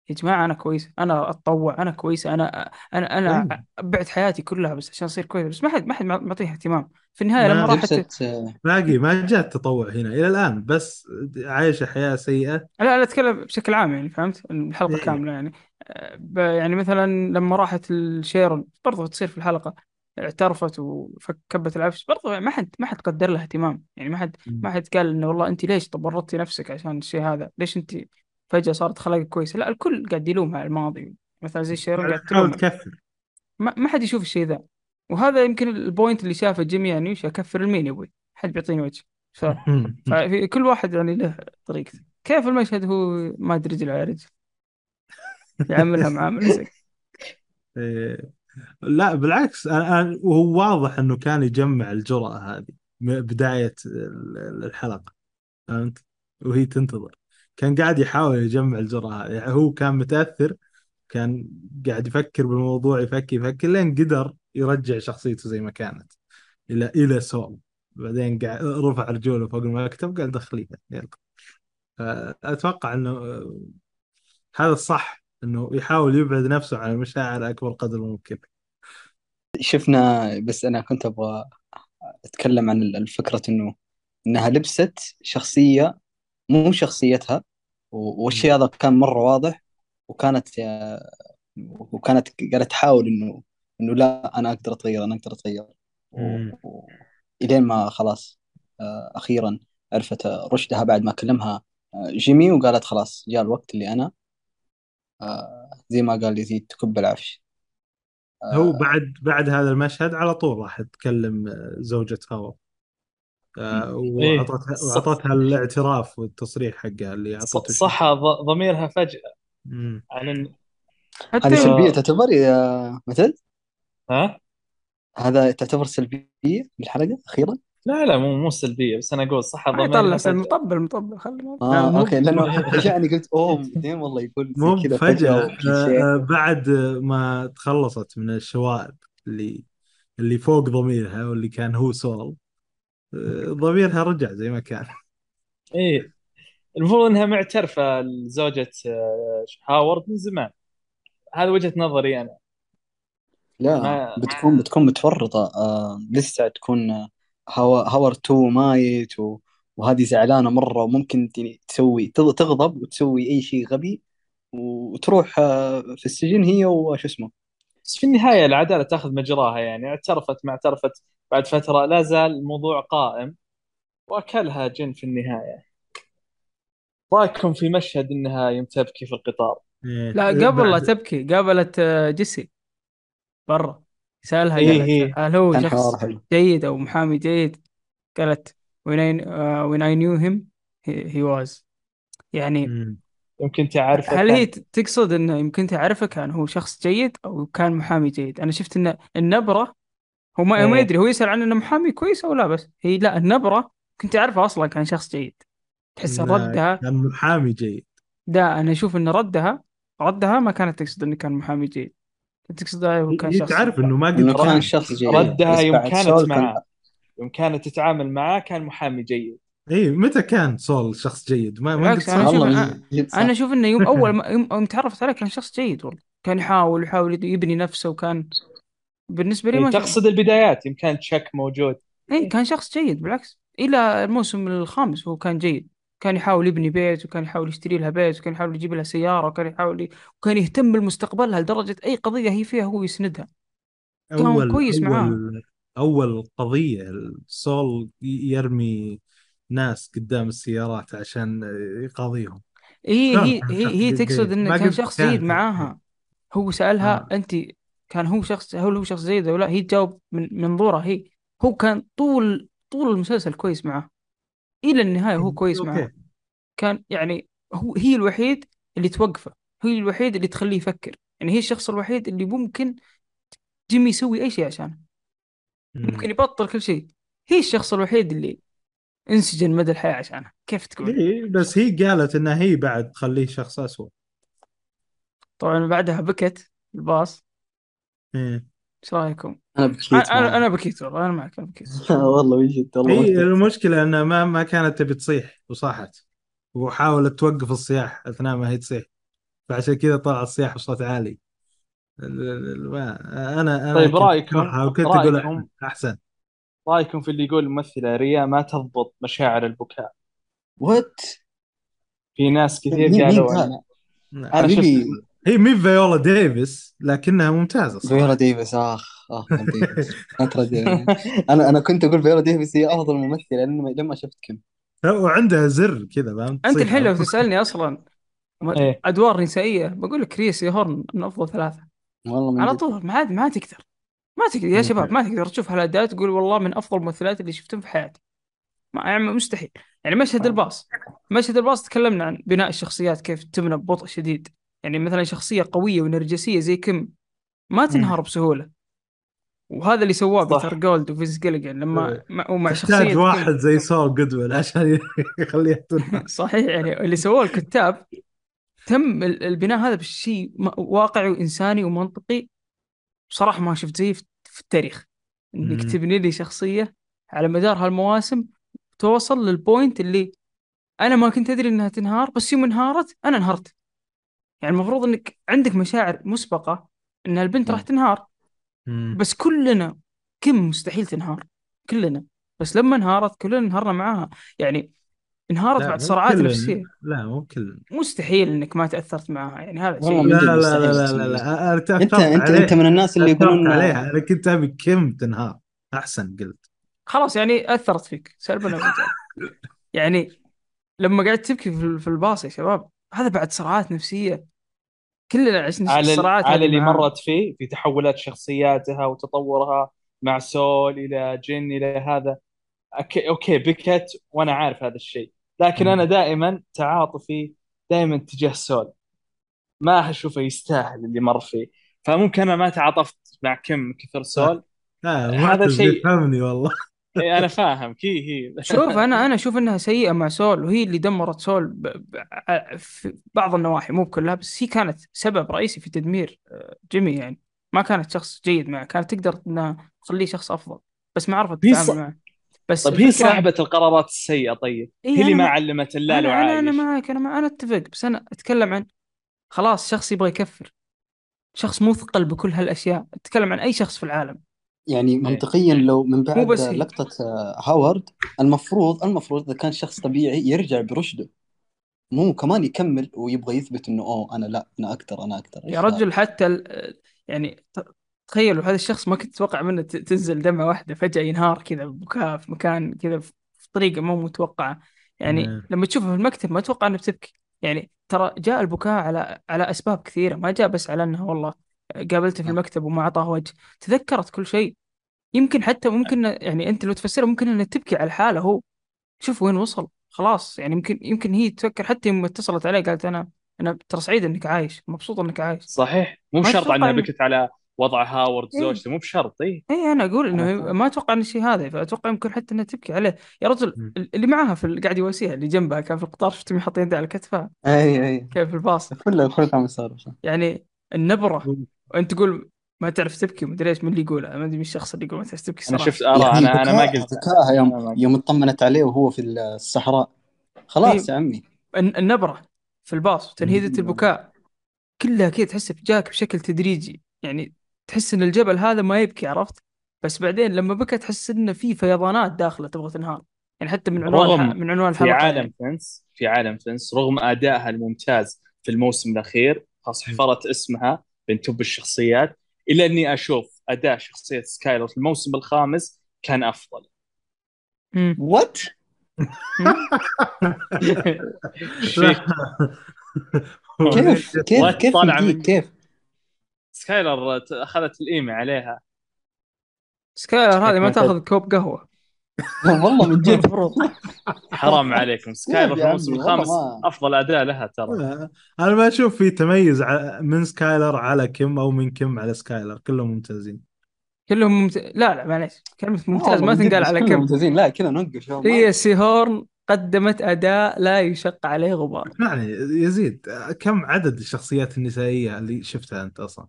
يا جماعة أنا كويسة. أنا أتطوع. أنا كويسة. أنا أنا أنا أيوة. بعت حياتي كلها بس عشان أصير كويسة. بس ما حد ما حد معطيها اهتمام. في النهاية لما ما راحت باقي ما جاء التطوع هنا إلى الآن. بس عايشة حياة سيئة. لا لا أتكلم بشكل عام يعني فهمت؟ الحلقة إيه. كاملة يعني. ب- يعني مثلا لما راحت الشيرون برضو تصير في الحلقة. اعترفت وكبت العفش. برضو ما حد ما حد قدر لها اهتمام. يعني ما حد ما حد قال إنه والله انت ليش طب ورطتي نفسك عشان الشيء هذا؟ ليش انت فجأة صارت اخلاقك كويسة؟ لا الكل قاعد يلومها على الماضي. مثلا زي شيرون قاعد تحاول تكفر ما, ما حد يشوف الشيء ذا. وهذا يمكن ال point اللي شافه جيمي يعني وش اكفر لمين يا أبوي. حد بيعطيني وجه. ف... ففي كل واحد يعني له طريقته كيف المشهد هو ما أدري رجل على رجل. زي إيه. لا بالعكس أنا- وهو واضح إنه كان يجمع الجرأة هذه بداية ال- الحلقة فهمت؟ وهي تنتظر. كان قاعد يحاول يجمع الجرأة يعني هو كان متأثر كان قاعد يفكر بالموضوع يفكر يفكر لين قدر يرجع شخصيته زي ما كانت إلى إلى سول بعدين قاعد رفع رجوله فوق المكتب قال دخليها يلا. فأتوقع إنه هذا الصح إنه يحاول يبعد نفسه عن المشاعر أكبر قدر ممكن. شفنا بس أنا كنت أبغى أتكلم عن الفكرة إنه إنها لبست شخصية مو شخصيتها والشيء هذا كان مرة واضح وكانت وكانت قاعدة تحاول إنه إنه لا أنا أقدر أتغير أنا أقدر أتغير. و- إلين ما خلاص آه، أخيرا عرفت رشدها بعد ما كلمها آه، جيمي وقالت خلاص جاء الوقت اللي أنا زي ما قال يزيد تكب العفش هو بعد بعد هذا المشهد على طول راح تكلم آه، زوجة هاور آه، إيه. صح. وأعطتها الاعتراف والتصريح حقها اللي أعطته صح ضميرها فجأة مم. عن حتى هذه آه. سلبية تعتبر يا مثل ها هذا تعتبر سلبية بالحلقة أخيرا لا لا مو مو سلبية بس أنا أقول صح ضميرها يطلع فجأة مطبل مطبل خلي آه مو- أوكي لأنه فجأني قلت أوه بعدين والله يقول مو كذا فجأة فجأة آه، آه، بعد ما تخلصت من الشوائب اللي اللي فوق ضميرها واللي كان هو سول آه، ضميرها رجع زي ما كان. إيه. المفروض إنها معترفة لزوجة آه، هاورد من زمان. هذا وجهة نظري أنا. لا ما- بتكون بتكون متورطة آه لسه تكون هاو هاور 2 مايت و... وهذه زعلانة مرة وممكن يعني تسوي تغ- تغضب وتسوي أي شيء غبي وتروح آه، في السجن هي وش اسمه. بس في النهاية العدالة تأخذ مجراها يعني. اعترفت ما اعترفت بعد فترة لا زال الموضوع قائم وأكلها جن في النهاية. رأيكم في مشهد إنها يوم تبكي في القطار؟ إيه. لا آه، قبل لا تبكي قابلت آه، جيسي. برا. سألها إيه قالت إيه. هل هو شخص جيد أو محامي جيد؟ قالت when I, uh, when I knew him he, he was. يعني مم. يمكن تعرفه هل هي تقصد انه يمكن تعرفه كان هو شخص جيد أو كان محامي جيد؟ أنا شفت إن النبرة هو ما, ما إيه. يدري هو يسأل عن إنه محامي كويس أو لا بس هي لا النبرة كنت اعرفه أصلا كان شخص جيد. تحس ردها كان محامي جيد. ده أنا أشوف إن ردها ردها ما كانت تقصد إنه كان محامي جيد. تقصد هو كان هي شخص تعرف إنه ما قد كان. شخص جيد. ردها يوم كانت معاه يوم كانت تتعامل معاه كان محامي جيد. إي متى كان سول شخص جيد؟ ما ما أنا. أشوف أنا أشوف إنه يوم أول ما يوم يوم تعرفت عليه كان شخص جيد والله. كان يحاول يحاول يبني نفسه وكان بالنسبة لي إيه ما تقصد البدايات يوم كان تشك موجود. إي كان شخص جيد بالعكس. إلى الموسم الخامس هو كان جيد. كان يحاول يبني بيت وكان يحاول يشتري لها بيت وكان يحاول يجيب لها سيارة وكان يحاول ي... وكان يهتم بمستقبلها لدرجه أي قضية هي فيها هو يسندها. كان كويس معاه. أول أول قضية سول يرمي ناس قدام السيارات عشان يقاضيهم. هي هي هي, هي. تقصد إنه كان شخص جيد معاها. هو سألها آه. انت كان هو شخص هل هو شخص جيد أو لا؟ هي تجاوب من منظورها هي هو كان طول طول المسلسل كويس معاه. إلى النهاية هو كويس okay. معاه كان يعني هو هي الوحيد اللي توقفه. هي الوحيد اللي تخليه يفكر. يعني هي الشخص الوحيد اللي ممكن جيمي يسوي أي شيء عشانه. ممكن يبطل كل شيء. هي الشخص الوحيد اللي انسجن مدى الحياة عشانه. كيف تقول؟ إيه بس هي قالت إنها هي بعد تخليه شخص اسوء طبعا بعدها بكت الباص. إيه. إيش رأيكم؟ أنا بكيت أنا أنا. أنا بكيت والله أنا معك أنا بكيت. والله من جد والله هي بكيت. المشكلة انها ما ما كانت تبي تصيح وصاحت. وحاولت توقف الصياح أثناء ما هي تصيح. فعشان كذا طلع الصياح بصوت عالي. ال- ال- ما- أنا أنا طيب أكرهها وكنت أقول أحسن. رأيكم في اللي يقول الممثلة ريا ما تضبط مشاعر البكاء؟ what في ناس كثير قالوا أنا حبيبي شفت هي مي فيولا ديفيس لكنها ممتازة فيولا صراحة ديفيس آخ آخ فيولا ديفيس. ترد أنا أنا كنت أقول فيولا ديفيس هي أفضل ممثلة لما لما شفت كم. وعندها زر كذا فهمت؟ أنت الحين لو. تسألني أصلا إيه. أدوار نسائية بقول لك ريا سيهورن من أفضل ثلاثة. والله من على. طول ما عاد ما تقدر. ما تقدر يا. شباب ما تقدر تشوف هالأداء تقول والله من أفضل الممثلات اللي شفتهم في حياتي. ما يعني مستحيل. يعني مشهد الباص. مشهد الباص تكلمنا عن بناء الشخصيات كيف تبنى ببطء شديد. يعني مثلا شخصية قوية ونرجسية زي كيم ما تنهار بسهولة وهذا اللي سواه. بيتر جولد وفينس جيليجان لما إيه. مع- ومع تحتاج شخصية كيم. واحد زي سول جودمان عشان يخليها تنهار صحيح يعني اللي سووه الكتاب تم ال- البناء هذا بشيء م- واقعي وإنساني ومنطقي بصراحة ما شفت زيه في التاريخ إنك مم. تبني لي شخصية على مدار هالمواسم توصل لل point اللي أنا ما كنت أدري إنها تنهار بس يوم انهارت أنا انهرت يعني المفروض إنك عندك مشاعر مسبقة إن البنت راح. تنهار. مم. بس كلنا كم مستحيل تنهار. كلنا. بس لما انهارت كلنا انهارنا معاها. يعني انهارت لا، بعد صراعات كلن. نفسية. لا مو كل مستحيل إنك ما تأثرت معها يعني هذا شيء من لا لا لا لا لا. لا. أنا أنت أنت أنت من الناس اللي يقولون عليها. أنا كنت أبي كم تنهار. أحسن قلت. خلاص يعني أثرت فيك. سلبا يعني لما قعدت تبكي في في الباص يا شباب هذا بعد صراعات نفسية. كلنا عشنا على ال- الصراعات على اللي معاها. مرت فيه في تحولات شخصياتها وتطورها مع سول إلى جن إلى هذا. okay, okay بكت وأنا عارف هذا الشيء. لكن. أنا دائما تعاطفي دائما تجاه سول. ما أشوفه يستاهل اللي مر فيه. فممكن أنا ما تعاطفت مع كيم كثر سول. لا هذا هذا شيء- شيء فهمني والله. إيه أنا فاهم. كيم هي. شوف أنا أنا أشوف إنها سيئة مع سول وهي اللي دمرت سول ب... ب... في بعض النواحي مو بكلها بس هي كانت سبب رئيسي في تدمير آه، جيمي يعني. ما كانت شخص جيد معه كانت تقدر إنها تخليه شخص أفضل بس ما عرفت تتعامل ص- معه. بس طيب هي صاحبة القرارات السيئة طيب. إيه هي اللي ما علمت اللال أنا أنا أنا معك أنا ما أنا أتفق بس أنا أتكلم عن خلاص شخص يبغى يكفر شخص مثقل بكل هالأشياء. أتكلم عن أي شخص في العالم. يعني منطقيا لو من بعد بس هي. لقطة آه، هاورد المفروض المفروض إذا كان شخص طبيعي يرجع برشده. مو كمان يكمل ويبغى يثبت إنه أوه أنا لا أنا أقدر أنا أقدر إيش يا رجل حتى ال- يعني تخيلوا هذا الشخص ما كنت تتوقع منه ت- تنزل دمعة واحدة فجأة ينهار كذا ببكاء في مكان كذا في طريقة مو متوقعة. يعني نعم. لما تشوفه في المكتب ما تتوقع إنه بتبكي. يعني ترى جاء البكاء على على أسباب كثيرة ما جاء بس على إنه والله قابلته في المكتب وما أعطاه وجه. تذكرت كل شيء. يمكن حتى ممكن يعني أنت لو تفسرها ممكن إنها تبكي على حاله هو. شوف وين وصل. خلاص. يعني يمكن يمكن هي تفكر حتى يوم اتصلت عليه قالت أنا أنا ترى سعيد إنك عايش. مبسوط إنك عايش. صحيح. مو ما شرط تتوقع إنها بكت على وضع هاورد إيه. زوجته. مو بشرط. اي اي أنا أقول إنه أنا. ما أتوقع. إن الشيء هذا. فأتوقع يمكن حتى إنها تبكي عليه. يا رجل. اللي معاها في قاعد يواسيها اللي جنبها. كان في القطار شفتهم حاطين يده على كتفها. أي أي. كيف الباص. كله كله كان صار يعني النبرة. وانت تقول ما تعرف تبكي مدري إيش من اللي يقولها؟ ما أدري مين الشخص اللي يقول ما تعرف تبكي أنا صراحة. شفت اراء يعني أنا أنا ما قلت. ما يوم. يوم اطمنت عليه وهو في الصحراء. خلاص إيه. يا عمي. الن- النبرة في الباص وتنهيده. البكاء. كلها كذا تحسه جاك بشكل تدريجي. يعني تحس إن الجبل هذا ما يبكي عرفت؟ بس بعدين لما بكى تحس انه في فيضانات داخلة تبغى تنهار. يعني حتى من عنوان من عنوان في عالم يعني. فينس في عالم فينس رغم أدائها الممتاز في الموسم الأخير خاص حفرت اسمها بين top الشخصيات الا أني أشوف أداء شخصية سكايلر في الموسم الخامس كان أفضل. what؟ كيف؟ كيف كيف من- كيف؟ سكايلر أخذت الإيمي عليها. سكايلر هذه ما تاخذ كوب قهوة. والله من جد. المفروض حرام عليكم. سكايلر في الموسم الخامس أفضل أداء لها ترى. أنا ما أشوف في تميز من سكايلر على كيم أو من كيم على سكايلر. كلهم ممتازين. كلهم ممت... لا لا معليش. كلمة ممتاز ما تنقال على كلهم كم ممتازين. لا كذا نوقف هي سيهورن قدمت أداء لا يشق عليه غبار. اسمعني يزيد. كم عدد الشخصيات النسائية اللي شفتها أنت أصلا؟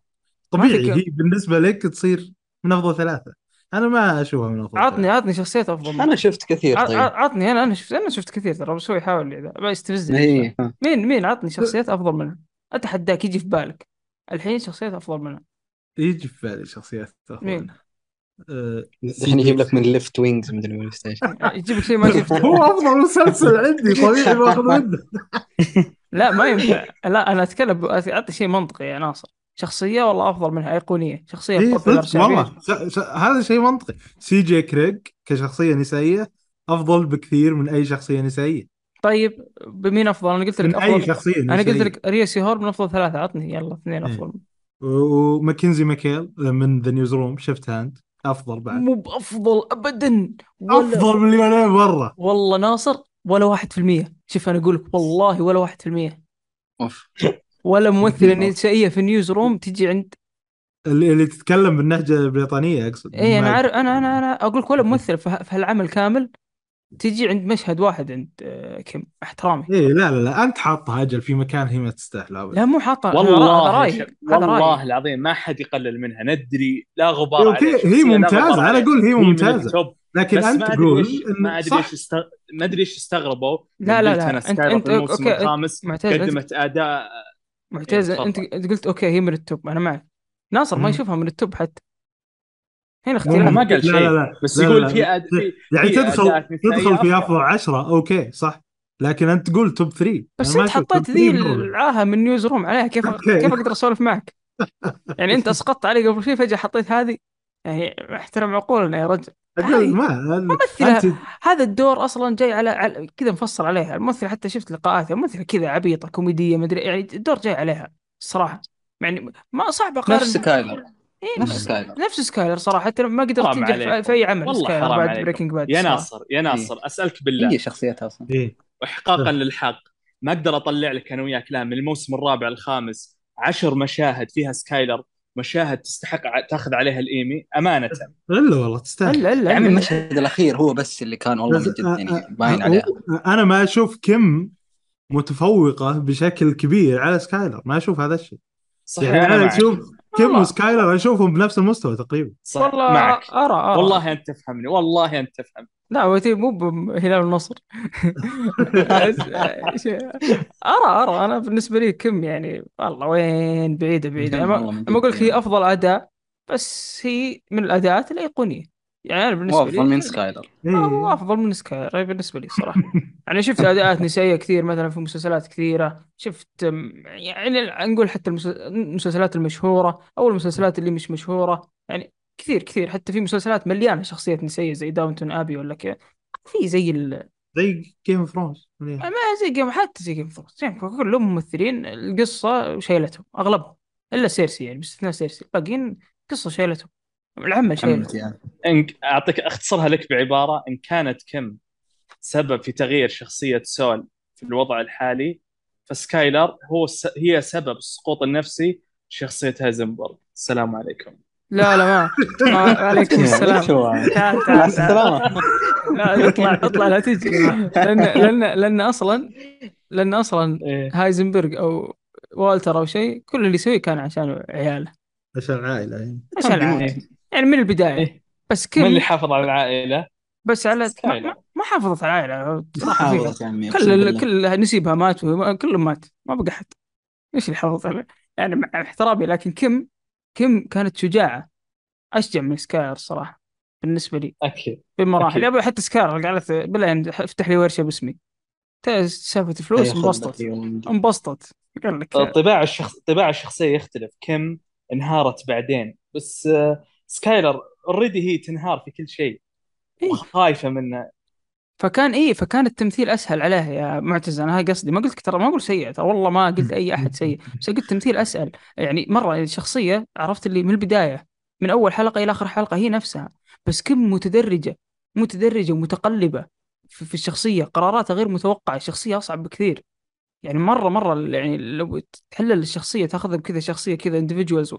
طبيعي كم. هي بالنسبة لك تصير من أفضل ثلاثة. أنا ما أشوفها من أفضل عطني. عطني شخصيات أفضل. أنا شفت كثير طيب. عطني أنا أنا شفت أنا شفت كثير ترى بس هو يحاول يستفزني اي مين مين عطني شخصيات أفضل منها أتحداك يجي في بالك. الحين شخصيات أفضل منها يجي في بالي شخصيات أفضل. مين؟ الحين يجيب لك من West Wing مدري من إيش يجيب لك شيء ما شفته. هو أفضل مسلسل عندي طبيعي باخذ منه. لا ما ينفع. لا أنا أتكلم أعطي شيء منطقي يا ناصر. شخصية والله أفضل منها أيقونية شخصية إيه والله. ش... ش... هذا شيء منطقي. سي جي كريج كشخصية نسائية أفضل بكثير من أي شخصية نسائية. طيب بمين أفضل؟ أنا قلت لك من أي افضل شخصية أنا قلت نسائية. لك ريا سيهور من أفضل ثلاثة عطني يلا اثنين إيه. أفضل. و- وماكنزي ماكهيل من The Newsroom شفتها انت أفضل بعد. مو بأفضل ابدا ولا أفضل مليونين مره والله ناصر ولا واحد في المية. شوف أنا أقول لك والله ولا واحد في المية. أوف. ولا ممثلة نسائية في Newsroom تجي عند اللي, اللي تتكلم بالنهجة البريطانية أقصد. اي أنا عارف أنا أنا أنا أقول لك ولا ممثلة في هالعمل كامل تجي عند مشهد واحد عند آه، كيم؟ احترامي. إيه لا لا لا أنت حاطها أجل في مكان هي ما تستاهله ابدا. لا مو حاطة هذا والله رايي هذا شب- والله رايي العظيم ما حد يقلل منها. ندري لا غبار إيه، عليه okay هي ممتازة أنا. أقول هي ممتازة. لكن بس أنت تقول ما أدري است... ما أدري ليش استغربوا. لا لا لا. انت انت الموسم الخامس قدمت أداء معتز إيه، أنت قلت okay هي من ال top أنا معك ناصر ما. يشوفها من ال top حتى هنا لا اختلاف ما قال لا شيء لا لا بس لا يقول لا. في أد... يعني في تدخل تدخل في أفضل. أفضل عشرة okay صح لكن أنت تقول top 3 بس أنت حطيت ذي العاهة من Newsroom عليها كيف okay. كيف أقدر أسولف معك؟ يعني أنت أسقطت علي قبل شوي فجأة حطيت هذه يعني احترم عقولنا يا رجل. أقول ما ممثلة هذا الدور أصلا جاي على, على كذا مفصل عليها. الممثلة حتى شفت لقاءاتها ممثلة كذا عبيطة كوميدية مدري يعني الدور جاي عليها الصراحة. يعني ما صعب اقارن نفس سكايلر إيه، نفس سكايلر نفس سكايلر صراحة. حتى ما قدرت تنجح في- عليكم. في أي عمل والله سكايلر حرام بعد. Breaking Bad يا ناصر يا ناصر أسألك بالله. هي شخصيتها أصلا. إيه. واحقاقا للحق. ما أقدر أطلع لك أنا وياك لا من الموسم الرابع الخامس. عشر مشاهد فيها سكايلر. مشاهد تستحق تاخذ عليها الإيمي أمانة. إلا والله تستاهل. إلا إلا إلا. المشهد الأخير هو بس اللي كان والله من جد يعني باين عليها أنا ما أشوف كم متفوقة بشكل كبير على سكايلر ما أشوف هذا الشيء. صحيح يعني أنا أشوف كم. وسكايلر أشوفهم بنفس المستوى تقريبا. صح والله معك أرى أرى. والله أنت تفهمني والله أنت تفهم. لا هو تي- مو بهلال النصر. أرى أرى. أنا بالنسبة لي كم يعني والله وين بعيدة بعيدة. كم أنا والله ما أقول لك هي يعني. أفضل اداء بس هي من الاداءات الأيقونية. يعني أنا بالنسبة وأفضل لي من سكايلر. هو إيه. أفضل من سكاي بالنسبة لي صراحة. يعني شفت أداءات نسائية كثير مثلا في مسلسلات كثيرة. شفت أم، يعني نقول حتى المس- المسلسلات المشهورة أو المسلسلات اللي مش مشهورة. يعني كثير كثير. حتى في مسلسلات مليانة شخصيات نسائية زي Downton Abbey ولا كذا. في زي ال... زي Game of Thrones ما زي Game حتى زي Game of Thrones يعني كلهم ممثلين القصة شايلتهم أغلبهم. إلا سيرسي يعني باستثناء سيرسي. الباقيين قصة شايلتهم. العمل شايلتهم. يعني. إن أعطيك أختصرها لك بعبارة. إن كانت كيم سبب في تغيير شخصية سول في الوضع الحالي فسكايلر هو الس... هي سبب السقوط النفسي شخصيه هايزنبرغ السلام عليكم. لا لا ما, عليكم السلام. تعال تعال السلامة. لا اطلع اطلع لا تجي. لأن لأن لأن أصلا لأن أصلا إيه. هايزنبرغ أو والتر أو شيء كل اللي يسويه كان عشان عياله. عشان عائلة يعني عشان عياله يعني من البداية. إيه. بس من اللي حافظ على العائلة. بس على ما, حافظت على العائلة. ما حاولت يا عمي كل. كل نسيبها مات كلهم مات. ما بقى احد إيش اللي حافظ عليه؟ يعني مع احترامي لكن كم كم كانت شجاعة؟ أشجع من سكاير الصراحه بالنسبة لي. أكيد بمراحل أبوي حتى سكاير قالت بالله يعني افتح لي ورشة باسمي. سالفة هياخذ انبسطت. انبسطت. قال لك طباع الشخص طباع الشخصية يختلف. كم انهارت بعدين. بس آه، سكايلر already هي تنهار في كل شيء. إيه. وخايفه منه. فكان إيه فكان التمثيل أسهل عليه يا معتز. أنا هاي قصدي. ما قلت ترى ما أقول سيء ترى. والله ما قلت أي أحد سيء. بس قلت تمثيل أسهل. يعني مرة الشخصيه عرفت اللي من البداية من أول حلقة إلى آخر حلقة هي نفسها. بس كيم متدرجة متدرجة ومتقلبة في في الشخصية. قراراتها غير متوقعة. الشخصية أصعب بكثير. يعني مرة مرة يعني لو تحلل الشخصية تأخذها بكذا شخصية كذا individuals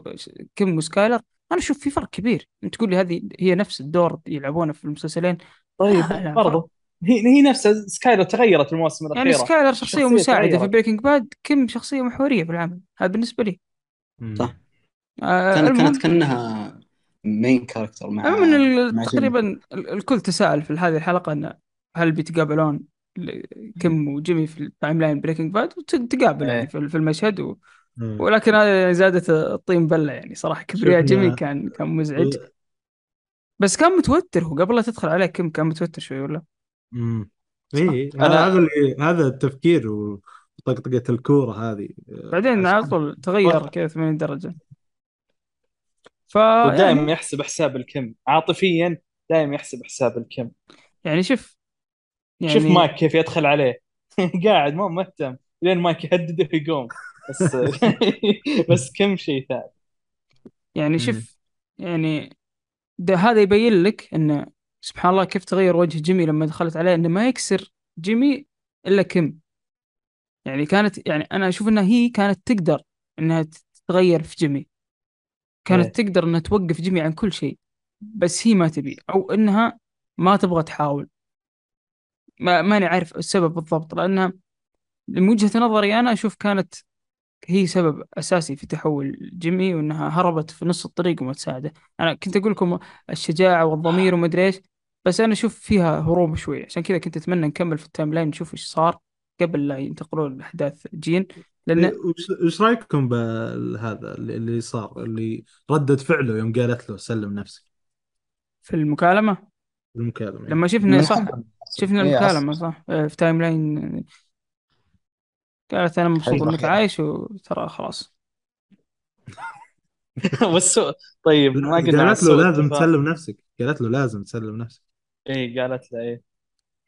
كيم وسكايلر. أنا أشوف في فرق كبير. أنت تقول لي هذه هي نفس الدور يلعبونه في المسلسلين؟ طيب برضو. هي هي نفسها سكايلر تغيرت في المواسم الأخيرة يعني سكايلر شخصية شخصية مساعدة في تغيرت. Breaking Bad كيم شخصية محورية في العمل هذا بالنسبة لي. صح. آه كانت كانت كأنها main character مع من ال- مع تقريبا ال- الكل تساءل في هذه الحلقة أن هل بيتقابلون كيم وجيمي في ال timeline Breaking Bad وتقابل يعني إيه. في في المشهد و... مم. ولكن هذا زادت الطين بلة يعني صراحة كبرياء جيمي كان كان مزعج بس كان متوتر هو قبل لا تدخل عليه كم كان متوتر شوي ولا امم اي أنا- هذا هذا اللي هذا التفكير وطقطقة الكورة هذه. بعدين على طول تغير كذا 80 درجة ف ودائما يعني, يحسب حساب الكم. عاطفيا دائما يحسب حساب الكم. يعني شوف يعني شوف مايك كيف يدخل عليه. قاعد ما مهتم. لين مايك يهدده ويقوم. بس بس كيم شيء ثاني. يعني. شوف يعني ده هذا يبين لك إنه سبحان الله كيف تغير وجه جيمي لما دخلت عليه إنه ما يكسر جيمي إلا كيم يعني كانت يعني أنا أشوف إنها هي كانت تقدر إنها تتغير في جيمي. كانت إيه. تقدر إنها توقف جيمي عن كل شيء بس هي ما تبي أو إنها ما تبغى تحاول. ما ماني عارف السبب بالضبط لانها من وجهة نظري أنا أشوف كانت هي سبب أساسي في تحول جيمي وإنها هربت في نص الطريق وما تساعده. أنا كنت أقول لكم الشجاعة والضمير وما أدري إيش بس أنا أشوف فيها هروب شوي. عشان كذا كنت أتمنى نكمل في ال timeline نشوف إيش صار قبل لا ينتقلون لأحداث جين. لأن وش رأيكم بهذا اللي اللي صار اللي ردة فعله يوم قالت له سلم نفسك؟ في المكالمة؟ في المكالمة. لما شفنا من صح. شفنا إيه، المكالمة صح. آه، في timeline قالت أنا مبسوط إنك. عايش وترى خلاص. والسوء طيب ما قلنا قالت له لازم. تسلم نفسك. قالت له لازم تسلم نفسك. إيه قالت له إيه.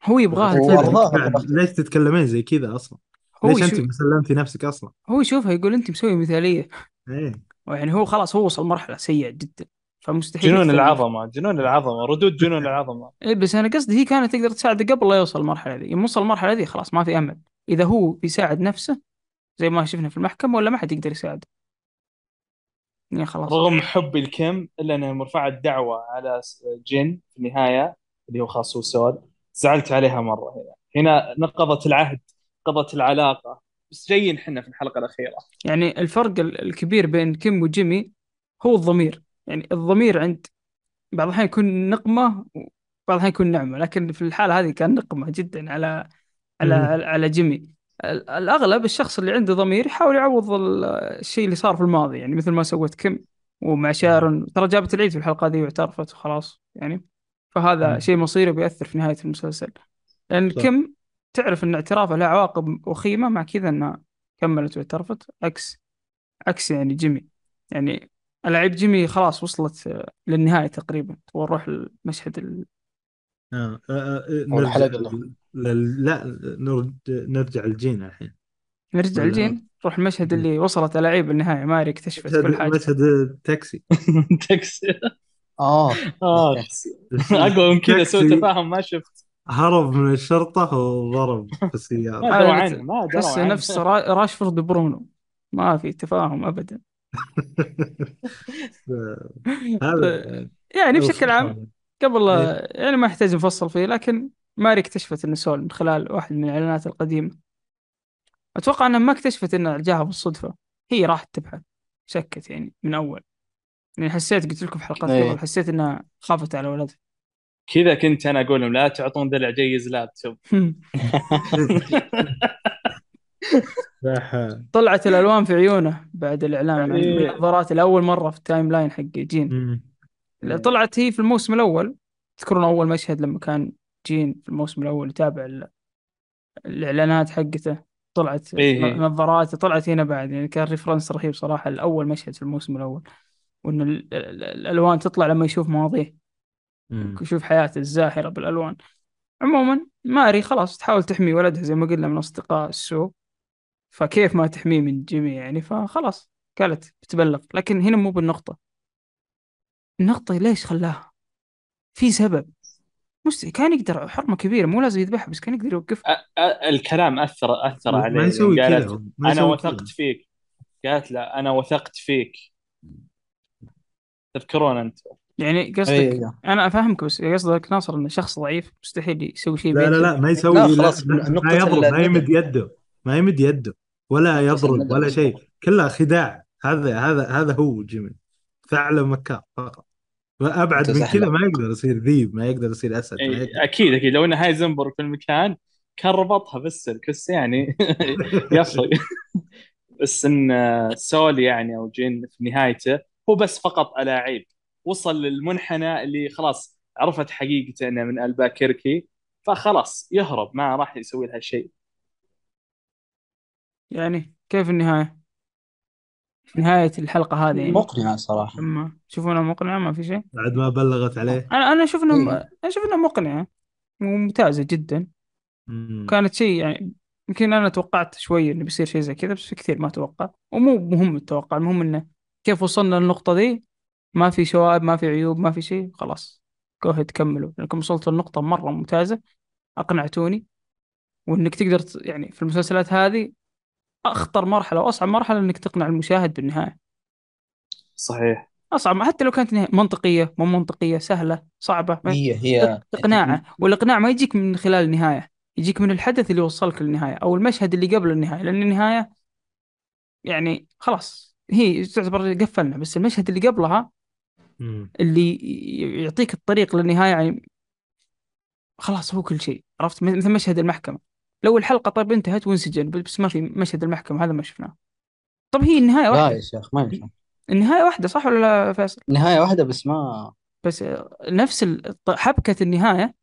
هو يبغاها هو تسلم ليش تتكلمين زي كذا أصلا؟ هو ليش انت ما سلمتي نفسك أصلا؟ هو يشوفها يقول أنت مسوي مثالية. إيه. يعني هو خلاص هو وصل مرحلة سيئة جدا. فمستحيل جنون. العظمة جنون العظمة ردود جنون العظمة. إيه بس أنا قصدي هي كانت تقدر تساعده قبل لا يوصل المرحلة ذي. يوم وصل المرحلة ذي خلاص ما في أمل. إذا هو بيساعد نفسه زي ما شفنا في المحكمة ولا ما حد يقدر يساعده. يعني خلاص. رغم حبي الكم إلا أنها مرفعة دعوه على س- جن في النهاية. اللي هو خاص سول زعلت عليها مرة. هنا هنا نقضت العهد نقضت العلاقة. بس جايين إحنا في الحلقة الأخيرة. يعني الفرق ال- الكبير بين كيم وجيمي هو الضمير. يعني الضمير عند بعض الأحيان يكون نقمة وبعض الأحيان يكون نعمة. لكن في الحالة هذه كان نقمة جدا على على مم. على جيمي. ال- الأغلب الشخص اللي عنده ضمير يحاول يعوض ال- الشيء اللي صار في الماضي. يعني مثل ما سوت كيم ومع شارون. ترى جابت العيد في الحلقة دي واعترفت وخلاص. يعني فهذا مم. شيء مصيري بيأثر في نهاية المسلسل لأن صح. كيم تعرف أن اعترافه له عواقب وخيمة مع كذا أنها كملت واعترفت عكس عكس يعني جيمي يعني ألاعيب جيمي خلاص وصلت للنهاية تقريبا تبغى نروح المشهد ال... آه. آه. آه. نرجع لل... لا نرد... نرجع لجين الحين نرجع ولا- الجين نروح المشهد اللي وصلت ألاعيب النهاية ماري اكتشفت مشهد كل حاجة مشهد التاكسي تاكسي آه. آه. أقوى من كذا سوء تفاهم ما شفت. هرب من الشرطة وضرب في ما السيارة. هذا دروا عنه ما دروا عنه. نفس را- راشفورد برونو. ما في تفاهم أبدا. هذا يعني بشكل عام قبل إيه. يعني ما يحتاج نفصل فيه لكن ماري اكتشفت إنه سول من خلال واحد من الإعلانات القديمة. أتوقع انها ما اكتشفت إنه جاها بالصدفة. هي راحت تبحث شكت يعني من أول. يعني حسيت قلت لكم في حلقات إيه. قبل حسيت إنها خافت على ولدها كذا كنت أنا أقول لهم لا تعطون العجيز لابتوب طلعت الألوان في عيونه بعد الإعلان. إيه. من النظارات لاول مرة في ال timeline حق جين. طلعت هي في الموسم الأول. تذكرون أول مشهد لما كان جين في الموسم الأول يتابع ال- الإعلانات حقته؟ طلعت إيه. نظاراته طلعت هنا بعد. يعني كان ريفرنس رهيب صراحة الأول مشهد في الموسم الأول. وان ال- ال- الألوان تطلع لما يشوف مواضيع. يشوف حياته الزاهرة بالألوان. عموما ماري خلاص تحاول تحمي ولدها زي ما قلنا من أصدقاء السوء. فكيف ما تحميه من جيمي يعني فخلاص قالت بتبلغ. لكن هنا مو بالنقطة. النقطة ليش خلاها؟ في سبب. مست... كان يقدر حرمة كبيرة مو لازم يذبحها بس كان يقدر يوقفها. أ- أ- الكلام أثر أثر عليه. يعني كذا قالت أنا وثقت. فيك. قالت لا أنا وثقت فيك. تذكرون أنت يعني قصدك إيه. أنا أفهمك بس قصدك ناصر إنه شخص ضعيف مستحيل يسوي شيء لا لا. لا ما يسوي لا، لا خلاص، ما يضرب ما. يمد يده ما يمد يده ولا يضرب ولا. شيء كلها خداع هذا هذا هذا هو جيمي فعلا مكار فقط ابعد من. كذا ما يقدر يصير ذيب ما يقدر يصير أسد إيه، يقدر أكيد أكيد لو إن هايزنبرغ في المكان كان ربطها بالسلك بس يعني يفرق بس إن سول يعني أو جين في نهايته هو بس فقط الاعيب وصل للمنحنى اللي خلاص عرفت حقيقته إنه من ألباكيركي فخلاص يهرب ما راح يسوي لها شيء. يعني كيف النهاية؟ نهاية الحلقة هذه يعني. مقنعة صراحة. أما تشوفونها مقنعة؟ ما في شيء. بعد ما بلغت عليه. أنا أنا أشوف إنه إيه. أنا أشوف إنها مقنعة وممتازة جدا. مم. كانت شيء يعني يمكن أنا توقعت شوي إنه بيصير شيء زي كذا بس في كثير ما توقع. ومو مهم التوقع المهم إنه كيف وصلنا للنقطة دي؟ ما في شوائب ما في عيوب ما في شيء خلاص. جو هيد كملوا. لأنكم وصلتوا لنقطة مرة ممتازة. أقنعتوني. وإنك تقدر يعني في المسلسلات هذه أخطر مرحلة وأصعب مرحلة إنك تقنع المشاهد بالنهاية. صحيح. أصعب حتى لو كانت منطقية مو منطقية سهلة صعبة. ما- هي هي. إقناعة. والإقناع ما يجيك من خلال النهاية. يجيك من الحدث اللي وصلك للنهاية أو المشهد اللي قبل النهاية لأن النهاية يعني خلاص. هي تعتبر قفلنا بس المشهد اللي قبلها مم. اللي يعطيك الطريق للنهاية يعني خلاص هو كل شيء عرفت؟ مثل مشهد المحكمة. لو الحلقة طيب انتهت وانسجن بس ما في مشهد المحكمة هذا ما شفناه. طب هي النهاية لا يا واحدة شيخ ما ينفع. النهاية واحدة صح ولا لا فيصل؟ نهاية واحدة بس ما بس نفس حبكة النهاية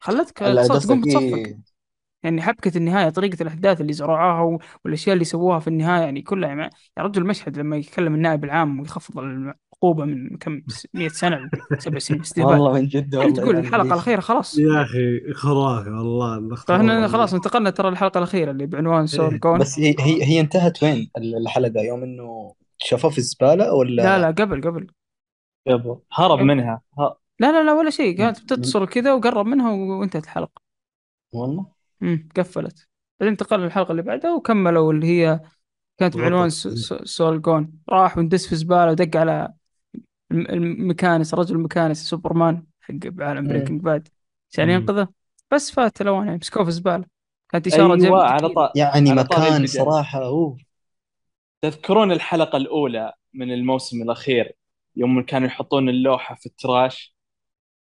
خلتك تقوم بتصفق إيه؟ يعني حبكة النهاية طريقة الأحداث اللي زرعوها و- والأشياء اللي سووها في النهاية يعني كلها يعني يا رجل المشهد لما يتكلم النائب العام ويخفض العقوبة من كم 100 سنة سبع سنين استهبال والله من جد والله تقول يعني الحلقة ليش؟ الأخيرة خلاص. يا أخي خرافي والله فاحنا خلاص انتقلنا ترى الحلقة الأخيرة اللي بعنوان سول إيه. جون بس هي هي هي انتهت وين الحلقة؟ يوم إنه شافوه في الزبالة ولا؟ لا لا قبل قبل. قبل. هرب قبل. منها. ه- لا لا لا ولا شيء. كانت بتتصل كذا وقرب منها وانتهت الحلقة. والله؟ امم قفلت بعدين انتقلنا للحلقة اللي بعدها وكملوا اللي هي كانت بعنوان غطت. س- س- Saul Gone راح وندس في زبالة ودق على الم- المكانس رجل المكانس سوبرمان حق بعالم مم. Breaking Bad عشان مم. ينقذه بس فات الأوان يعني مسكوه في الزبالة كانت إشارة أيوه جم- على طا... يعني على مكان. صراحة أوه تذكرون الحلقة الأولى من الموسم الأخير يوم كانوا يحطون اللوحة في ال trash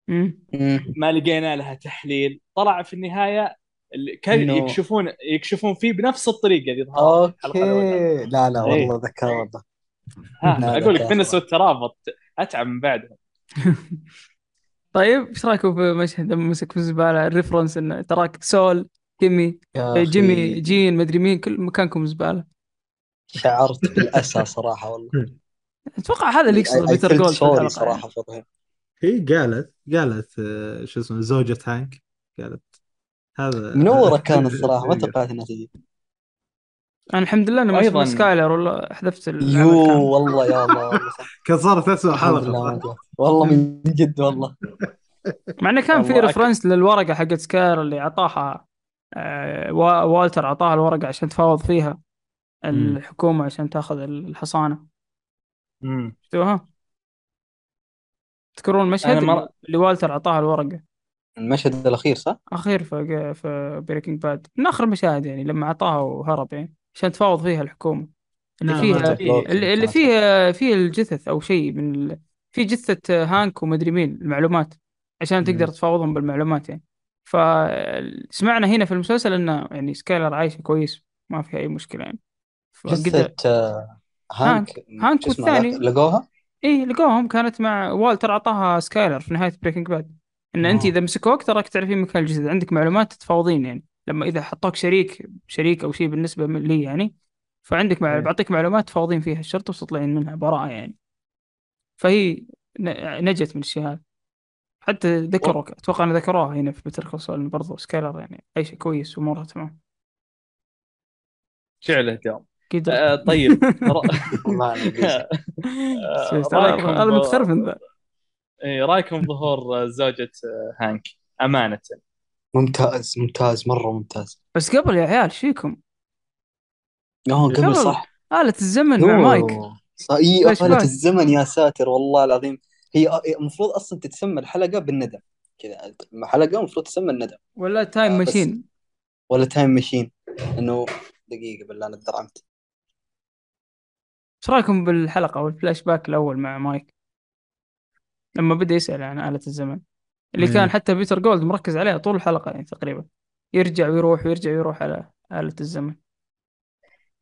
مم. مم. ما لقينا لها تحليل طلع في إنه- يكشفون يكشفون فيه بنفس الطريقة اللي الأولى okay. لا لا إيه. والله ذكر والله. أقول لك صراحة. للترابط أتعب من بعدها طيب إيش رأيكم في مشهد لما مسك في الزبالة؟ ال reference إنه تراك سول جيمي يا جيمي جين مدري مين كل مكانكم زبالة. شعرت بالأسى صراحة والله. أتوقع هذا اللي يقصد بيتر جولد في وضعهم. هي قالت قالت آه، شو اسمه زوجة هانك. قالت هذا منورة كانت صراحة ما توقعت إنها تجي أنا الحمد لله إني ما سكايلر ولا حذفت يو. والله يا الله والله صح. كان صارت اسوء جات. والله من جد والله مع إنه كان في ريفرنس للورقة حقت سكاير اللي أعطاها آه، وا- والتر أعطاها الورقة عشان تفاوض فيها الحكومة عشان تاخذ الحصانة. شفتوها؟ تذكرون المشهد مر- اللي والتر أعطاها الورقة المشهد الأخير صح؟ أخير في في Breaking Bad من آخر المشاهد يعني لما اعطاها وهرب يعني عشان تفاوض فيها الحكومة اللي نعم، فيها أنت block اللي, اللي كانت فيه الجثث أو شيء من ال... في جثة هانك ومدري مين المعلومات عشان تقدر. تفاوضهم بالمعلومات يعني فسمعنا هنا في المسلسل إنه يعني سكايلر عايشه كويس ما فيها أي مشكلة يعني فقدر جثة آه، هانك هانك والثاني. لقوها؟ إيه لقوهم كانت مع والتر اعطاها سكايلر في نهاية Breaking Bad إن أنت. إذا مسكوك تراك تعرفين مكان الجسد عندك معلومات تتفاوضين يعني. لما إذا حطوك شريك شريك أو شيء بالنسبة لي يعني فعندك مع... إيه. بعطيك معلومات تفاوضين فيها الشرطة وتطلعين منها براءة يعني. فهي ن... نجت من الشيء هذا. حتى ذكروا أتوقع ان ذكروها هنا في Better Call Saul برضو سكايلر يعني عايشه كويس وامورها تمام. شعله قدر. آه طيب. هذا متخرف ذا. إيه، رأيكم بظهور زوجة آه، هانك؟ أمانة. ممتاز ممتاز مرة ممتاز. بس قبل يا عيال إيش فيكم؟ آه قبل. صح. آلة الزمن مع مايك. إي آلة. الزمن يا ساتر والله العظيم. هي المفروض أصلا تتسمى الحلقة بالندم. كذا حلقه المفروض تسمى الندم. ولا time آه، machine ولا time machine إنه دقيقة بالله أنا اتدرعمت إيش رأيكم بالحلقة أو الفلاش باك الأول مع مايك؟ لما بدأ يسأل عن آلة الزمن. اللي إيه. كان حتى بيتر جولد مركز عليها طول الحلقة يعني تقريبا. يرجع ويروح ويرجع ويروح على آلة الزمن.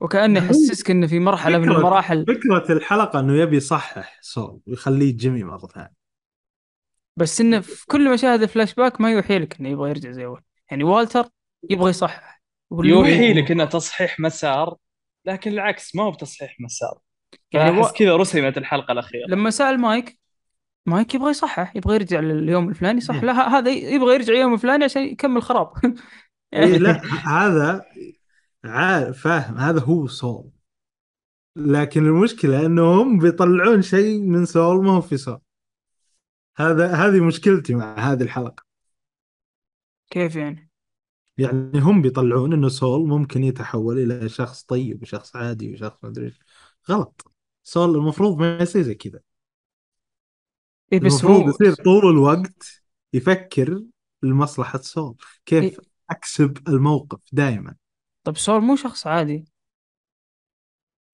وكأنه هو- يحسسك إنه في مرحلة من المراحل. فكرة الحلقة إنه يبي يصحح سول ويخليه جيمي مرة ثانية. بس إنه في كل مشاهد الفلاش باك ما يوحي لك إنه يبغى يرجع زي أول. يعني والتر يبغى يصحح. يوحي لك إنه تصحيح مسار لكن العكس ما هو بتصحيح مسار. يعني و... كذا رسمت الحلقة الأخيرة. لما سأل مايك مايك يبغى يصحح يبغى يرجع لليوم الفلاني صح. لا هذا يبغى يرجع اليوم الفلاني عشان يكمل خراب. إيه لا هذا عارف فاهم هذا هو سول لكن المشكلة إنهم بيطلعون شيء من سول ما هو في سول هذا هذه مشكلتي مع هذه الحلقة. كيف يعني؟ يعني هم بيطلعون إنه سول ممكن يتحول إلى شخص طيب وشخص عادي وشخص ما أدري. غلط. سول المفروض ما يصير زي كذا. إيه بس المفروض هو يصير طول الوقت يفكر لمصلحة سول كيف إيه. أكسب الموقف دائما طب سول مو شخص عادي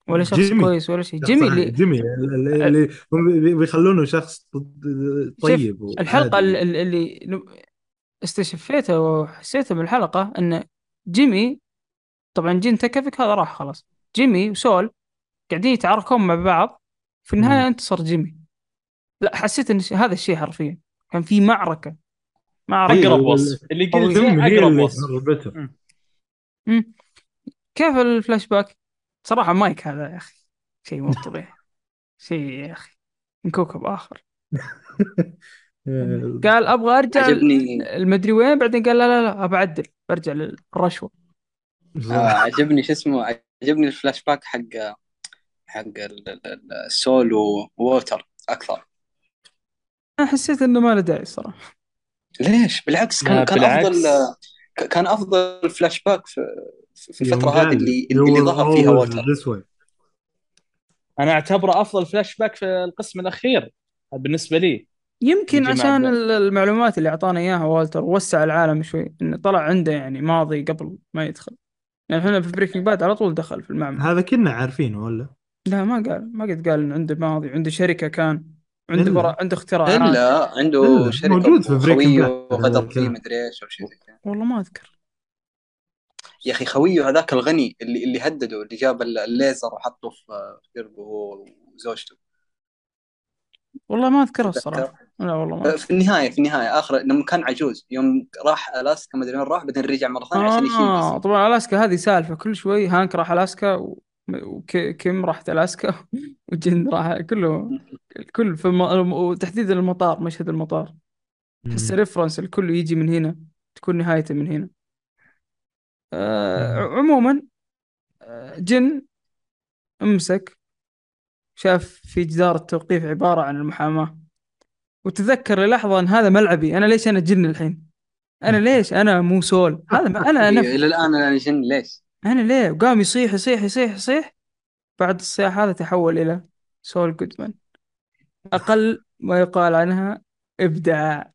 ولا شخص جيمي. كويس ولا شيء جيمي. اللي جيمي اللي, بي- بيخلونه شخص طيب الحلقة وعادي. اللي, اللي استشفيتها وحسيتها بالحلقة إن جيمي طبعا جين تكفك هذا راح خلاص جيمي وسول قاعدين يتعاركون مع بعض في النهاية. انتصر جيمي لا حسيت إن هذا الشيء حرفيا. كان في معركة. معركة. طيب. أقرب وصف. اللي هي أقرب وصف. كيف الفلاش باك؟ صراحة مايك هذا يا أخي شيء مو طبيعي. شيء يا أخي من كوكب آخر. قال أبغى أرجع عجبني. المدري وين؟ بعدين قال لا لا لا أبى أعدل. برجع للرشوة. آه عجبني شو اسمه عجبني الفلاش باك حق حق ال- ال- ال- السول و والتر أكثر. أنا حسيت إنه ما له داعي الصراحة ليش؟ بالعكس كان كان بالعكس. افضل كان أفضل فلاش باك في في الفترة هذه اللي اللي ظهر فيها والتر. أنا أعتبره أفضل فلاش باك في القسم الأخير بالنسبة لي. يمكن عشان. ال- المعلومات اللي أعطانا إياها والتر وسع العالم شوي إنه طلع عنده يعني ماضي قبل ما يدخل. يعني إحنا في بريكنج باد على طول دخل في المعمل. هذا كنا عارفينه ولا؟ لا ما قال ما قد قال إنه عنده ماضي عنده شركة كان. عنده. برا عنده اختراعات إلا عنده إلا، شركة موجود في خوية. وغدر فيه. مدري إيش أو شيء زي كذا والله ما أذكر يا أخي خوية هذاك الغني اللي اللي هدده اللي جاب الليزر وحطه في قربه هو وزوجته والله ما أذكرها تتذكر؟ الصراحة لا والله ما أذكر. في النهاية في النهاية آخر لما كان عجوز يوم راح ألاسكا ما أدري وين راح بعدين رجع مرة ثانية عشان يشيل آه طبعا ألاسكا هذه سالفة كل شوي هانك راح ألاسكا و- وكيم راحت ألاسكا وجن راح كله الكل في الم... وتحديدا المطار مشهد المطار. تحس ريفرنس الكل يجي من هنا تكون نهايته من هنا. آه عموما آه، جن امسك شاف في جدار التوقيف عبارة عن المحاماة. وتذكر للحظة أن هذا ملعبي أنا ليش أنا جن الحين؟ أنا ليش أنا مو سول؟ هذا ما أنا إيه، إلى الآن أنا جن ليش؟ أنا ليه؟ وقام يصيح يصيح يصيح يصيح. بعد الصياح هذا تحول إلى سول جودمان. أقل ما يقال عنها إبداع.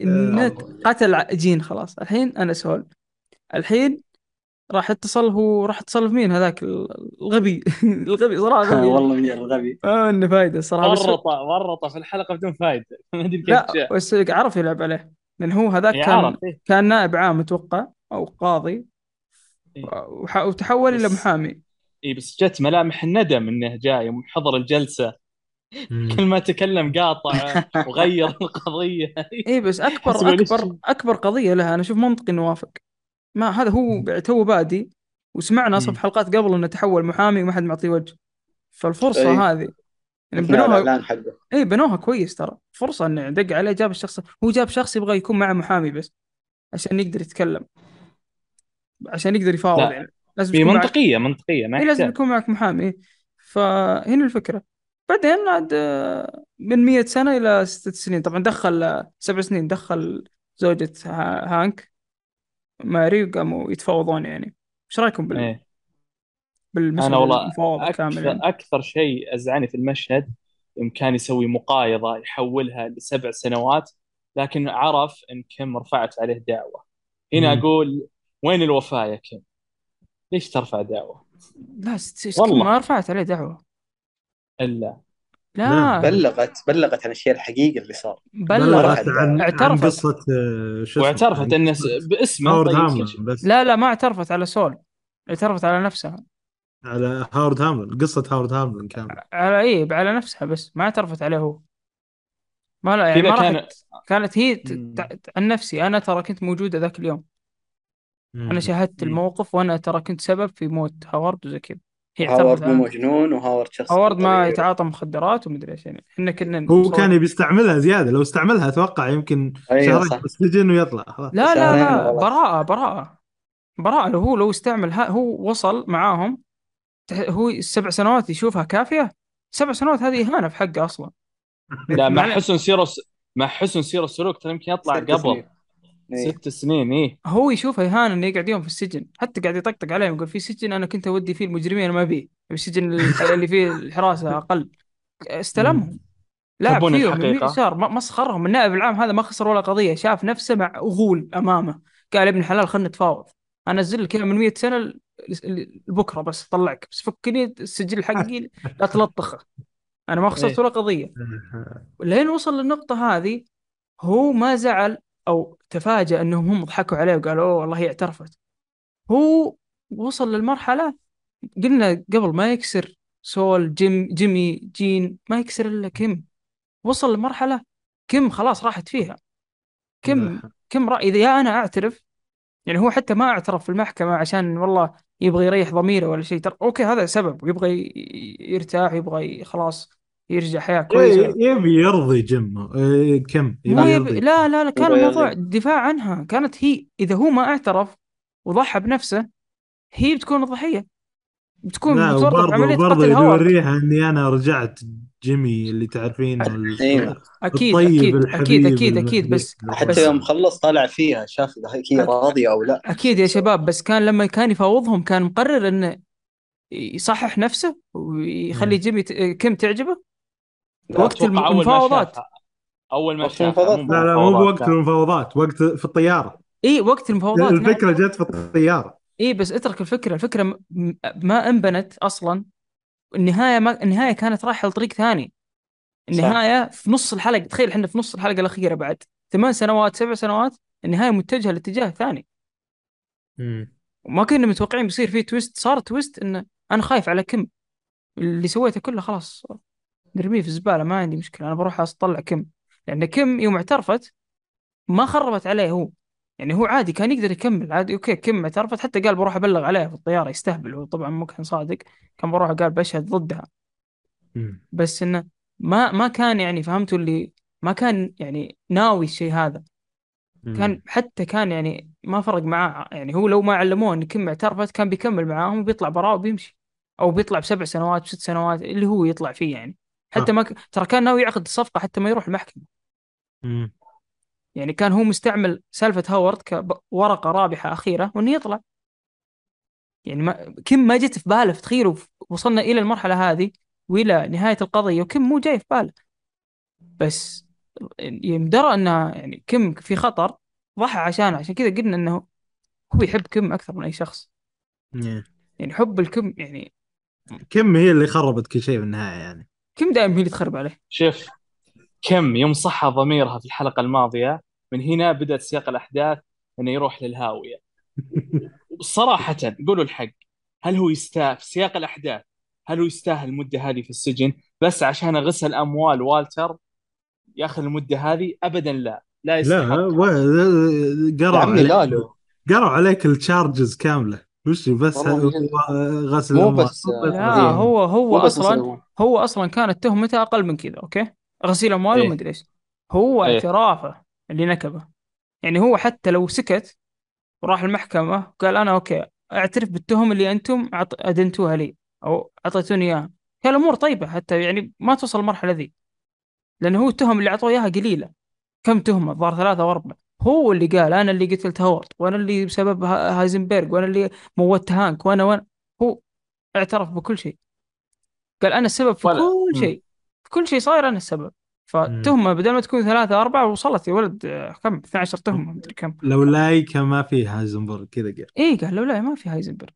النت قتل جين خلاص. الحين أنا سول. الحين راح اتصل هو راح اتصل في مين هذاك؟ ال- الغبي. الغبي صراحة غبي. والله من الغبي؟ ما إنه فايدة صراحة. بس ورط ورط في الحلقة بدون فائده ما أدري كيف لا بس عرف يلعب عليه. لأن هو هذاك كان عرف، إيه. كان نائب عام أتوقع أو قاضي. وتحول إلى محامي. اي بس جت ملامح الندم إنه جاي حضر الجلسة. كل ما تكلم قاطع وغير القضية. اي بس اكبر اكبر أكبر قضية لها أنا أشوف منطقي إنه وافق. ما هذا هو تو بادي وسمعنا أصلا. في حلقات قبل إنه تحول محامي وما حد معطيه وجه. فالفرصة إيه. هذه يعني بنوها اي بنوها كويس ترى. فرصة إنه دق عليه جاب الشخص هو جاب شخص يبغى يكون معه محامي بس عشان يقدر يتكلم. عشان يقدر يفاوض لا، يعني. لازم في تكون معك منطقية منطقية ما اي لازم يكون معك محامي. إيه. فهنا الفكرة. بعدين عاد آه، من 100 سنة إلى ست سنين. طبعا دخل آه، سبع سنين دخل زوجة ها- هانك ماري وقاموا يتفاوضون يعني. إيش رأيكم بال... إيه. بالمشهد أنا والله أكثر يعني؟ أكثر شيء ازعجني في المشهد كان يسوي مقايضة يحولها لسبع سنوات لكن عرف إن كيم رفعت عليه دعوة. هنا مم. أقول وين الوفاء يا كيم؟ ليش ترفع دعوة؟ لا ست... والله. ما رفعت عليه دعوة. إلا. لا. بلغت بلغت عن الشيء الحقيقي اللي صار. بلغت. عن عن اعترفت. قصة آه، شو اسمه؟ واعترفت عن انه باسمه هاورد طيب. بس. لا لا ما اعترفت على سول. اعترفت على نفسها. على هاورد هاملين قصة هاورد هاملين كامل على إيه على نفسها بس ما اعترفت عليه هو. ما لا يعني ما كان- كانت هي ت- عن نفسي. أنا ترى كنت موجودة ذاك اليوم. أنا شاهدت. الموقف وأنا ترى كنت سبب في موت هاورد وزي كذا. هي هاورد مو مجنون وهاورد شخص هاورد ما طبيعي. يتعاطى مخدرات ومدري إيش يعني. إحنا كنا هو نصور- كان يبي يستعملها زيادة. لو استعملها أتوقع يمكن أيوه شهرين صح. بالسجن ويطلع. خلاص. لا لا شهرين لا. براءة براءة. براءة. لو هو لو استعمل ها هو وصل معاهم. تح- هو السبع سنوات يشوفها كافية. سبع سنوات هذه إهانة في حقه أصلا. لا مع معلش. حسن سير مع حسن سير السلوك ترى يمكن يطلع ست قبل. سنين. إيه. ست سنين إيه. هو يشوفها إهانة إنه يقعد يوم في السجن. حتى قاعد يطقطق عليهم يقول في سجن أنا كنت أودي فيه المجرمين أنا ما أبيه السجن اللي فيه الحراسة أقل. استلمهم. تبون فيهم؟ يسار مسخرهم النائب العام هذا ما خسر ولا قضية. شاف نفسه مع غول أمامه. قال يا ابن الحلال خلنا نتفاوض. أنزل لك من 100 سنة لبكرة بس أطلعك. بس فكني السجل حقي لا تلطخه. أنا ما خسرت إيه. ولا قضية. لين وصل للنقطة هذه هو ما زعل أو تفاجأ أنهم هم ضحكوا عليه وقالوا أوه والله هي اعترفت. هو وصل للمرحلة قلنا قبل ما يكسر سول جيم جيمي جين ما يكسر إلا كيم. وصل لمرحلة كيم خلاص راحت فيها. كم كم رأي إذا يا أنا أعترف يعني هو حتى ما اعترف في المحكمة عشان والله يبغى يريح ضميره ولا شيء ترى أوكي هذا سبب يبغى ي- يرتاح يبغى خلاص. يرجع حياة كويسة. إيه، يبي يرضي كيم إيه، كيم؟ مو يبي لا لا لا كان الموضوع. دفاع عنها. كانت هي إذا هو ما اعترف وضحى بنفسه هي بتكون الضحية. بتكون بعملية برضه قتل يوريها إني أنا رجعت جيمي اللي تعرفينه ال- أيوه أكيد أكيد الحبيب أكيد أكيد بس حتى بس- يوم خلص طلع فيها شاف إذا هي راضية أو لا. أكيد يا شباب بس كان لما كان يفاوضهم كان مقرر إنه يصحح نفسه ويخلي. جيمي ت- كم تعجبه؟ وقت المفاوضات. أول ما. مو لا لا مو بوقت. المفاوضات وقت في الطيارة. إي وقت المفاوضات نعم. الفكرة جت في الطيارة. إي بس اترك الفكرة. الفكرة ما أنبنت أصلا. النهاية ما النهاية كانت رايحة لطريق ثاني. النهاية في نص الحلقة. تخيل إحنا في نص الحلقة الأخيرة بعد. ثمان سنوات سبع سنوات النهاية متجهة لاتجاه ثاني. وما كنا متوقعين بيصير فيه twist. صار twist انه أنا خايف على كيم. اللي سويته كله خلاص. نرميه في الزبالة ما عندي مشكلة. أنا بروح أطلع كيم. لأن كيم يوم اعترفت ما خربت عليه هو. يعني هو عادي كان يقدر يكمل عادي okay كيم اعترفت. حتى قال بروح أبلغ عليها في الطيارة يستهبل هو. طبعا مو كان صادق. كان بروح قال بشهد ضدها. بس إنه ما ما كان يعني فهمتوا اللي ما كان يعني ناوي الشيء هذا. كان حتى كان يعني ما فرق معاه. يعني هو لو ما علموه إن كم اعترفت كان بيكمل معاهم وبيطلع براء وبيمشي. أو بيطلع بسبع سنوات بست سنوات اللي هو يطلع فيه يعني. حتى آه. ما ك... ترى كان ناوي يعقد الصفقه حتى ما يروح المحكمة. يعني كان هو مستعمل سالفة هاورد كورقة رابحة أخيرة وإنه يطلع. يعني ما كم ما جت في باله تخيلوا وصلنا إلى المرحلة هذه وإلى نهاية القضية وكم مو جاي في باله. بس يوم درى إنه يعني كم في خطر ضحى عشانه عشان كذا قلنا إنه هو يحب كم أكثر من أي شخص. إيه. يعني حب الكم يعني كم هي اللي خربت كل شيء في النهاية يعني. كم دائما هي اللي تخرب عليه؟ شوف كم يوم صحى ضميرها في الحلقة الماضية من هنا بدأت سياق الأحداث إنه يروح للهاوية. صراحة قولوا الحق هل هو يستاهل في سياق الأحداث؟ هل هو يستاهل المدة هذه في السجن؟ بس عشان غسل أموال والتر ياخذ المدة هذه؟ أبدا لا. لا لا يستحق. و- قروا عمي عليك لا. قروا عليك ال charges كاملة. وش بس والله من جد. غسل مو. بس لا إيه. هو هو مو بس أصلا غسل هو أصلا كانت تهمته أقل من كذا okay غسيل اموال إيه. ومدري إيش هو إيه. اعترافه اللي نكبه يعني هو حتى لو سكت وراح المحكمة قال أنا okay أعترف بالتهم اللي أنتم أعط- أدنتوها لي أو أعطيتوني إياها كان الأمور طيبة حتى يعني ما توصل المرحلة ذي لأنه هو التهم اللي أعطوه إياها قليلة كم تهمة الظاهر ثلاثة أو أربعة هو اللي قال أنا اللي قتلت هوارد وأنا اللي بسبب ها- هايزنبرغ وأنا اللي موتت هانك وأنا وأنا. هو اعترف بكل شيء. قال أنا السبب في ولا- كل. شيء في كل شيء صاير أنا السبب. فتهمة بدل ما تكون ثلاثة أربعة وصلت يا ولد كم؟ 12 تهمة مدري كم. لو لاي كان ما فيه هايزنبرغ كذا قال. إيه قال له لا ما في هايزنبرغ.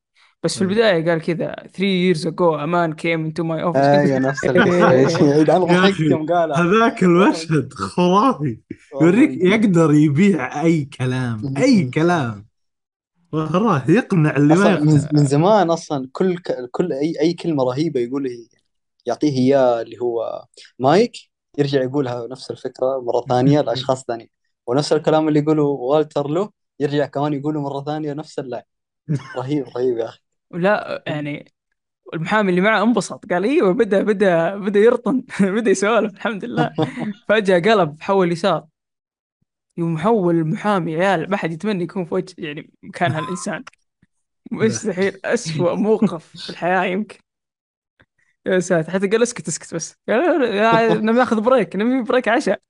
بس في إيه. البداية قال كذا 3 years ago a man came into my office. أيوه نفس ضحكت أخي، يوم قالها هذاك المشهد خرافي. يوريك يقدر يبيع أي كلام أي كلام. وراه يقنع اللي ما يقنع. من, من زمان أصلا كل ك... كل أي أي كلمة رهيبة يقول هي يعطيه إياه اللي هو مايك يرجع يقولها نفس الفكرة مرة ثانية لأشخاص ثانيين ونفس الكلام اللي يقوله والتر له يرجع كمان يقوله مرة ثانية نفس اللاين رهيب رهيب يا أخي. لا يعني المحامي اللي معه انبسط قال أيوه بدا بدأ بدأ يرطن بدأ يسولف الحمد لله. فجأة قلب حول يسار. يوم حول المحامي عيال ما حد يتمنى يكون في وجه يعني مكان هالإنسان. مستحيل اسوء موقف في الحياة يمكن. يا ساتر حتى قال اسكت اسكت بس. قال ناخذ break نبي break عشاء.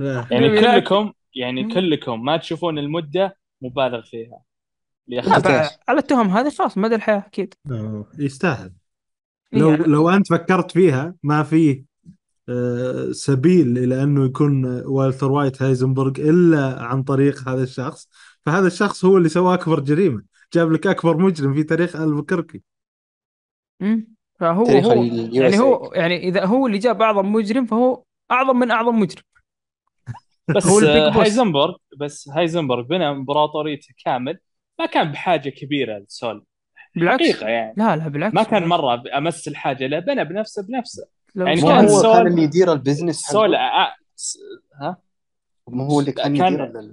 يعني. كلكم يعني. كلكم ما تشوفون المدة مبالغ فيها. على التهم هذه خلاص مدى الحياة أكيد. يستاهل. إيه، لو يعني- لو أنت فكرت فيها ما في آه، سبيل إلى أنه يكون والتر وايت هايزنبرغ إلا عن طريق هذا الشخص فهذا الشخص هو اللي سوى أكبر جريمة. جاب لك أكبر مجرم في تاريخ البوكيركي مم. فهو هو ال يعني. هو يعني إذا هو اللي جاب أعظم مجرم فهو أعظم من أعظم مجرم. بس هو آه،. هايزنبرغ بس هايزنبرغ بنى امبراطوريته كامل ما كان بحاجة كبيرة لسول بالعكس. حقيقة يعني. لا لا بالعكس. ما كان. مرة امس الحاجة له بنى بنفسه. بنفسه يعني مو كان هو سول- كان اللي يدير ال business سول آه، ها؟ مو هو اللي كان كان- يدير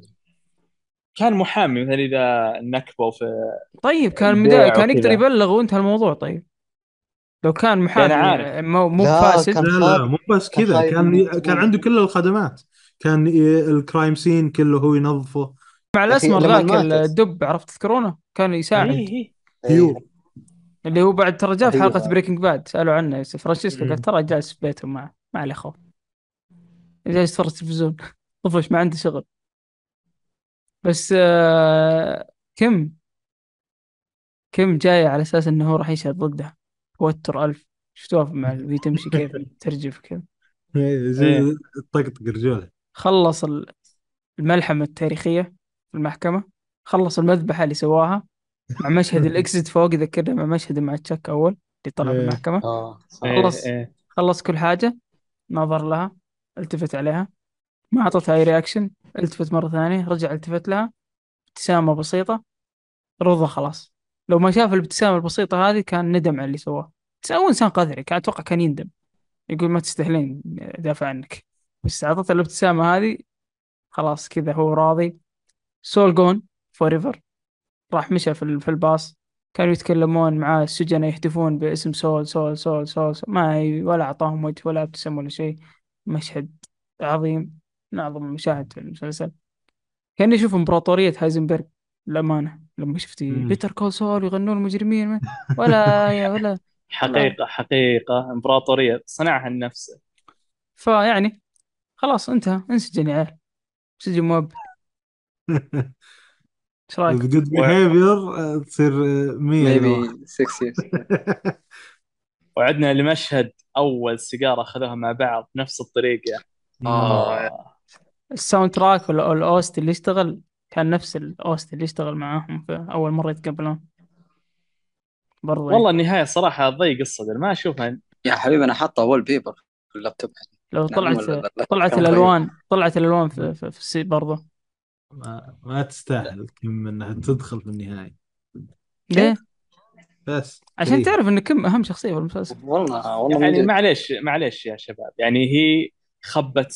كان محامي مثلا إذا نكبوا في طيب كان بداية كان يقدر. يبلغ وانتهى الموضوع طيب. لو كان محامي عارف. مو مو لا، فاسد لا لا مو بس كذا. كان. كان عنده كل الخدمات. كان ال crime scene كله هو ينظفه. مع الأسمر ذاك. الدب عرفت تذكرونه؟ كان يساعد. إيه، إيه. هيو اللي هو بعد ترى جاء في هذا. بريكنج باد سألوا عنه يوسف. فرانشيسكو. قال ترى جالس في بيتهم معه ما عليه خوف. جالس يتفرج تلفزيون طفش ما عنده شغل. بس آه كم كم جاي على أساس إنه هو راح يشهد ضده. توتر ألف. شفتوها مع وهي تمشي كيف ترجف كذا إيه، زي إيه. طقطق رجوله. خلص ال- الملحمة التاريخية. في المحكمة خلص المذبحة اللي سواها مع مشهد الاكزit فوق ذكرنا مع مشهد مع تشك أول اللي طلع في إيه. المحكمة آه صح. إيه، خلص. إيه. خلص كل حاجة نظر لها التفت عليها ما أعطتها أي reaction التفت مرة ثانية رجع التفت لها ابتسامة بسيطة رضا خلاص لو ما شاف الابتسامة البسيطة هذه كان ندم على اللي سواه بس هو إنسان قذري كان أتوقع كان يندم يقول ما تستاهلين دافع عنك بس أعطته الابتسامة هذه خلاص كذا هو راضي Saul Gone forever راح مشى في ال- في الباص. كانوا يتكلمون معاه السجناء يهتفون باسم سول سول سول سول, سول. ما ولا أعطاهم وجه ولا ابتسم ولا شيء. مشهد عظيم من أعظم المشاهد في المسلسل. كأني أشوف إمبراطورية هايزنبرغ للأمانة. لما شفتي مم. Better Call Saul يغنون المجرمين ما- ولا يا ولا. حقيقة حقيقة. إمبراطورية صنعها لنفسه. فيعني خلاص انتهى. انسجن يا عيال. سجن مؤبد. إيش رأيك؟ جود بيهيفير تصير 100 maybe 6 years وعدنا لمشهد أول سيجارة أخذوها مع بعض بنفس الطريقة. آه. ال soundtrack ولا ال OST اللي يشتغل كان نفس ال OST اللي يشتغل معاهم في أول مرة يتقابلون. برضه والله النهاية صراحة ضيق الصدر ما أشوفها. يا حبيبي أنا حاطه wallpaper في اللابتوب. لو نعم، طلعت لا؟ طلعت الالوان طلعت الألوان في, في, في السي برضه ما, ما تستاهل كم انها تدخل في النهايه ليه؟ بس عشان. تعرف إن كم أهم شخصية في المسلسل والله والله يعني. معليش معليش يا شباب يعني هي خبت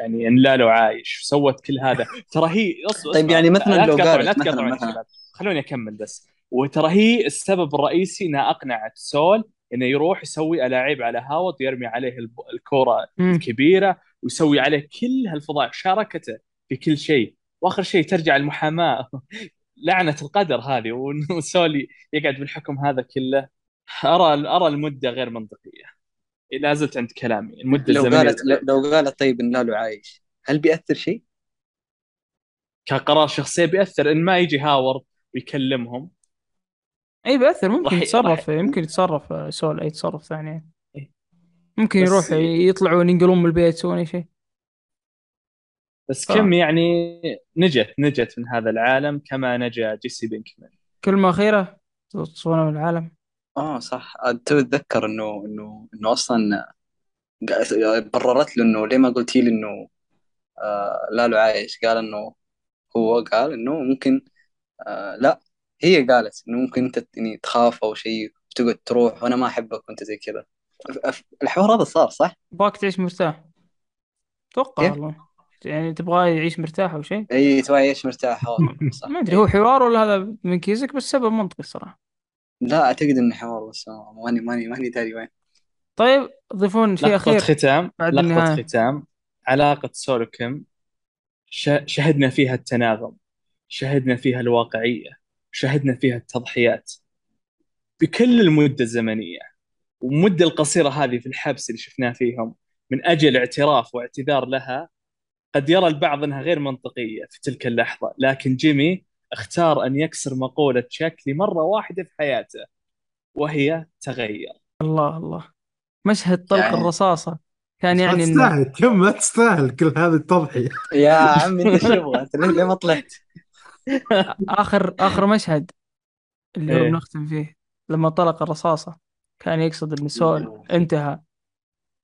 يعني إن لالو عايش سوت كل هذا ترى هي طيب يعني مثلاً لا لو قالت لا مثلاً. شباب خلوني أكمل بس وترى هي السبب الرئيسي إنها أقنعت سول إنه يروح يسوي ألاعيب على هاورد ويرمي عليه الكوره. الكبيرة ويسوي عليه كل هالفضاء شاركته في كل شيء وآخر شيء ترجع المحاماة. لعنة القدر هذه سول يقعد بالحكم هذا كله. أرى أرى المدة غير منطقية. لا زلت عند كلامي. المدة لو قالت لو قالت طيب إن لالو عايش. هل بيأثر شيء؟ كقرار شخصي بيأثر. إن ما يجي هاورد ويكلمهم. إي بيأثر. ممكن راح- يتصرف راح- يمكن يتصرف آه، سول أي تصرف ثاني. ممكن يروح يطلعون ينقلون من البيت يسوون أي شيء. بس آه. كم يعني نجت نجت من هذا العالم كما نجا جيسي بينكمان. كلمه أخيرة تصونه من العالم آه صح. تو اتذكر إنه إنه إنه أصلا بررت له إنه ليه ما قلتي لي إنه آه لالو عايش. قال إنه هو قال إنه ممكن آه لا هي قالت إنه ممكن أنت يعني تخاف أو شيء وتقعد تروح وأنا ما أحبك وأنت زي كذا. ف- الحوار هذا صار صح؟ باك تعيش مرتاح أتوقع كيف؟ والله. يعني تبغاه يعيش مرتاح أو شيء؟ إي تبغى يعيش مرتاح آه، صح ما أدري هو حوار ولا هذا من كيزك؟ بس سبب منطقي الصراحة. لا أعتقد إنه حوار بس ماني ماني ماني داري وين. طيب ضيفون شيء لقطة أخير ختام بعد لقطة النهاية. ختام. علاقة سول وكيم ش... شهدنا فيها التناغم شهدنا فيها الواقعية شهدنا فيها التضحيات. بكل المدة الزمنية والمدة القصيرة هذه في الحبس اللي شفناه فيهم من أجل اعتراف واعتذار لها قد يرى البعض أنها غير منطقية في تلك اللحظة لكن جيمي اختار أن يكسر مقولة تشيك لمرة واحدة في حياته وهي تغير الله الله مشهد طلق يعني- الرصاصة كان يعني تستاهل كم ما تستاهل كل هذه التضحية يا عمي إنت شو تبغى؟ أنت ليه ما طلعت؟ آخر آخر مشهد اللي هو إيه. بنختم فيه لما طلق الرصاصة كان يقصد ان سول انتهى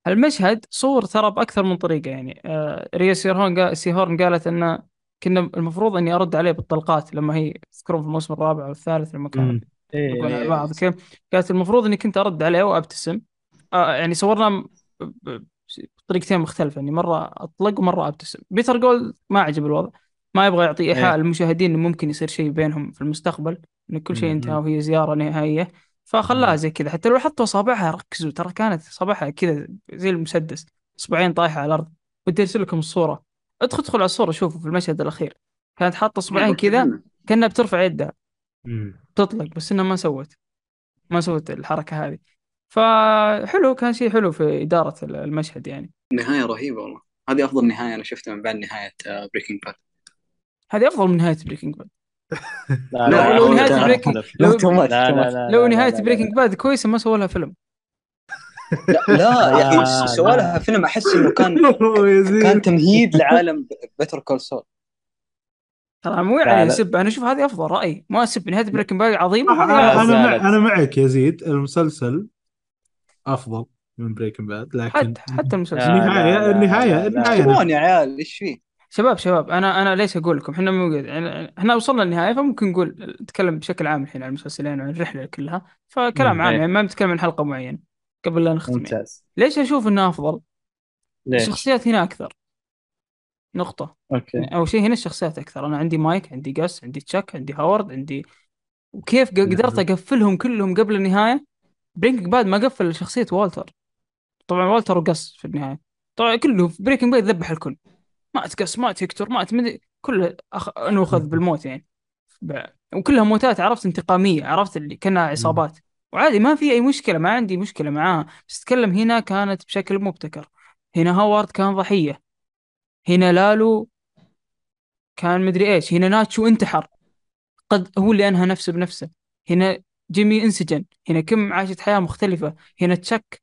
المشهد صور ترى باكثر من طريقة يعني. آه ريا سيهورن قال سيهورن قالت إن كنا المفروض إني أرد عليه بالطلقات لما هي تذكرون في الموسم الرابع أو الثالث لما كانوا يطلقون على بعض كيف قالت المفروض إني كنت أرد عليه وأبتسم. آه يعني صورنا بطريقتين مختلفة اني مرة أطلق ومرة أبتسم. بيتر غولد ما عجب الوضع. ما يبغى يعطي إيحاء إيه. للمشاهدين انه ممكن يصير شيء بينهم في المستقبل. إن كل شيء. انتهى وهي زيارة نهائية. فخلاها. زي كذا. حتى لو حطوا اصابعها ركزوا. ترى كانت اصابعها كذا زي المسدس اصبعين طايحه على الأرض بدي أرسل لكم الصورة. ادخل ادخل على الصورة شوفوا في المشهد الأخير. كانت حاطة اصبعين كذا كأنها بترفع يدها. تطلق بس انها ما سوت. ما سوت الحركة هذه. فحلو كان شيء حلو في إدارة المشهد يعني. نهاية رهيبة والله. هذه أفضل نهاية أنا شفتها من بعد نهاية بريكنج باد هذه أفضل من نهاية بريكنج باد لا لا، لو لا، نهايه بريكنج لا لو, نهايه. بريكنج باد كويسه ما سووا لها فيلم لا لا يا أخي سوى لها فيلم احس انه كان كان تمهيد لعالم Better Call Saul ترى مو يعني. اسب أنا أشوف هذه افضل راي ما اسب نهايه بريكنج باد عظيمه. مع- أنا معك يا زيد المسلسل أفضل من بريكنج باد لكن حتى حتى المسلسل لا. النهاية كمان يا عيال إيش فيه؟ شباب شباب أنا أنا ليش أقول لكم إحنا مو يعني إحنا وصلنا للنهايه فممكن نقول نتكلم بشكل عام الحين عن المسلسلين وعن الرحلة كلها فكلام. عام إيه. يعني ما بنتكلم عن حلقة معينة قبل لا نختم يعني. ممتاز ليش أشوف إنه أفضل؟ ليش؟ الشخصيات هنا أكثر نقطة okay اول شيء هنا الشخصيات أكثر أنا عندي مايك عندي قس عندي تشاك عندي هاورد عندي وكيف قدرت أقفلهم كلهم قبل النهاية بريكنج باد ما قفل شخصية والتر طبعا والتر وقص في النهاية طبعا كله في بريكنج باد ذبح الكل مات قص مات هيكتور مات مدري كله أخ... انوخذ بالموت يعني. ب... وكلها موتات عرفت انتقامية عرفت اللي كأنها عصابات. وعادي ما في أي مشكلة ما عندي مشكلة معاها. بس تتكلم هنا كانت بشكل مبتكر. هنا هاورد كان ضحية. هنا لالو كان مدري إيش. هنا ناتشو انتحر. قد هو اللي أنهى نفسه بنفسه. هنا جيمي انسجن. هنا كم عاشت حياة مختلفة. هنا تشك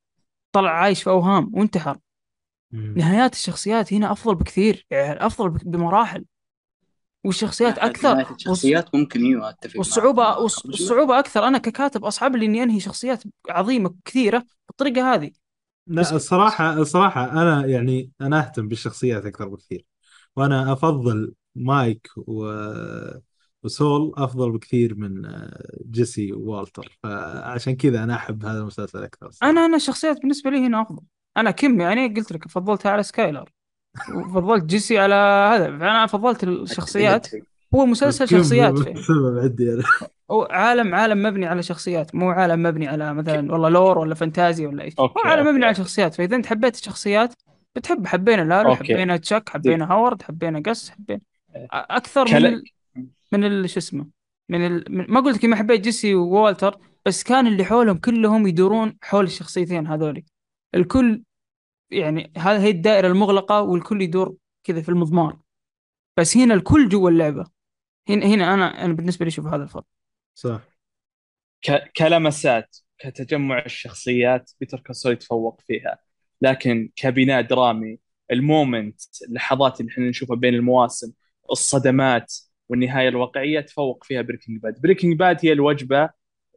طلع عايش في أوهام وانتحر. نهايات الشخصيات هنا أفضل بكثير يعني أفضل بك- بمراحل. والشخصيات أكثر نهاية الشخصيات ممكن أيوه أتفق معك. والصعوبة ما- والص- والصعوبة أكثر. أنا ككاتب أصعب لي إني أنهي شخصيات عظيمة كثيرة بالطريقة هذه. لا بس- الصراحة الصراحة أنا يعني أنا أهتم بالشخصيات أكثر بكثير. وأنا أفضل مايك و... وسول أفضل بكثير من آه، جيسي ووالتر فعشان كذا أنا أحب هذا المسلسل أكثر الصراحة. أنا أنا الشخصيات بالنسبة لي هنا أفضل. أنا كم يعني قلت لك فضلتها على سكايلر. وفضلت جيسي على هذا. فأنا فضلت الشخصيات. هو مسلسل شخصيات فيه. عندي عالم عالم مبني على شخصيات. مو عالم مبني على مثلا والله lore ولا فانتازيا ولا إيش. هو عالم مبني على. شخصيات. فإذا أنت حبيت الشخصيات بتحب حبينا لالو okay. حبينا تشاك حبينا هاورد حبينا قس حبينا أكثر من ال... من ال... شو اسمه؟ من, ال... من ما قلت لك ما حبيت جيسي ووالتر بس كان اللي حولهم كلهم يدورون حول الشخصيتين هذولي. الكل يعني هذا هي الدائرة المغلقة والكل يدور كذا في المضمار. بس هنا الكل جوا اللعبة. هنا هنا أنا أنا بالنسبة لي شوف هذا الفرق. صح. ك- كلمسات كتجمع الشخصيات Better Call Saul يتفوق فيها. لكن كبناء درامي ال moment اللحظات اللي إحنا نشوفها بين المواسم الصدمات والنهاية الواقعية تفوق فيها بريكنج باد بريكنج باد هي الوجبة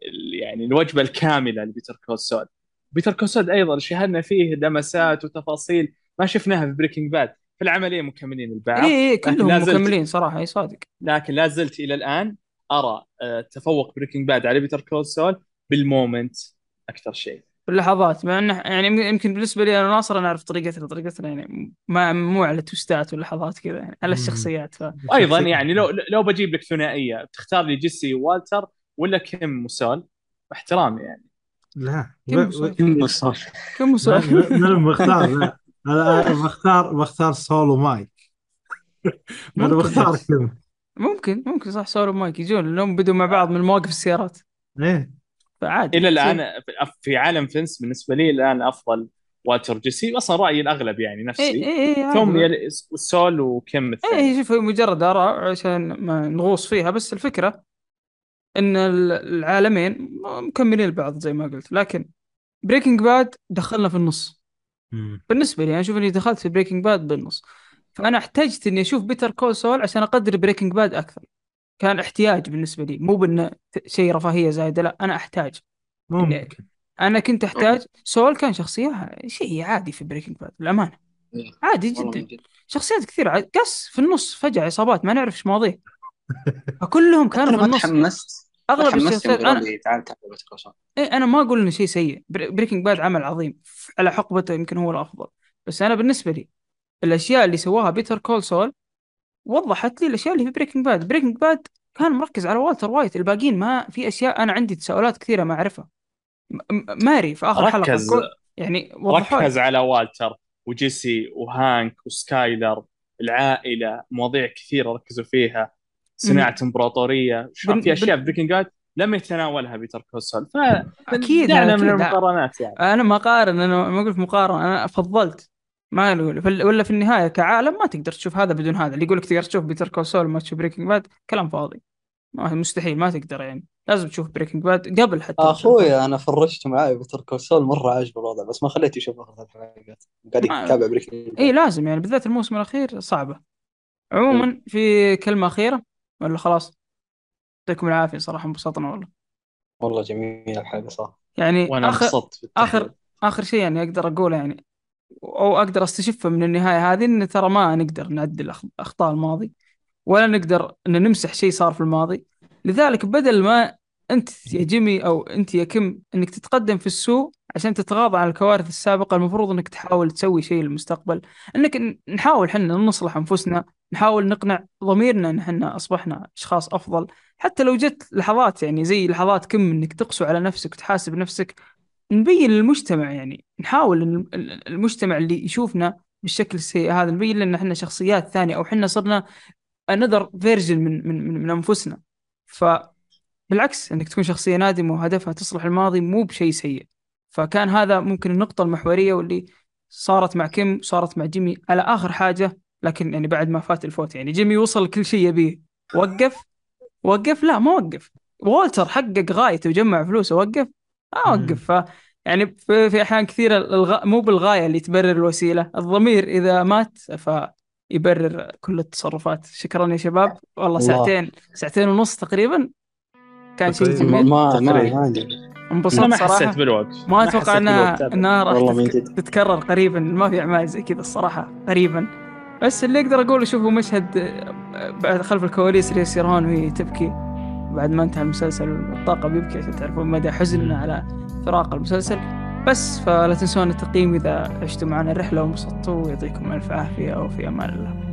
ال- يعني الوجبة الكاملة ل Better Call Saul Better Call Saul أيضا شاهدنا فيه لمسات وتفاصيل ما شفناها في بريكنج باد في العملية مكملين البعض؟ اي اي كلهم مكملين صراحة اي صادق. لكن لا زلت إلى الآن أرى آه، تفوق Breaking Bad على Better Call Saul بال moments أكثر شيء. باللحظات مع إنه يعني يمكن بالنسبة لي أنا ناصر أنا أعرف طريقتنا طريقتنا يعني ما مو على twists ات واللحظات كذا يعني على. الشخصيات. ف... وأيضا يعني لو لو بجيب لك ثنائية بتختار لي جيسي ووالتر ولا كيم وسول؟ باحترامي يعني. لا. كم كم ما- وصل؟ ما- من بختار لا أنا بختار بختار سول ومايك. أنا. بختار كذا ممكن ممكن صح سولو مايك. يجون لأنهم بدوا مع بعض من مواقف السيارات. إيه. فعادي. إلى. الآن في عالم فينس بالنسبة لي الآن أفضل والتر جيسي أصلا رأيي الأغلب يعني اي نفسي اي اي ثم. يلي- سول وكيم الثاني؟ إيه شوف هي مجرد آراء عشان ما نغوص فيها بس الفكرة إن ال- العالمين مكملين لبعض زي ما قلت. لكن بريكنج باد دخلنا في النص. مم. بالنسبة لي أنا أشوف إني دخلت في Breaking Bad بالنص. فأنا احتجت إني أشوف Better Call Saul عشان أقدر Breaking Bad أكثر. كان احتياج بالنسبة لي. مو بإنه شيء رفاهية زايدة لا أنا أحتاج. ممكن. أنا كنت أحتاج. سول كان شخصية شيء عادي في Breaking Bad للأمانة. إيه. عادي جدا. شخصيات كثيرة. قص في النص فجأة عصابات ما نعرف إيش مواضيع. فكلهم كانوا في النص تحمست؟ ما أغلب الشخصيات أنا تعال تعال. إيه أنا ما أقول إنه شيء سيء. Breaking Bad عمل عظيم. على حقبته يمكن هو الأفضل. بس أنا بالنسبة لي الأشياء اللي سواها Better Call Saul وضحت لي الأشياء اللي في Breaking Bad Breaking Bad كان مركز على والتر وايت الباقيين ما في أشياء أنا عندي تساؤلات كثيرة ما أعرفها. ماري في آخر حلقة ركز. كل- يعني. ركز على والتر وجيسي وهانك وسكايلر العائلة مواضيع كثيرة ركزوا فيها. صناعة إمبراطورية بن- في أشياء في Breaking Bad لم يتناولها Better Call Saul أكيد فدعنا أكيد. من المقارنات يعني. أنا ما قارن أنا ما أقول مقارنة أنا فضلت. ما فال- ولا في النهاية كعالم ما تقدر تشوف هذا بدون هذا. اللي يقول لك تقدر تشوف Better Call Saul وما تشوف Breaking Bad كلام فاضي. ما مستحيل ما تقدر يعني. لازم تشوف Breaking Bad قبل حتى. أخوي أنا فرجت معاي بتر كول سول مرة عاجبه الوضع بس ما خليته يشوف آخر ثلاث حلقات. قاعد ما- يتابع Breaking اي لازم يعني بالذات الموسم الأخير صعبة. عموما في كلمة أخيرة. ولا خلاص؟ يعطيكم العافية صراحة انبسطنا والله. والله جميل الحلقة صح يعني وأنا اخر انبسطت. اخر آخر شيء يعني أقدر أقوله يعني أو أقدر أستشفه من النهاية هذه إن ترى ما نقدر نعدل أخ- أخطاء الماضي ولا نقدر إن نمسح شيء صار في الماضي. لذلك بدل ما أنت يا جيمي أو أنت يا كم إنك تتقدم في السوق عشان تتغاضى عن الكوارث السابقة المفروض إنك تحاول تسوي شيء للمستقبل. إنك نحاول حنا نصلح أنفسنا نحاول نقنع ضميرنا إن حنا أصبحنا أشخاص أفضل. حتى لو جت لحظات يعني زي لحظات كم إنك تقسو على نفسك وتحاسب نفسك نبين للمجتمع يعني نحاول المجتمع اللي يشوفنا بالشكل السيء هذا نبين له إن إحنا شخصيات ثانية أو إحنا صرنا another version من من من, أنفسنا. فبالعكس إنك تكون شخصية نادمة وهدفها تصلح الماضي مو بشيء سيء. فكان هذا ممكن النقطة المحورية واللي صارت مع كيم صارت مع جيمي على آخر حاجة لكن يعني بعد ما فات الفوت. يعني جيمي وصل كل شيء يبيه. وقف؟ وقف؟ لا ما وقف. وولتر حقق غايته وجمع فلوس اوقف ما مم. اوقف ف يعني في, في أحيان كثيرة الغ... مو بالغاية اللي تبرر الوسيلة الضمير إذا مات فيبرر كل التصرفات. شكرا يا شباب. والله الله. ساعتين ساعتين ونص تقريبا. كان شيء جميل ما ما انبسطت ما حسيت بالوقت. ما أتوقع انها. انها راح والله من تتك- جد. تتكرر قريبا. ما في أعمال زي كذا الصراحة قريبا. بس اللي أقدر أقوله شوفوا مشهد بعد خلف الكواليس اللي سيران وهي تبكي. بعد ما انتهى المسلسل والطاقم يبكي عشان تعرفون مدى حزننا على فراق المسلسل. بس فلا تنسون التقييم إذا عشتوا معنا الرحلة وانبسطتوا. ويعطيكم ألف عافية وفي أمان الله.